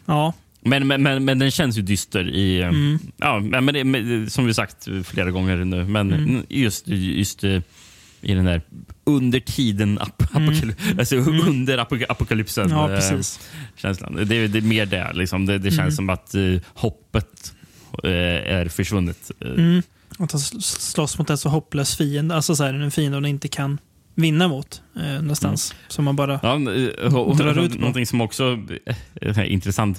Ja, Men, men, men, men den känns ju dyster i... Mm. Ja, men det, men, som vi sagt flera gånger nu. Men Mm. just, just eh, i den där under tiden, ap apokaly alltså under apok apokalypsen. Mm. ja eh, precis. känslan. Det, är- det är mer det. Liksom. Det, det känns Mm. som att eh, hoppet eh, är försvunnet. Mm. Att han sl- slåss mot en så hopplös fiende. Alltså så här, en fiende hon inte kan vinna mot eh, någonstans. Som man bara... Ja, eh, och, och, Drar ut på. någonting som också är intressant.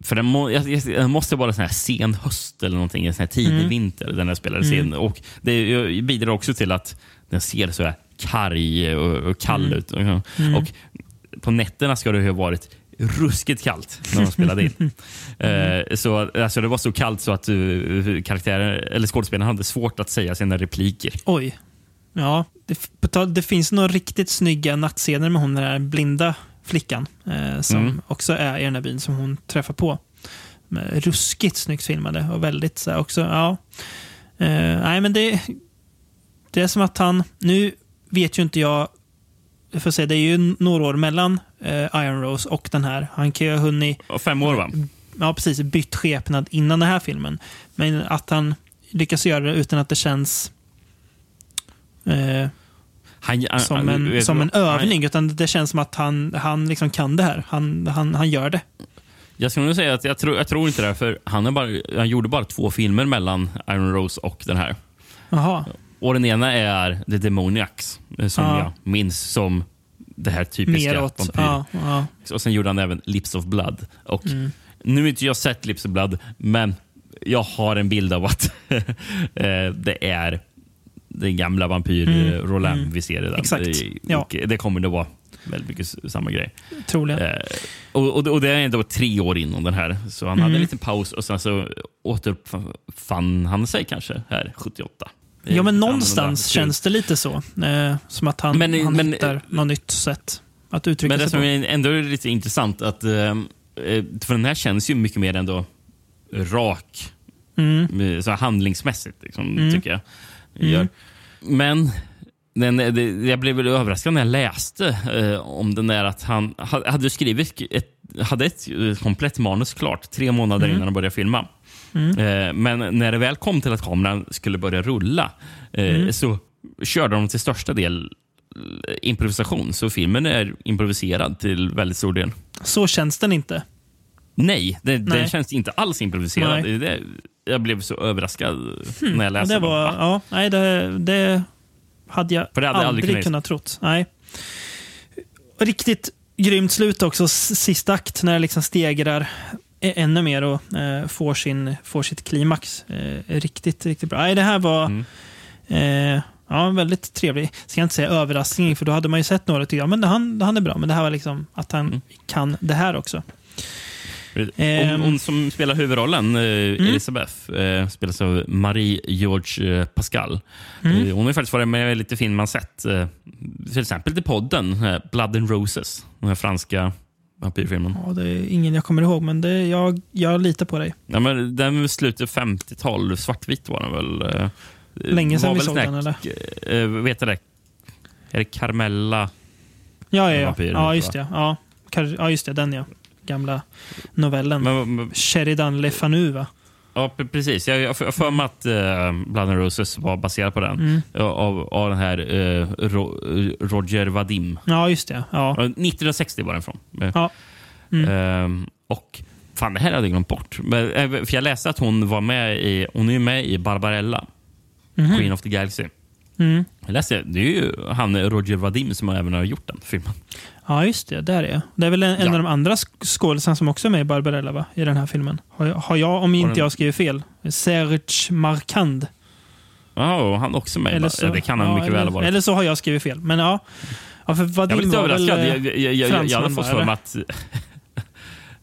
För den, må, den måste vara sån här sen höst eller någonting, en sån tidig Mm. vinter. Den här spelades in. Och det bidrar också till att den ser så här karg och, och kall Mm. ut. Och på nätterna ska det ha varit ruskigt kallt när de spelade in. Mm. Eh, så, alltså, det var så kallt så att uh, karaktärer, eller skådespelarna hade svårt att säga sina repliker. Oj. Ja, det, det finns några riktigt snygga nattscener med hon den där blinda flickan. Eh, som Mm. också är i den här byn som hon träffar på. Ruskigt snyggt filmade och väldigt så här, också, ja. Eh, nej men det, det är som att han, nu vet ju inte jag, får säga, det är ju några år mellan eh, Iron Rose och den här. Han kan ju ha hunnit Och Fem år va? ja, precis, bytt skepnad innan den här filmen. Men att han lyckas göra det utan att det känns eh, Han, han- som, en, som en vad? Han- övning. Utan det känns som att han, han liksom kan det här. Han, han, han gör det. Jag skulle nog säga att jag tror, jag tror inte det, för han, är bara, han gjorde bara två filmer mellan Iron Rose och den här. Jaha. Och den ena är The Demoniacs, eh, som Ja. jag minns som det här typiska Mer åt... vampyr. Ja, ja. Och sen gjorde han även Lips of Blood. Och Mm. Nu har inte jag sett Lips of Blood, men jag har en bild av att eh, det är den gamla vampyr Mm. mm. Roland vi ser den. Exakt. Eh, Ja. Det kommer nog vara väldigt mycket samma grej. Troligen. Eh, och, och, och det är ändå tre år innan den här. Så han hade Mm. en liten paus och sen så återuppfann han sig kanske här 78. Det är Ja, men någonstans känns det lite så. Eh, som att han, Men- han men- hittar något nytt sätt att uttrycka Men det sig som på. är ändå är lite intressant att eh, eh, för den här känns ju mycket mer ändå rak Eh, Så handlingsmässigt, liksom, tycker jag. Gör. Men den, det, jag blev överraskad när jag läste eh, om den där att han ha- hade skrivit ett, hade ett eh, komplett manus klart tre månader innan han började filma. Eh, men när det väl kom till att kameran skulle börja rulla eh, så körde de till största del eh, improvisation. Så filmen är improviserad till väldigt stor del. Så känns den inte. Nej, det, Nej. den känns inte alls improviserad. Det, jag blev så överraskad när jag läste det var, Va? ja, nej, det, det hade jag För det hade aldrig, aldrig kunnat trott. Nej. Riktigt grymt slut också, sista akt, när det liksom stegrar ä- ännu mer och eh, får, sin, får sitt klimax. Eh, riktigt, riktigt bra. Nej, det här var Mm. eh, ja, väldigt trevlig. Ska jag inte säga överraskning, för då hade man ju sett några och tyckte ja, men han, han är bra. Men det här var liksom att han Mm. kan det här också. Hon, Ehm. hon som spelar huvudrollen, eh, Mm. Elisabeth, eh, spelas av Marie-George eh, Pascal. Mm. Hon har faktiskt varit med i lite film man sett. Till exempel till podden Blood and Roses, den här franska vampyrfilmen. Ja, det är ingen jag kommer ihåg, men det, jag, jag litar på dig. Ja, men den slutet 50-tal, svartvit var den väl? Länge sedan vi såg den, här, eh, vet du det? Är det Carmella? Ja, ja, ja. Ja just det. Ja. Ja, just det. Den ja. Gamla novellen. Men, men, Sheridan Le Fanu, va? ja, pre- precis. Jag har för mig att eh, Blood and Roses var baserad på den. Mm. Av, av den här eh, Ro, Roger Vadim. Ja, just det. Ja. Ja, 1960 var den från. Eh, Ja. Mm. Ehm, och Fan, det här hade jag glömt bort. Men, eh, För jag läste att hon var med i, hon är med i Barbarella. Queen of the Galaxy. Mm. Jag läste, det är ju han Roger Vadim som även har gjort den filmen. Ja, just det. Där är. Det är väl en, en Ja. av de andra sk- skådespelarna som också är med i Barbarella, va? I den här filmen. Har jag, har jag om inte den- jag skriver fel, Serge Marcand. Ja, och han också med. Eller så, ja, det kan han ja, mycket eller, väl ha varit. Eller så har jag skrivit fel. Men ja. ja för jag var lite väl, överraskad. eh, Jag, jag, jag, jag, jag hade fått för mig att...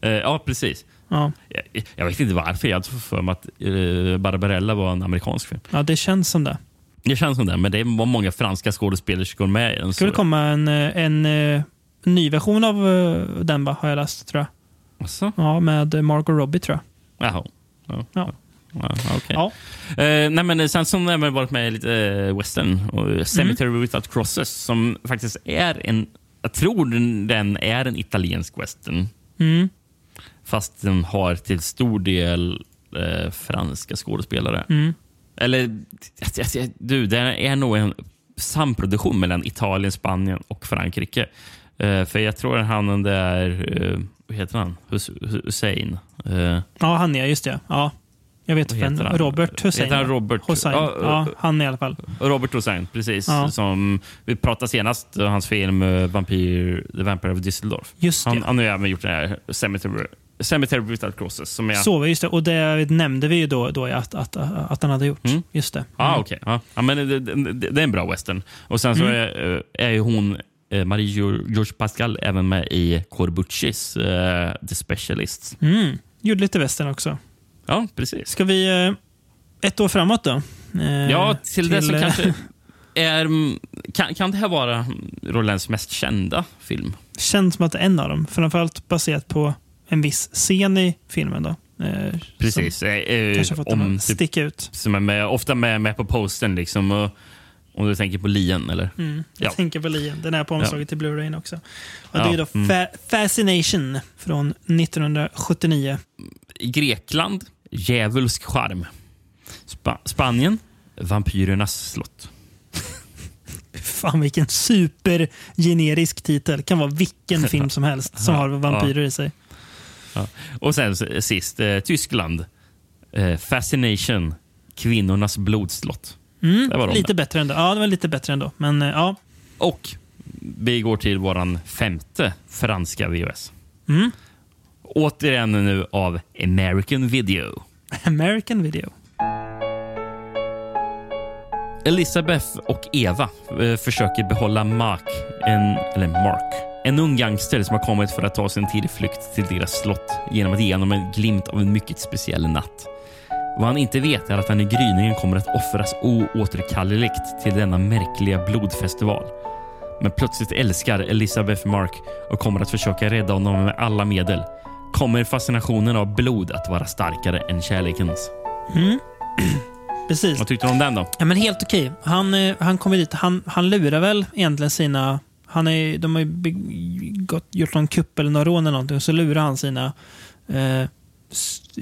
Eh, ja, precis. Ja. Jag, vet inte varför. Jag hade fått för mig att uh, Barbarella var en amerikansk film. ja, det känns som det. Det känns som det, men det var många franska skådespelerskor med i den. Det skulle så- komma en, eh, en, ny version av eh, den, va? Har jag läst, tror jag. Asså? Ja, med Margot Robbie, tror jag. Jaha. Ja. Ja. Ja, okej. Ja. Eh, nej, men sen så har jag varit med i lite eh, western. Och Cemetery Without Crosses som faktiskt är en... Jag tror den, är en italiensk western. Mm. Fast den har till stor del eh, franska skådespelare. Mm. Eller, du, det är nog en samproduktion mellan Italien, Spanien och Frankrike. Eh, för jag tror han den där, uh, vad heter han? Hus Hussein. Eh, Ja, han är, just det. Ja. Jag vet han? Robert Hussein. Heter han? Robert? Hussein. Ja, Ja, eh, han i alla fall. Robert Hussein, precis. Ja. Som vi pratade senast, eh, hans film Vampyr, The Vampire of Düsseldorf. Just Han, det. han har ju även gjort den här Cemetery, Cemetery Without Crosses. Som är, Så, just det. Och det nämnde vi ju då, då att, att, att han hade gjort. Mm. Just det. Ah, Mm. okej. Ja. Ja, men det, det, det är en bra western. Och sen så är, eh, är ju hon, eh, Marie George Pascal, även med i Corbuccis eh, The Specialists. Mm. Gjorde lite västern också. Ja, precis. Ska vi... eh, Ett år framåt då? Eh, Ja, till, det som eh, kanske är... Kan, kan det här vara Rolands mest kända film? Känns som att det är en av dem. Framförallt baserat på en viss scen i filmen. då. Eh, Precis. Som eh, eh, kanske fått den om, att typ, sticka ut. som är med, ofta med, med på postern. Liksom, och, om du tänker på Lien, eller? Mm. Jag Ja. tänker på Lien. Den är på omslaget till Blu-ray också. Och Ja, Det är då mm. Fa- Fascination från 1979. I Grekland, djävulsk charm. Spa Spanien, vampyrernas slott. Fan vilken supergenerisk titel. Kan vara vilken film som helst som har vampyrer i sig. Och sen sist, eh, Tyskland. Eh, Fascination, kvinnornas blodslott. Mm, Det var de lite där. bättre ändå. Ja, det var lite bättre ändå. Men eh, ja. Och vi går till våran femte franska VHS. Mm. Återigen nu av American Video. American Video. Elisabeth och Eva eh, försöker behålla Mark, en, eller Mark, en ung gangster som har kommit för att ta sin tillflykt till deras slott genom att ge honom en glimt av en mycket speciell natt. Vad han inte vet är att han i gryningen kommer att offras oåterkalleligt till denna märkliga blodfestival. Men plötsligt älskar Elisabeth Mark och kommer att försöka rädda honom med alla medel. Kommer fascinationen av blod att vara starkare än kärlekens? Precis. Vad tyckte du om den då? Ja, men helt okej. Han, eh, han kommer dit. Han, han lurar väl egentligen sina... Han är, de har ju be- gått, gjort någon kupp eller någon rån eller någonting och så lurar han sina eh,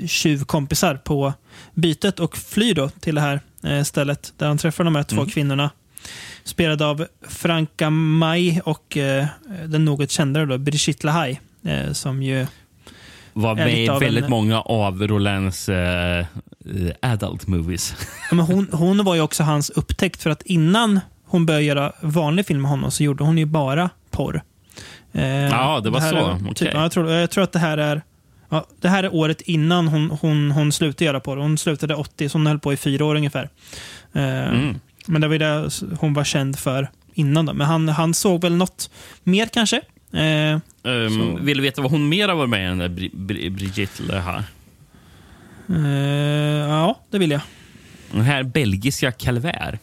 tjuvkompisar på bytet och flyr då till det här eh, stället där han träffar de här två kvinnorna. Spelade av Franka Mai och eh, den något kändare då, Brigitte Lahaye. Eh, som ju... Var med i väldigt en- många av Rolands eh, adult movies. Ja, men hon, hon var ju också hans upptäckt för att innan hon började göra vanlig film med honom så gjorde hon ju bara porr. Eh, Ja, det var här så. Är, Okej. typ, ja, jag, tror, jag tror att det här är ja, det här är året innan hon, hon, hon slutade göra porr. Hon slutade 80, så hon höll på i fyra år ungefär. Eh, Mm. Men det var det hon var känd för innan. Då. Men han, han såg väl något mer kanske. Eh, Um, vill du veta vad hon mer har varit med i den där Bri- Bri- Brigitte här? eh, ja, det vill jag. Den här belgiska Calvert.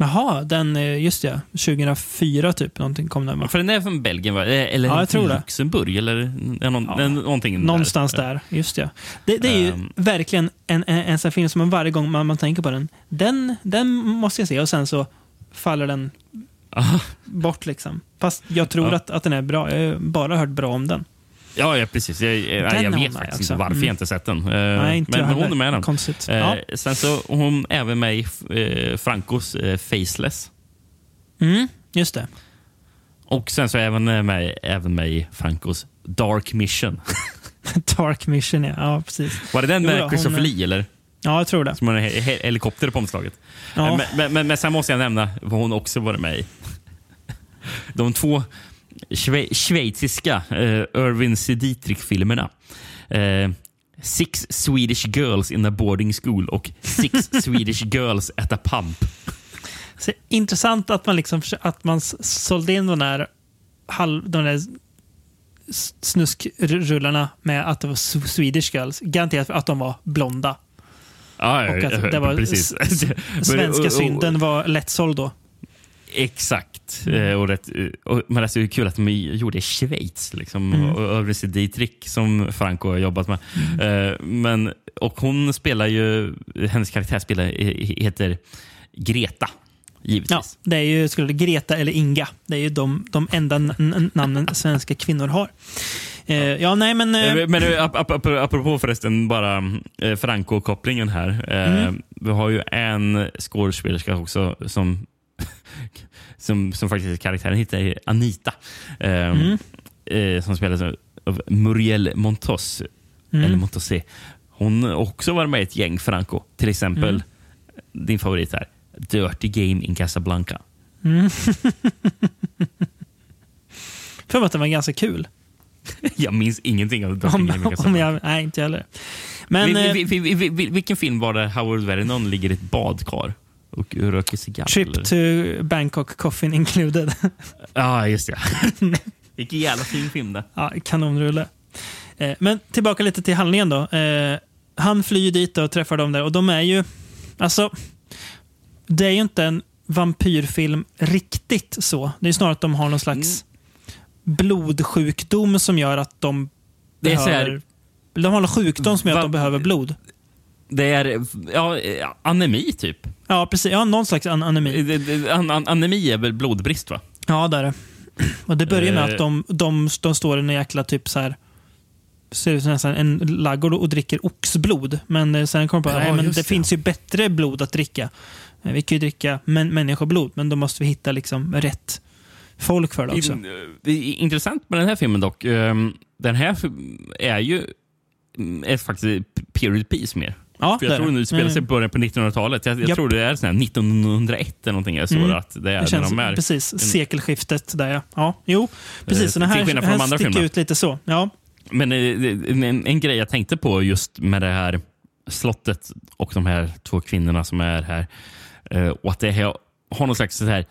Jaha, den, eh, just det. 2004 typ, någonting kom den va? För den är från Belgien, va? Eh, eller Ja, jag tror det. Luxemburg, eller är någon, Ja. någonting Någonstans där. där, just det. Det, det är ju Ehm. verkligen en, en, en sån film som man varje gång man, man tänker på den, den, den måste jag se och sen så faller den bort. liksom. Fast jag tror Ja. att, att den är bra. Jag har bara hört bra om den. Ja, ja, precis. Jag, jag, är jag hon vet faktiskt också. inte varför Mm. jag inte sett den. Eh, Nej, inte men, men hon är med den. Konstigt. Eh, Ja. Sen så hon även med i eh, Francos eh, Faceless. Mm, just det. Och sen så även eh, med, även med i Francos Dark Mission. Dark Mission, ja. ja precis. Var det den Jo med då, hon, Christopher Lee? Eller? Ja, jag tror det. Som en he- he- helikopter på omslaget. Ja. Eh, Men, men, men, men sen måste jag nämna vad hon också varit med i. De två schwe- schweiziska eh, Irvin C. Dietrich-filmerna. Eh, Six Swedish Girls in a Boarding School och Six Swedish Girls at a Pump. Så, intressant att man, liksom, att man sålde in de där, halv, de där snuskrullarna med att det var Sw- Swedish Girls. Garanterat att de var blonda. Ja, Och att det var precis. Svenska synden var lättsåld då. Exakt. Mm. Eh, Och rätt, och, men det är kul att de gjorde i Schweiz. Liksom, Mm. och C. Dietrich som Franco har jobbat med. Mm. Eh, men, och hon spelar ju, hennes karaktär spelar, eh, heter Greta. Givetvis. Ja, det är ju skulle Greta eller Inga. Det är ju de, de enda namnen svenska kvinnor har. Eh, ja, nej men... Eh, Eh, Men eh, ap ap ap apropå förresten bara eh, Franco-kopplingen här. Eh, Mm. Vi har ju en skådespelerska också som, som, som faktiskt karaktären heter Anita. Eh, Mm. eh, som spelas av Muriel Montos. Mm. Eller Montosé. Hon har också varit med i ett gäng Franco. Till exempel Mm. din favorit här. Dirty Game in Casablanca. för mig att den var ganska kul. Jag minns ingenting av Dirty Om, Game in Casablanca. jag, nej, inte heller. Men vi, eh, vi, vi, vi, vi, vilken film var det Howard Vernon ligger i ett badkar och röker cigarr? Trip to Bangkok, coffin included. Ja, just det. Vilken jävla fin film det. ja, kanonrulle. Eh, men tillbaka lite till handlingen då. Eh, han flyr dit och träffar dem där och de är ju... Alltså, det är ju inte en vampyrfilm riktigt så. Det är snarare att de har någon slags blodsjukdom som gör att de Det är så här- De har någon sjukdom som gör att de behöver blod. Det är ja, eh, anemi, typ. Ja, precis. Ja, någon slags an anemi. Det- det- an, an, anemi är väl blodbrist, va? Ja, där är det. Och det börjar med Eh. att de, de, de står i en jäkla typ så här ser ut som nästan en laggård och dricker oxblod. Men eh, sen kommer de på Ja, att men just det det. finns ju bättre blod att dricka. Eh, Vi kan ju dricka män, människoblod, men då måste vi hitta liksom rätt folk för det också. In, det är intressant med den här filmen dock. ehm, Den här är ju mm, är faktiskt period piece mer. Ja, För det jag är tror det. nu spelar sig i Mm. början på 1900-talet. Jag, jag Japp. tror det är sån här 1901 eller någonting. Jag såg Mm. att det är Det känns när de är. precis sekelskiftet där ja. ja. Jo, precis. Eh, den till här, skillnad från de här andra sticker filmerna. ut lite så. Ja. Men eh, en, en, en grej jag tänkte på just med det här slottet och de här två kvinnorna som är här. eh, Och att det här har någon slags så här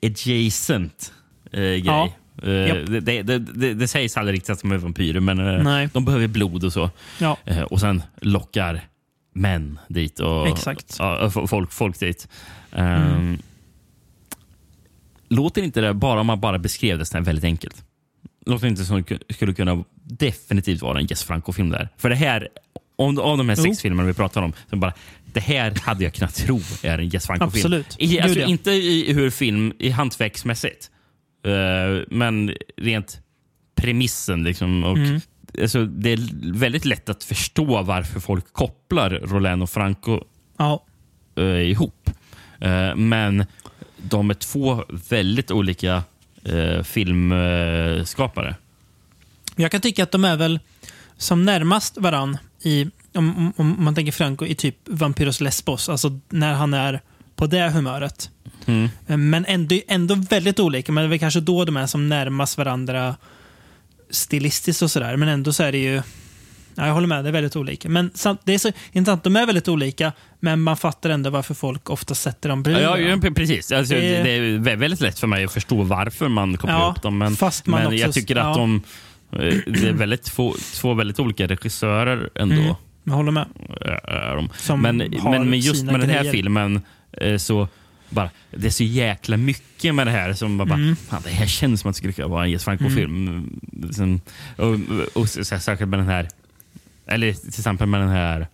vampyr-adjacent eh, grej. Ja. Eh, Japp. det, det, det, det, det sägs aldrig riktigt att de är vampyrer, men eh, Nej. de behöver blod och så. Ja. Eh, Och sen lockar män dit och Exakt. F- folk, folk dit. Um, Låter inte det, bara om man bara beskrev det väldigt enkelt, låter inte som det skulle kunna definitivt vara en Jess Franco-film där. För det här Om, av de här sex Jo. filmerna vi pratar om, så bara, det här hade jag kunnat tro är en Jess Franco-film. Absolut. I, alltså, Gud, ja. Inte i hur film, i hantverksmässigt, eh, men rent premissen. Liksom, och, Mm. Alltså, det är väldigt lätt att förstå varför folk kopplar Roland och Franco Ja, eh, ihop. Eh, men de är två väldigt olika eh, filmskapare. Jag kan tycka att de är väl som närmast varann i, om, om, man tänker Franco, i typ Vampyros Lesbos. Alltså när han är på det humöret. Mm. Eh, Men ändå, ändå väldigt olika. Men det är väl kanske då de är som närmast varandra stilistiskt och sådär. Men ändå så är det ju... Ja, jag håller med, det är väldigt olika. Men samt, det är så intressant, de är väldigt olika, men man fattar ändå varför folk ofta sätter dem bredvid Ja, ja, precis. Alltså, Det- det... är vä- väldigt lätt för mig att förstå varför man kopplar Ja, ihop dem. Men, men också- jag tycker att ja. de eh, det är väldigt två, två väldigt olika regissörer ändå. Mm. Jag håller med. Är de. Som Men, men just med den här filmen eh, så bara, det är så jäkla mycket med det här som bara, Mm. fan, det här känns som att det skulle kunna vara en Jes Franco-film. Sen- Och, och, så- så- särskilt med den här, eller till exempel med den här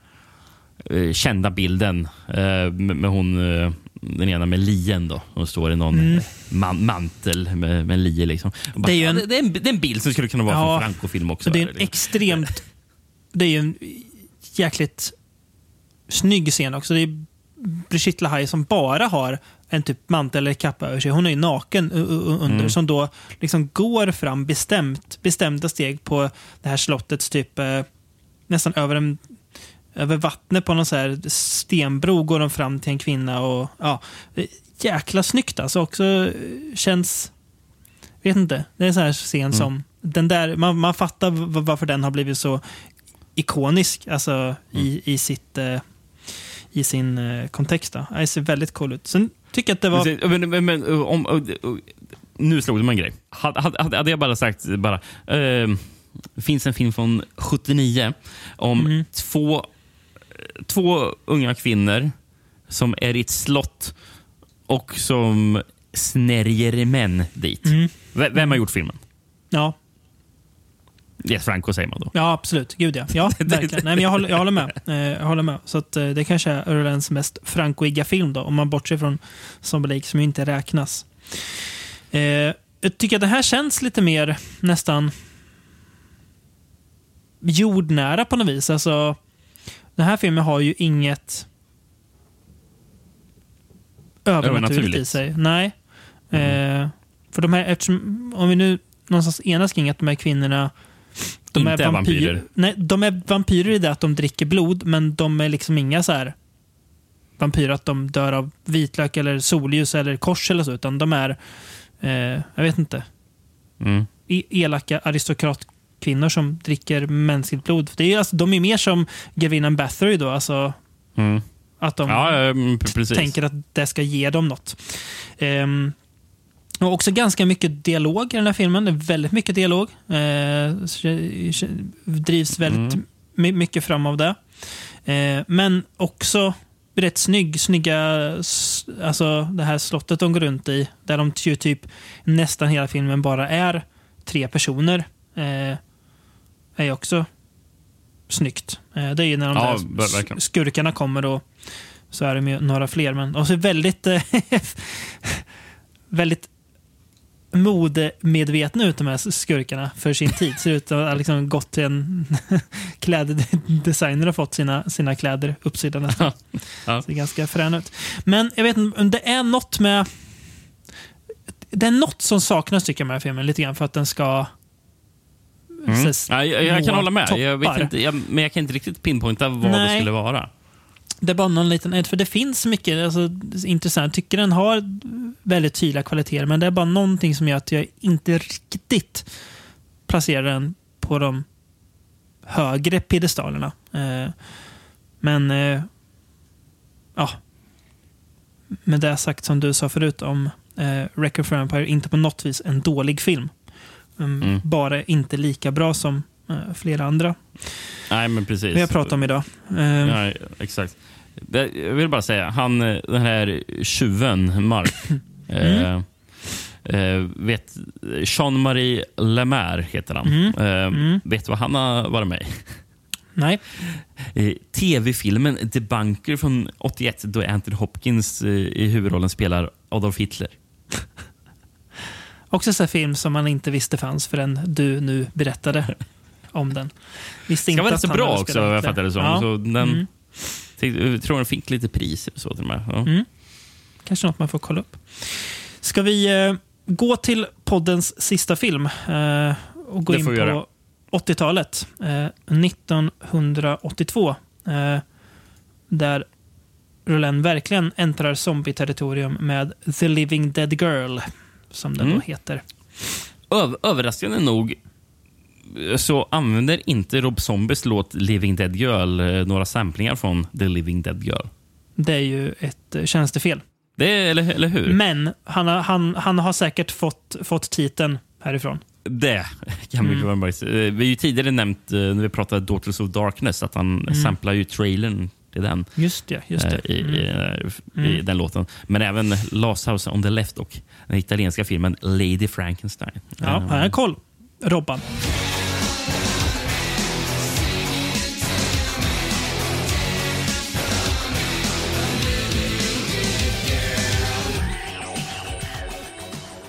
eh, kända bilden eh, med, med hon, eh, den ena med lien då. Hon står i någon man, mantel med, med lie. Liksom. Och Bara, Mm. Det är en- ja, det, är en, det är en bild som skulle kunna vara Ja. från Franco-film också. Så det är en liksom. extremt... Det är ju en jäkligt snygg scen också. Det är Brigitte Lahaye som bara har en typ mantel eller kappa över sig. Hon är ju naken under, Mm. som då liksom går fram bestämt, bestämda steg på det här slottets typ eh, nästan över en över vattnet på någon så här stenbro går de fram till en kvinna och ja, jäkla snyggt alltså. Också eh, känns, vet inte, det är en sån här scen som, den där, man, man fattar varför den har blivit så ikonisk alltså, i, i, sitt, eh, i sin eh, kontext. Då. Det ser väldigt cool ut. Sen tycker jag att det var... Men, men, men, om, om, nu slog det mig en grej. Hade, hade, hade jag bara sagt bara, eh, finns en film från 79 om Mm. två, två unga kvinnor som är i ett slott och som snärjer män dit. Mm. Vem har gjort filmen? Ja, Yes, Franco säger man då. ja, absolut. Gud ja. Ja, verkligen. Nej, men jag, håller, jag håller med. Eh, jag håller med. Så att, eh, det kanske är Örelands mest francoiga film då, om man bortser från Zombie som inte räknas. Eh, jag tycker att det här känns lite mer nästan jordnära på något vis. Alltså, den här filmen har ju inget övernaturligt i sig. Nej. Eh, för de här, eftersom, om vi nu någonstans enas kring att de här kvinnorna de Inte är vampyrer. Nej, de är vampyrer i det att de dricker blod, men de är liksom inga så här vampyrer att de dör av vitlök eller solljus eller kors eller så, utan de är, eh, jag vet inte, Mm. e- elaka aristokratkvinnor som dricker mänskligt blod. Det är, alltså, de är mer som grevinnan Bathory då, alltså Mm. att de Ja, mm, tänker att det ska ge dem något. Ehm, och också ganska mycket dialog i den här filmen. Det är väldigt mycket dialog. Eh, drivs väldigt Mm. my- mycket fram av det. Eh, men också rätt snygg. Snygga, alltså det här slottet de går runt i. Där de ju typ nästan hela filmen bara är tre personer. Eh, är också snyggt. Eh, det är ju när de Ja, där skurkarna kommer och så är det ju några fler. Men och så väldigt, eh, väldigt modemedvetna ut de här skurkarna för sin tid. Ser ut att ha liksom gått till en kläddesigner och fått sina, sina kläder uppsydda nästan. Ja. Ser ganska frän ut. Men jag vet inte, det är något med... Det är något som saknas tycker jag med den här filmen lite grann för att den ska... Mm. Ja, jag, jag kan hålla med, jag inte, jag, men jag kan inte riktigt pinpointa vad det Nej. skulle vara. Det är bara någon liten... För det finns mycket alltså, intressant. Jag tycker den har väldigt tydliga kvaliteter, men det är bara någonting som gör att jag inte riktigt placerar den på de högre piedestalerna. Eh, men... Eh, ja. Med det sagt som du sa förut om eh, Record for Empire, inte på något vis en dålig film. Mm, Mm. Bara inte lika bra som eh, flera andra Nej, men precis. vi har pratat om idag. Eh, Ja, exakt. Jag vill bara säga, han, eh, den här tjuven, Mark. Mm. eh, eh, vet, Jean-Marie Lemaire heter han. Mm. Eh, Mm. Vet du vad han har varit med i? Nej. Eh, Tv-filmen The Bunker från 81 då Anthony Hopkins eh, i huvudrollen spelar Adolf Hitler. Också en film som man inte visste fanns förrän du nu berättade om den. Visste Det inte var rätt så bra också, jag fattar det som. Ja. Så den, Mm. Jag tror den fick lite pris. Så till. Ja. Mm. Kanske något man får kolla upp. Ska vi eh, gå till poddens sista film eh, och gå in på vi göra. 80-talet. Eh, 1982. Eh, där Roland verkligen äntrar zombie-territorium med The Living Dead Girl, som den Mm. då heter. Öv- överraskande nog eh, så använder inte Rob Zombies låt Living Dead Girl eh, några samplingar från The Living Dead Girl. Det är ju ett eh, tjänstefel. Det är, eller, eller hur? Men han han, han har säkert fått, fått titeln härifrån. Det kan vi mm. bara säga. Eh, Vi har ju tidigare nämnt, när vi pratade Daughters of Darkness, att han Mm. samplar ju trailern till den. Just det. Just det. I, Mm. i, i den låten. Men även Last House on the Left och den italienska filmen Lady Frankenstein. Ja, han har koll. Robban.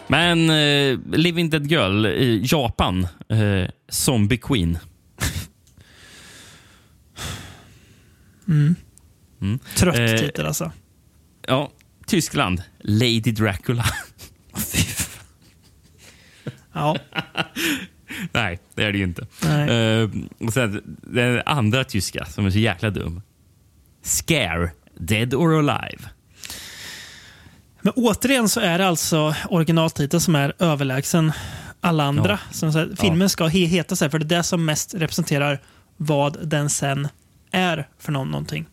Men eh, Living Dead Girl i Japan, eh, Zombie Queen. Trött Eh, titel alltså. Ja, Tyskland, Lady Dracula. Ja. Nej, det är det ju inte. Eh, och sen den andra tyska som är så jäkla dum. Scare, Dead or Alive. Men återigen så är det alltså originaltiteln som är överlägsen alla andra. Ja. Som så här, filmen ska he- heta så här, för det är det som mest representerar vad den sen är för någon, någonting.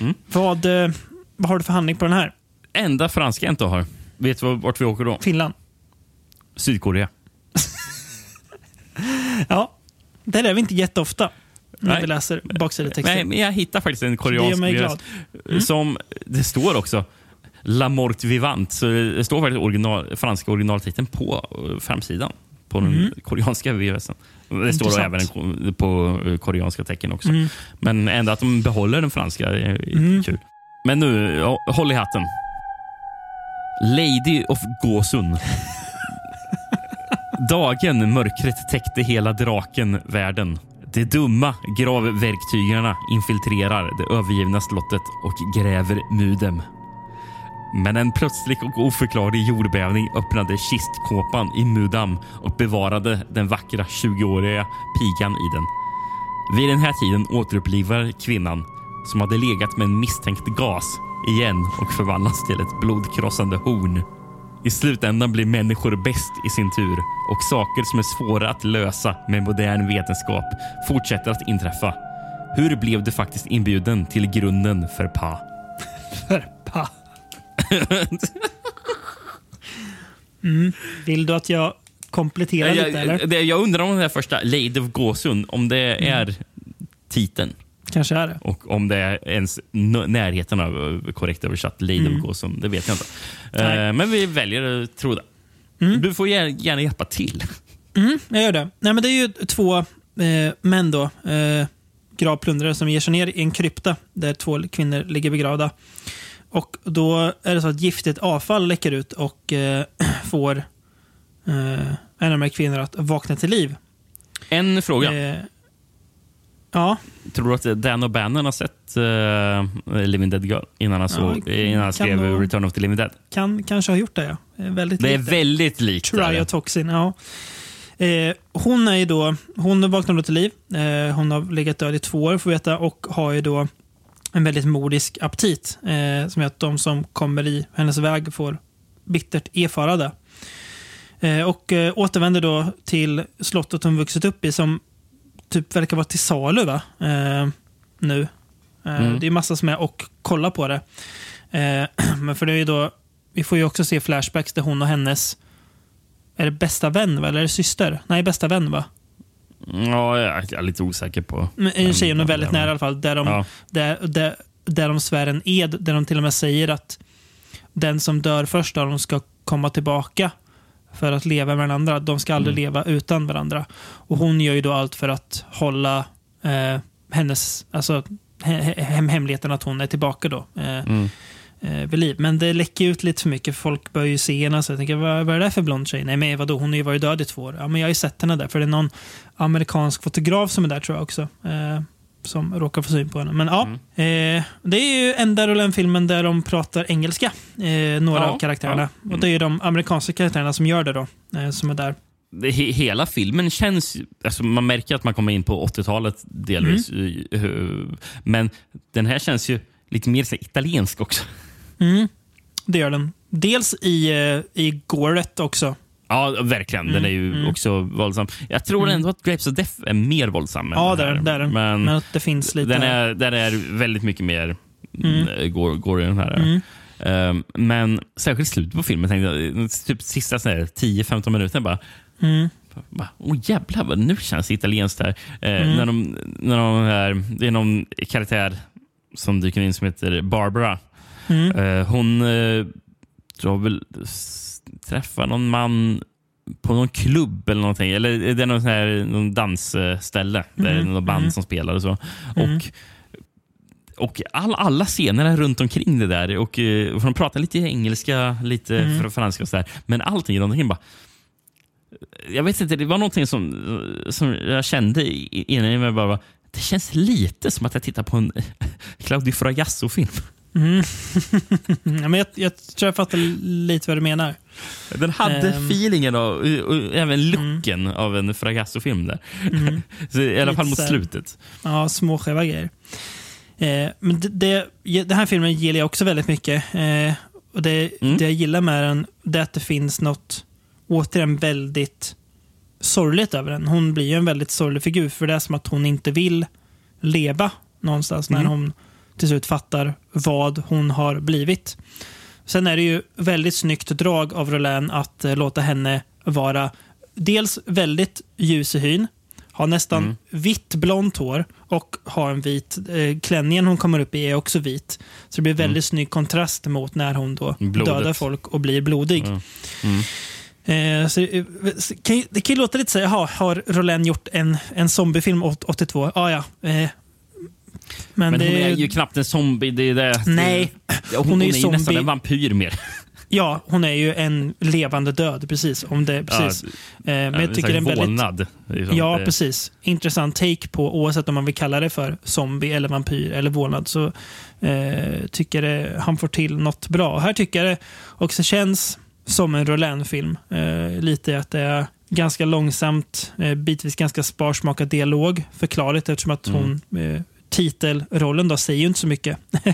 Mm. Vad, eh, vad har du för handling på den här? Enda franska jag inte har. Vet du vart vi åker då? Finland? Sydkorea. Ja, där är vi inte jätteofta när Nej. vi läser baksidetexter. Nej, men jag hittar faktiskt en Det koreansk gör mig glad. Mm. som det står också La Mort Vivant. Så det står faktiskt original, franska originaltiteln på eh, framsidan på den koreanska VHSen. Det står Mm. Intressant. Mm. även på eh, koreanska tecken också. Men ändå att de behåller den franska är kul. Men nu, håll i hatten. Lady of Gåsund. Dagen, mörkret täckte hela draken-världen. De dumma gravverktygarna infiltrerar det övergivna slottet och gräver Mudem. Men en plötslig och oförklarlig jordbävning öppnade kistkåpan i Mudam och bevarade den vackra 20-åriga pigan i den. Vid den här tiden återupplivar kvinnan, som hade legat med en misstänkt gas, igen och förvandlas till ett blodkrossande horn. I slutändan blir människor bäst i sin tur och saker som är svåra att lösa med modern vetenskap fortsätter att inträffa. Hur blev du faktiskt inbjuden till grunden för PA? För pa mm. Vill du att jag kompletterar lite eller? Jag, det- jag undrar om den här första Lady of Gåsund, om det Mm. är titeln Kanske är det. och om det är ens närheten av eh, korrekt översatt Lady of Gåsund. Det vet jag inte. Mm. Eh, men vi väljer att tro det. Du får gärna, hjälpa till. Jag gör det. Nej, men det är ju två eh, män då, eh, gravplundrare som ger sig ner i en krypta där två kvinnor ligger begravda. Och Då är det så att giftigt avfall läcker ut och eh, får eh, en av de här kvinnorna att vakna till liv. En fråga. Eh, ja, Tror du att Dan O'Bannon har sett uh, Living Dead Girl innan han, såg, Ja, innan han skrev nog- Return of the Living Dead? kan kanske ha gjort det. Ja. Eh, Väldigt Det är väldigt likt. Triotoxin, ja. Eh, hon är ju då, hon vaknar då till liv. Eh, hon har legat död i två år får vi veta och har ju då en väldigt modisk aptit eh, som gör att de som kommer i hennes väg får bittert erfara det. Eh, och eh, återvänder då till slottet hon vuxit upp i som typ verkar vara till salu va? Eh, nu. Eh, Mm. Det är massa som är och kollar på det. Eh, men för det är ju då, vi får ju också se flashbacks där hon och hennes är det bästa vän va? eller är det syster? Nej, bästa vän va? Ja, jag är lite osäker på. Men En tjej hon är väldigt nära i alla fall. Där de, Ja. där, där, där de svär en ed, där de till och med säger att den som dör först av dem ska komma tillbaka för att leva med varandra. De ska aldrig Mm. leva utan varandra. Och Hon gör ju då allt för att hålla eh, hennes, alltså he, he, hem, hemligheten att hon är tillbaka då. Eh, Mm. eh, vid liv. Men det läcker ut lite för mycket. Folk börjar ju se henne. Så jag tänker, vad, vad är det där för blond tjej? Nej, men vadå? Hon har ju varit död i två år. Ja, men jag har ju sett henne där. För det är någon amerikansk fotograf som är där tror jag också. Eh, som råkar få syn på henne. Men ja, Mm. eh, det är ju enda Roland-filmen där de pratar engelska. Eh, några Ja, av karaktärerna. ja. Mm. Och det är de amerikanska karaktärerna som gör det då. Eh, som är där. Det, he, hela filmen känns... Alltså man märker att man kommer in på 80-talet delvis. eh, Men den här känns ju lite mer så italiensk också. Det gör den. Dels i, eh, i Goret också. Ja, verkligen. Den är ju också våldsam. Jag tror ändå att Grapes of Death är mer våldsam. Ja, den där, här. där är den. Men, Men det finns lite... den, är, den är väldigt mycket mer mm. går, går i den här. Um, men särskilt slutet på filmen, tänkte jag, typ sista så här 10-15 minuter bara bara, Åh jävlar, vad nu känns det italienskt här. Eh, när de, när de här. Det är någon karaktär som dyker in som heter Barbara. Eh, hon eh, tror väl träffar någon man på någon klubb eller någonting. Eller det är någon, sån här, någon dansställe. Där det är någon band som spelar och så. Och och all, alla scener är runt omkring det där. Och, eh, och de pratar lite engelska, lite fr- franska och så där. Men allting runt omkring bara... Jag vet inte, det var någonting som, som jag kände innan i mig. Bara, det känns lite som att jag tittar på en Claudio Fragasso-film. Ja, men jag, jag tror jag fattar lite vad du menar. Den hade Ehm. feelingen och, och även looken av en Fragasso-film där. så I alla fall mot slutet. Ja, små skeva grejer. Eh, men det, det, den här filmen gillar jag också väldigt mycket. Eh, och det, Mm. det jag gillar med den det är att det finns något, återigen, väldigt sorgligt över den. Hon blir en väldigt sorglig figur, för det är som att hon inte vill leva någonstans när hon till slut fattar vad hon har blivit. Sen är det ju väldigt snyggt drag av Roland att eh, låta henne vara dels väldigt ljus i hyn, ha nästan vitt blont hår och ha en vit eh, klänningen hon kommer upp i är också vit. Så det blir väldigt snygg kontrast mot när hon då Blodet. dödar folk och blir blodig. Eh, så, eh, så kan, det kan ju låta lite så här, har Roland gjort en, en zombiefilm åt- 82? Ah, ja, eh, men, Men hon är ju knappt en zombie. Det är det. Nej, Ja, hon, hon är ju nästan en vampyr mer. Ja, hon är ju en levande död, precis. Om det, precis. eh, men jag tycker är en väldigt... Vålnad. Liksom. Ja, precis. Intressant take på, oavsett om man vill kalla det för zombie eller vampyr eller vålnad, så eh, tycker det, han får till något bra. Här tycker jag det också känns som en Roland-film. Eh, lite att det är ganska långsamt, eh, bitvis ganska sparsmakad dialog. Förklarligt eftersom att hon, eh, titelrollen då, säger ju inte så mycket.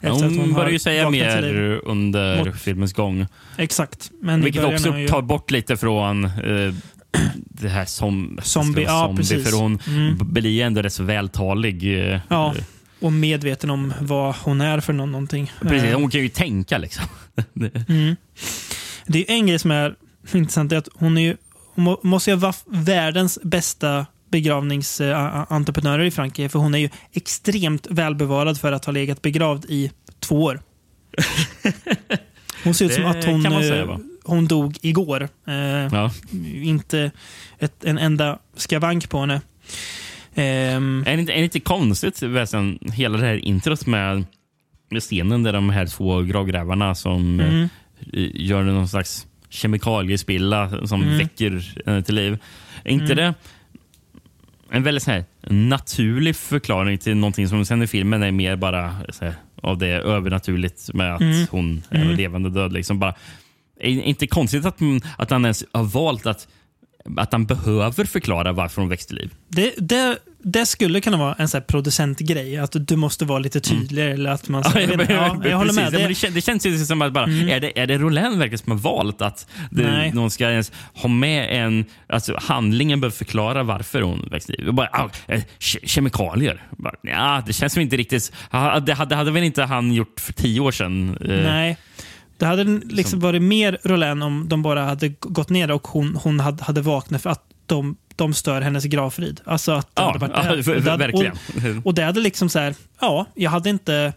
Ja, hon har börjar ju säga mer under Mot- filmens gång. Exakt. Men Vilket också ju- tar bort lite från eh, det här som, Zombie, vara ja, zombie precis. För hon Mm. blir ändå rätt så vältalig. eh, Ja, eh, och medveten om vad hon är för nå- någonting. Precis, Eh, hon kan ju tänka liksom. Det är en grej som är intressant. Är att hon, är ju, hon må- måste ju vara världens bästa begravningsentreprenörer i Frankrike. För hon är ju extremt välbevarad för att ha legat begravd i två år. Hon ser ut som att hon, säga, eh, va? hon dog igår. Eh, Ja. Inte ett, en enda skavank på henne. Ehm, Är det inte, är det inte konstigt, väsen, hela det här introt med, med scenen där de här två gravgrävarna som Mm. eh, gör någon slags kemikaliespilla som Mm. väcker henne till liv. Är inte det en väldigt så här, naturlig förklaring till någonting som sen i filmen är mer bara här, av det övernaturligt med att Mm. hon är en levande död. Liksom bara, inte konstigt att, att han ens har valt att att han behöver förklara varför hon växte liv. Det, det, det skulle kunna vara en producentgrej, att du måste vara lite tydligare. Eller att man, Ja, jag, ja, jag håller med. Det, Det, det känns ju som att bara, är, det, är det Roland verkligen som har valt att det, någon ska ens ha med en... Alltså, handlingen behöver förklara varför hon växte liv. Bara, ah, ke- kemikalier. Bara, ja, det känns som inte riktigt... Det hade, hade väl inte han gjort för tio år sedan? eh, nej. Det hade liksom varit mer Roland om de bara hade gått ner och hon, hon hade, hade vaknat för att de, de stör hennes gravfrid. Alltså att det Ja, hade varit ja, det. hade- verkligen. Och, och det hade liksom så här, ja, jag hade inte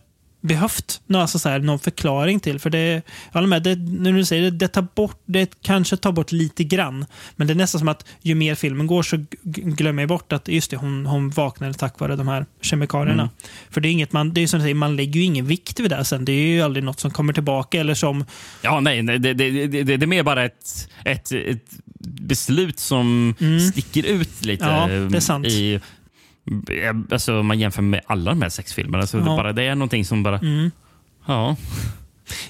behövt någon, alltså så här, någon förklaring till. För det, jag håller med, det, när du säger det, det, tar bort, det kanske tar bort lite grann. Men det är nästan som att ju mer filmen går så glömmer jag bort att just det, hon, hon vaknade tack vare de här kemikalierna. Mm. För det är inget man, det är som du säger, man lägger ju ingen vikt vid det sen. Det är ju aldrig något som kommer tillbaka eller som Ja, nej, nej det, det, det, det, är mer bara ett, ett, ett beslut som sticker ut lite. Mm. Ja, det är sant. I, alltså, om man jämför med alla de här sex filmerna. Alltså, det, Ja. bara, det är någonting som bara... Mm. Ja.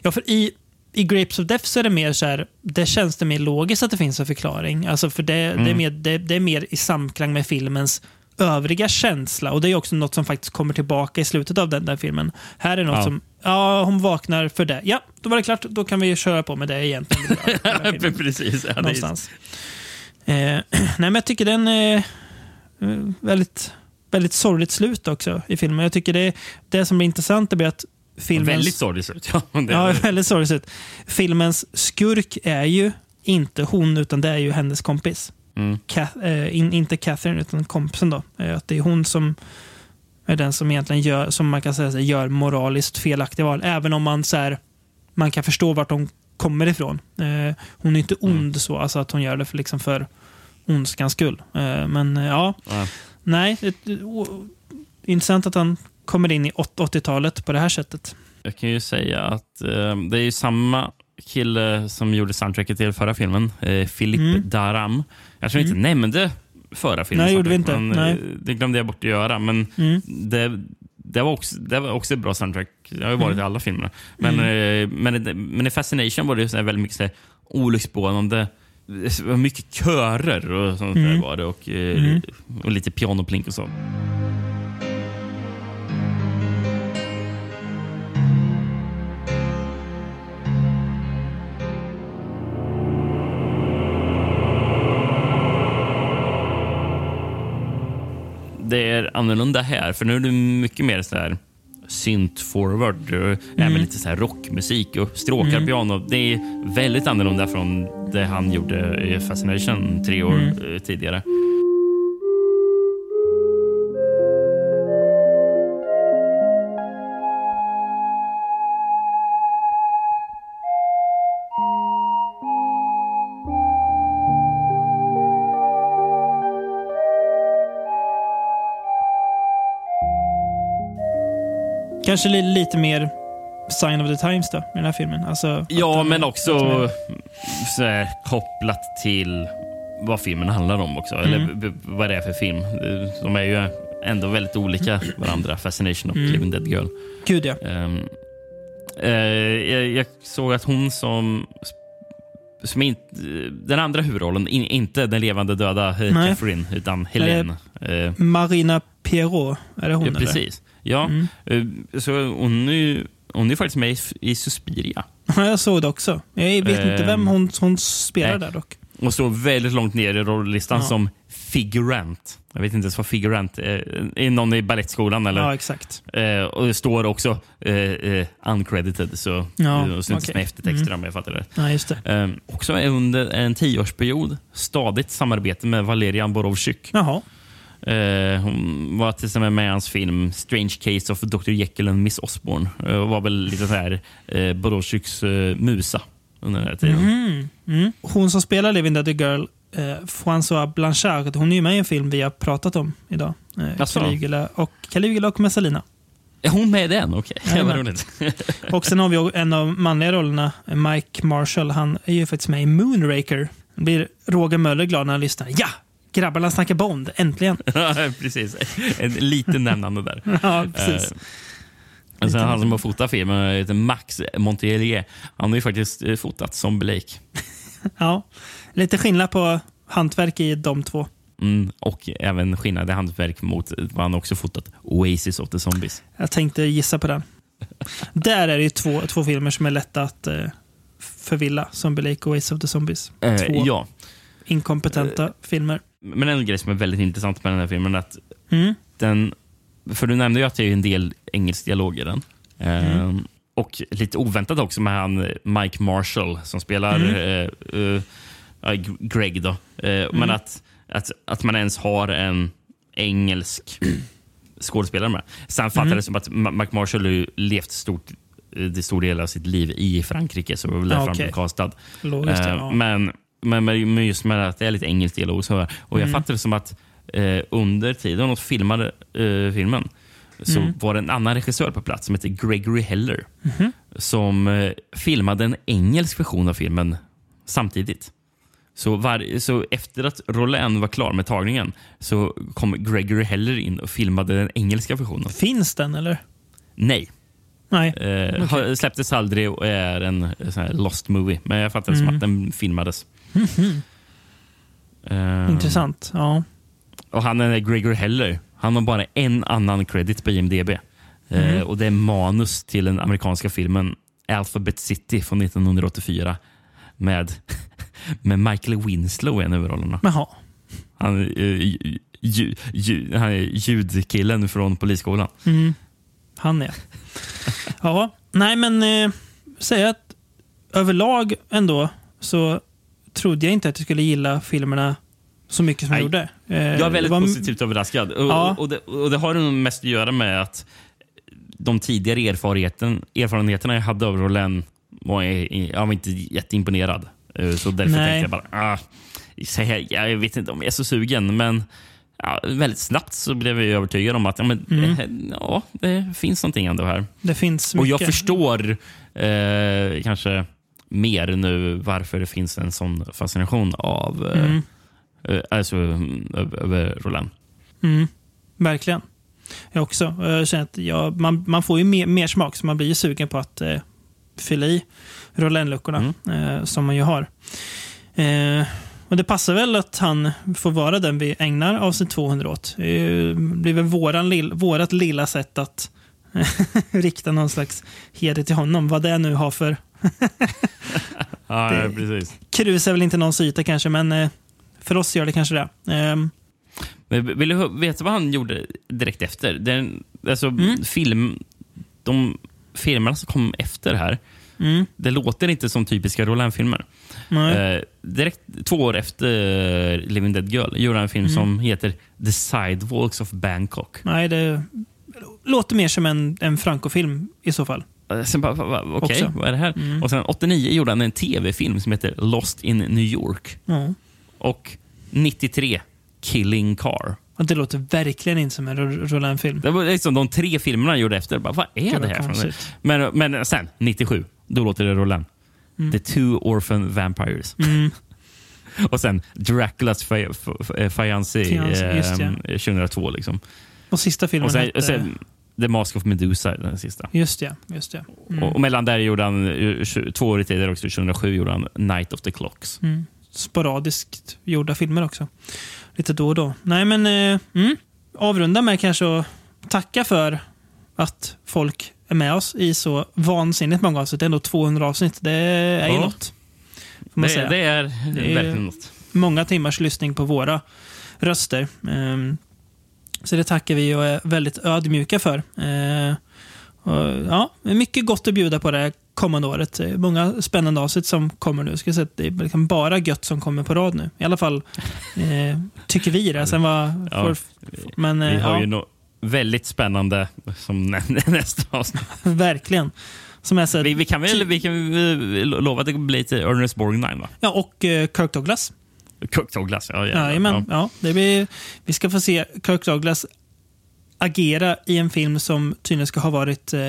Ja, för i, i Grapes of Death så är det mer så här, det känns det mer logiskt att det finns en förklaring. Alltså för det, det, är, Mm. mer, det, det är mer i samklang med filmens övriga känsla. Och det är också något som faktiskt kommer tillbaka i slutet av den där filmen. Här är något Ja. som, ja, hon vaknar för det. Ja, då var det klart. Då kan vi köra på med det egentligen. Precis. Ja, det är- Någonstans. Eh, nej, men jag tycker den är eh, väldigt, väldigt sorgligt slut också i filmen. Jag tycker det, det som blir intressant är att filmens... Väldigt sorgligt ut. Ja, Ja, väldigt sorgligt ut. Filmens skurk är ju inte hon, utan det är ju hennes kompis. Mm. Ka- eh, in, inte Catherine, utan kompisen. då. Eh, att det är hon som är den som egentligen gör, som man kan säga, så gör moraliskt felaktiga val. Även om man, så här, man kan förstå vart de kommer ifrån. Eh, hon är inte ond så, alltså att hon gör det för, liksom för ondskans skull. Eh, men eh, ja, Ja. Nej. Det, o- intressant att han kommer in i åt- 80-talet på det här sättet. Jag kan ju säga att eh, det är ju samma kille som gjorde soundtracket till förra filmen, eh, Philip Mm. Daram. Jag tror inte nämnde förra filmen. Nej, gjorde vi inte. Men, Nej. eh, Det glömde jag bort att göra, men Mm. det, det, var också, det var också ett bra soundtrack. Det har ju varit Mm. i alla filmer. Men, eh, men, men i Fascination var det ju så väldigt mycket så här olycksbådande det var mycket körer och sånt Mm. där var det. Och, eh, och lite pianoplink och så. det är annorlunda här, för nu är det mycket mer så här synt forward och även lite så här rockmusik och stråkar piano. Det är väldigt annorlunda från det han gjorde i Fascination tre år eh, tidigare. Kanske li, lite mer sign of the times då, i den här filmen. Alltså, Ja, men också så här, kopplat till vad filmen handlar om också. Eller Mm. b- vad det är för film. De är ju ändå väldigt olika varandra. Fascination och Mm. Living Dead Girl. Gud ja. Ehm, eh, jag, jag såg att hon som... som inte, den andra huvudrollen, in, inte den levande döda eh, Nej. Catherine, utan Helene. Eh, Marina Pierrot, är det hon ja, eller? precis. Ja, Mm. eh, så hon är, hon är faktiskt med i, Suspiria. Ja, jag såg det också. Jag vet inte vem Ehm, hon, hon spelar nej. där dock. Och står väldigt långt ner i rolllistan Ja. som figurant. Jag vet inte ens vad figurant är. Är någon i balettskolan eller? Ja, exakt. Eh, och det står också eh, eh, uncredited, så Ja, det syns okej. med eftertexter om jag fattar det. Ja, just det. Eh, också under en tioårsperiod stadigt samarbete med Valerian Borovtsyk. Jaha. Eh, hon var till exempel med i hans film Strange Case of Dr. Jekyll and Miss Osborne. Eh, och var väl lite så här eh, Borovtsyks eh, musa under den här tiden. Mm. Mm. Hon som spelar Living Dead Girl, eh, François Blanchard, hon är ju med i en film vi har pratat om idag. Eh? Caligula och, Caligula och Messalina. Är hon med i den? Okej, okay. vad roligt. Och sen har vi en av manliga rollerna, Mike Marshall. Han är ju faktiskt med i Moonraker. Blir Roger Möller glad när han lyssnar. Ja! Grabbarna snackar Bond, äntligen! Precis. En liten nämnande där. ja, precis. Eh, Alltså, han som har fotat filmen heter Max Montelier. Han har ju faktiskt eh, fotat som Blake. Ja. Lite skillnad på hantverk i de två. Mm, och även skillnad i hantverk mot vad han också fotat Oasis of the Zombies. Jag tänkte gissa på den. Där är det ju två, två filmer som är lätta att eh, förvilla. Zombie Lake och Ace of the Zombies. Eh, två ja, inkompetenta filmer. Men en grej som är väldigt intressant med den här filmen är att Mm. den... För du nämnde ju att det är en del engelsk dialog i den. Eh, Och lite oväntat också med han Mike Marshall som spelar eh, eh, G- Greg. Då. Eh, Men att, att, att man ens har en engelsk skådespelare med. Sen fattade det som att Mark Marshall har levt stort, eh, det stor del av sitt liv i Frankrike, så det var väl därför Ja, han blev castad. Logiskt, Eh, ja. men, men, men just med att det är lite engelsk dialog. Så, och Mm. jag fattade det som att eh, under tiden de filmade eh, filmen så Mm. var det en annan regissör på plats som heter Gregory Heller Mhm. som eh, filmade en engelsk version av filmen samtidigt. Så, var, så efter att Rollin var klar med tagningen så kom Gregory Heller in och filmade den engelska versionen. Finns den eller? Nej, Nej. eh, har- släpptes aldrig och är en eh, sån här lost movie. Men jag fattar det Mm. som att den filmades. Eh, Intressant. Ja. Och han är Gregory Heller. Han har bara en annan credit på IMDB. Mm. Och Det är manus till den amerikanska filmen Alphabet City från 1984 med, med Michael Winslow i en av huvudrollerna. Jaha. Han, är, eh, ju, ju, han är ljudkillen från Polisskolan. Mm. Han är. Ja, nej men eh, säga att överlag ändå så trodde jag inte att jag skulle gilla filmerna så mycket som jag Nej. gjorde. Eh, Jag är väldigt var- positivt överraskad. Och, Ja. och, det, och det har nog mest att göra med att de tidigare erfarenheten, erfarenheterna jag hade av Roland var jag, jag var inte jätteimponerad. Eh, Så därför Nej. tänkte jag bara, ah, jag vet inte om jag är så sugen. Men ja, väldigt snabbt så blev jag övertygad om att ja, men, eh, ja, det finns någonting ändå här. Det finns Och mycket. jag förstår eh, kanske mer nu varför det finns en sån fascination av eh, Mm. eh, alltså, mm, över, Roland. Mm, verkligen. Jag också. Jag känner att jag, man, man får ju mer, mer smak, så man blir ju sugen på att eh, fylla i Roland-luckorna eh, som man ju har. Eh, och Det passar väl att han får vara den vi ägnar avsnitt 200 åt. Det blir väl våran lill, vårat lilla sätt att rikta någon slags heder till honom. Vad det nu har för... Ja, Det- precis. Krus är väl inte någons yta kanske, men eh, för oss gör det kanske det. Ehm, Men Vill du veta vad han gjorde direkt efter? Den, alltså, Mm. film, de filmerna som kom efter här, mm, det låter inte som typiska Roland-filmer. Eh, direkt två år efter Living Dead Girl gjorde han en film Mm. som heter The Sidewalks of Bangkok. nej, det låter mer som en, en Franco-film i så fall. Eh, Sen bara, okej, Också. vad är det här? Mm. Och sen 89 gjorde han en tv-film som heter Lost in New York. Ja. Och 93, Killing Car. Det låter verkligen inte som en Ro- Roland-film. Det var liksom de tre filmerna han gjorde efter. Bara, vad är Gud, det här för men, men sen, 97, då låter det rulla. The Two Orphan Vampires. Mm. Och sen Draculas Fiancé eh, det. 2002. Liksom. Och sista filmen Och sen, hette... sen The Mask of Medusa, den sista. Just det. Just det. Mm. Och, och mellan där gjorde han, eh, två år tidigare också, 2007, gjorde han Night of the Clocks. Mm. Sporadiskt gjorda filmer också. Lite då och då. Nej, men eh, mm. avrunda med kanske att tacka för att folk är med oss i så vansinnigt många avsnitt. Det är ändå 200 avsnitt. Det är ju Ja. något. Det, det är Det är- verkligen något. många timmars lyssning på våra röster. Ehm, Så det tackar vi och är väldigt ödmjuka för. Eh, och, ja, mycket gott att bjuda på det kommande året. Många spännande avsnitt som kommer nu. Ska säga det är liksom bara gött som kommer på rad nu. I alla fall eh, tycker vi det. Sen vad, Ja. får, men Vi eh, har ja, ju något väldigt spännande som nästa avsnitt. verkligen. Som är så, Vi, vi kan väl vi kan lova att det blir lite Ernest Borgnine, va? ja, och eh, Kirk Douglas. Cooked Douglas, ja. jävlar. Ja. Ja, det blir, vi ska få se Kirk Douglas agera i en film som tydligen ska ha varit eh,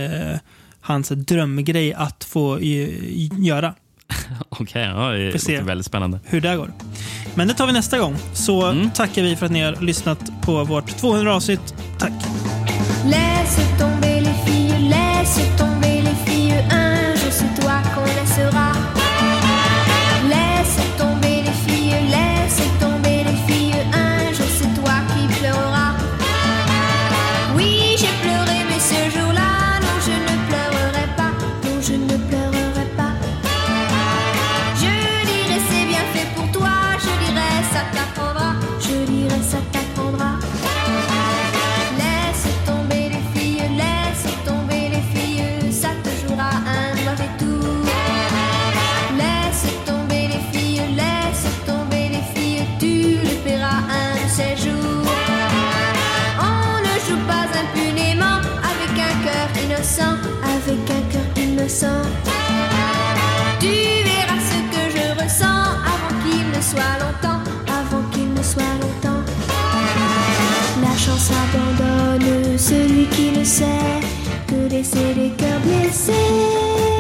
hans drömgrej att få i, göra. Okej, ja, det se. låter väldigt spännande. Hur det går. Men det tar vi nästa gång. Så Mm. tackar vi för att ni har lyssnat på vårt 200 avsnitt. Tack! Laisse tomber les filles, laisse tomber Tu verras ce que je ressens avant qu'il ne soit longtemps, avant qu'il ne soit longtemps. La chance abandonne celui qui ne sait que laisser les cœurs blessés.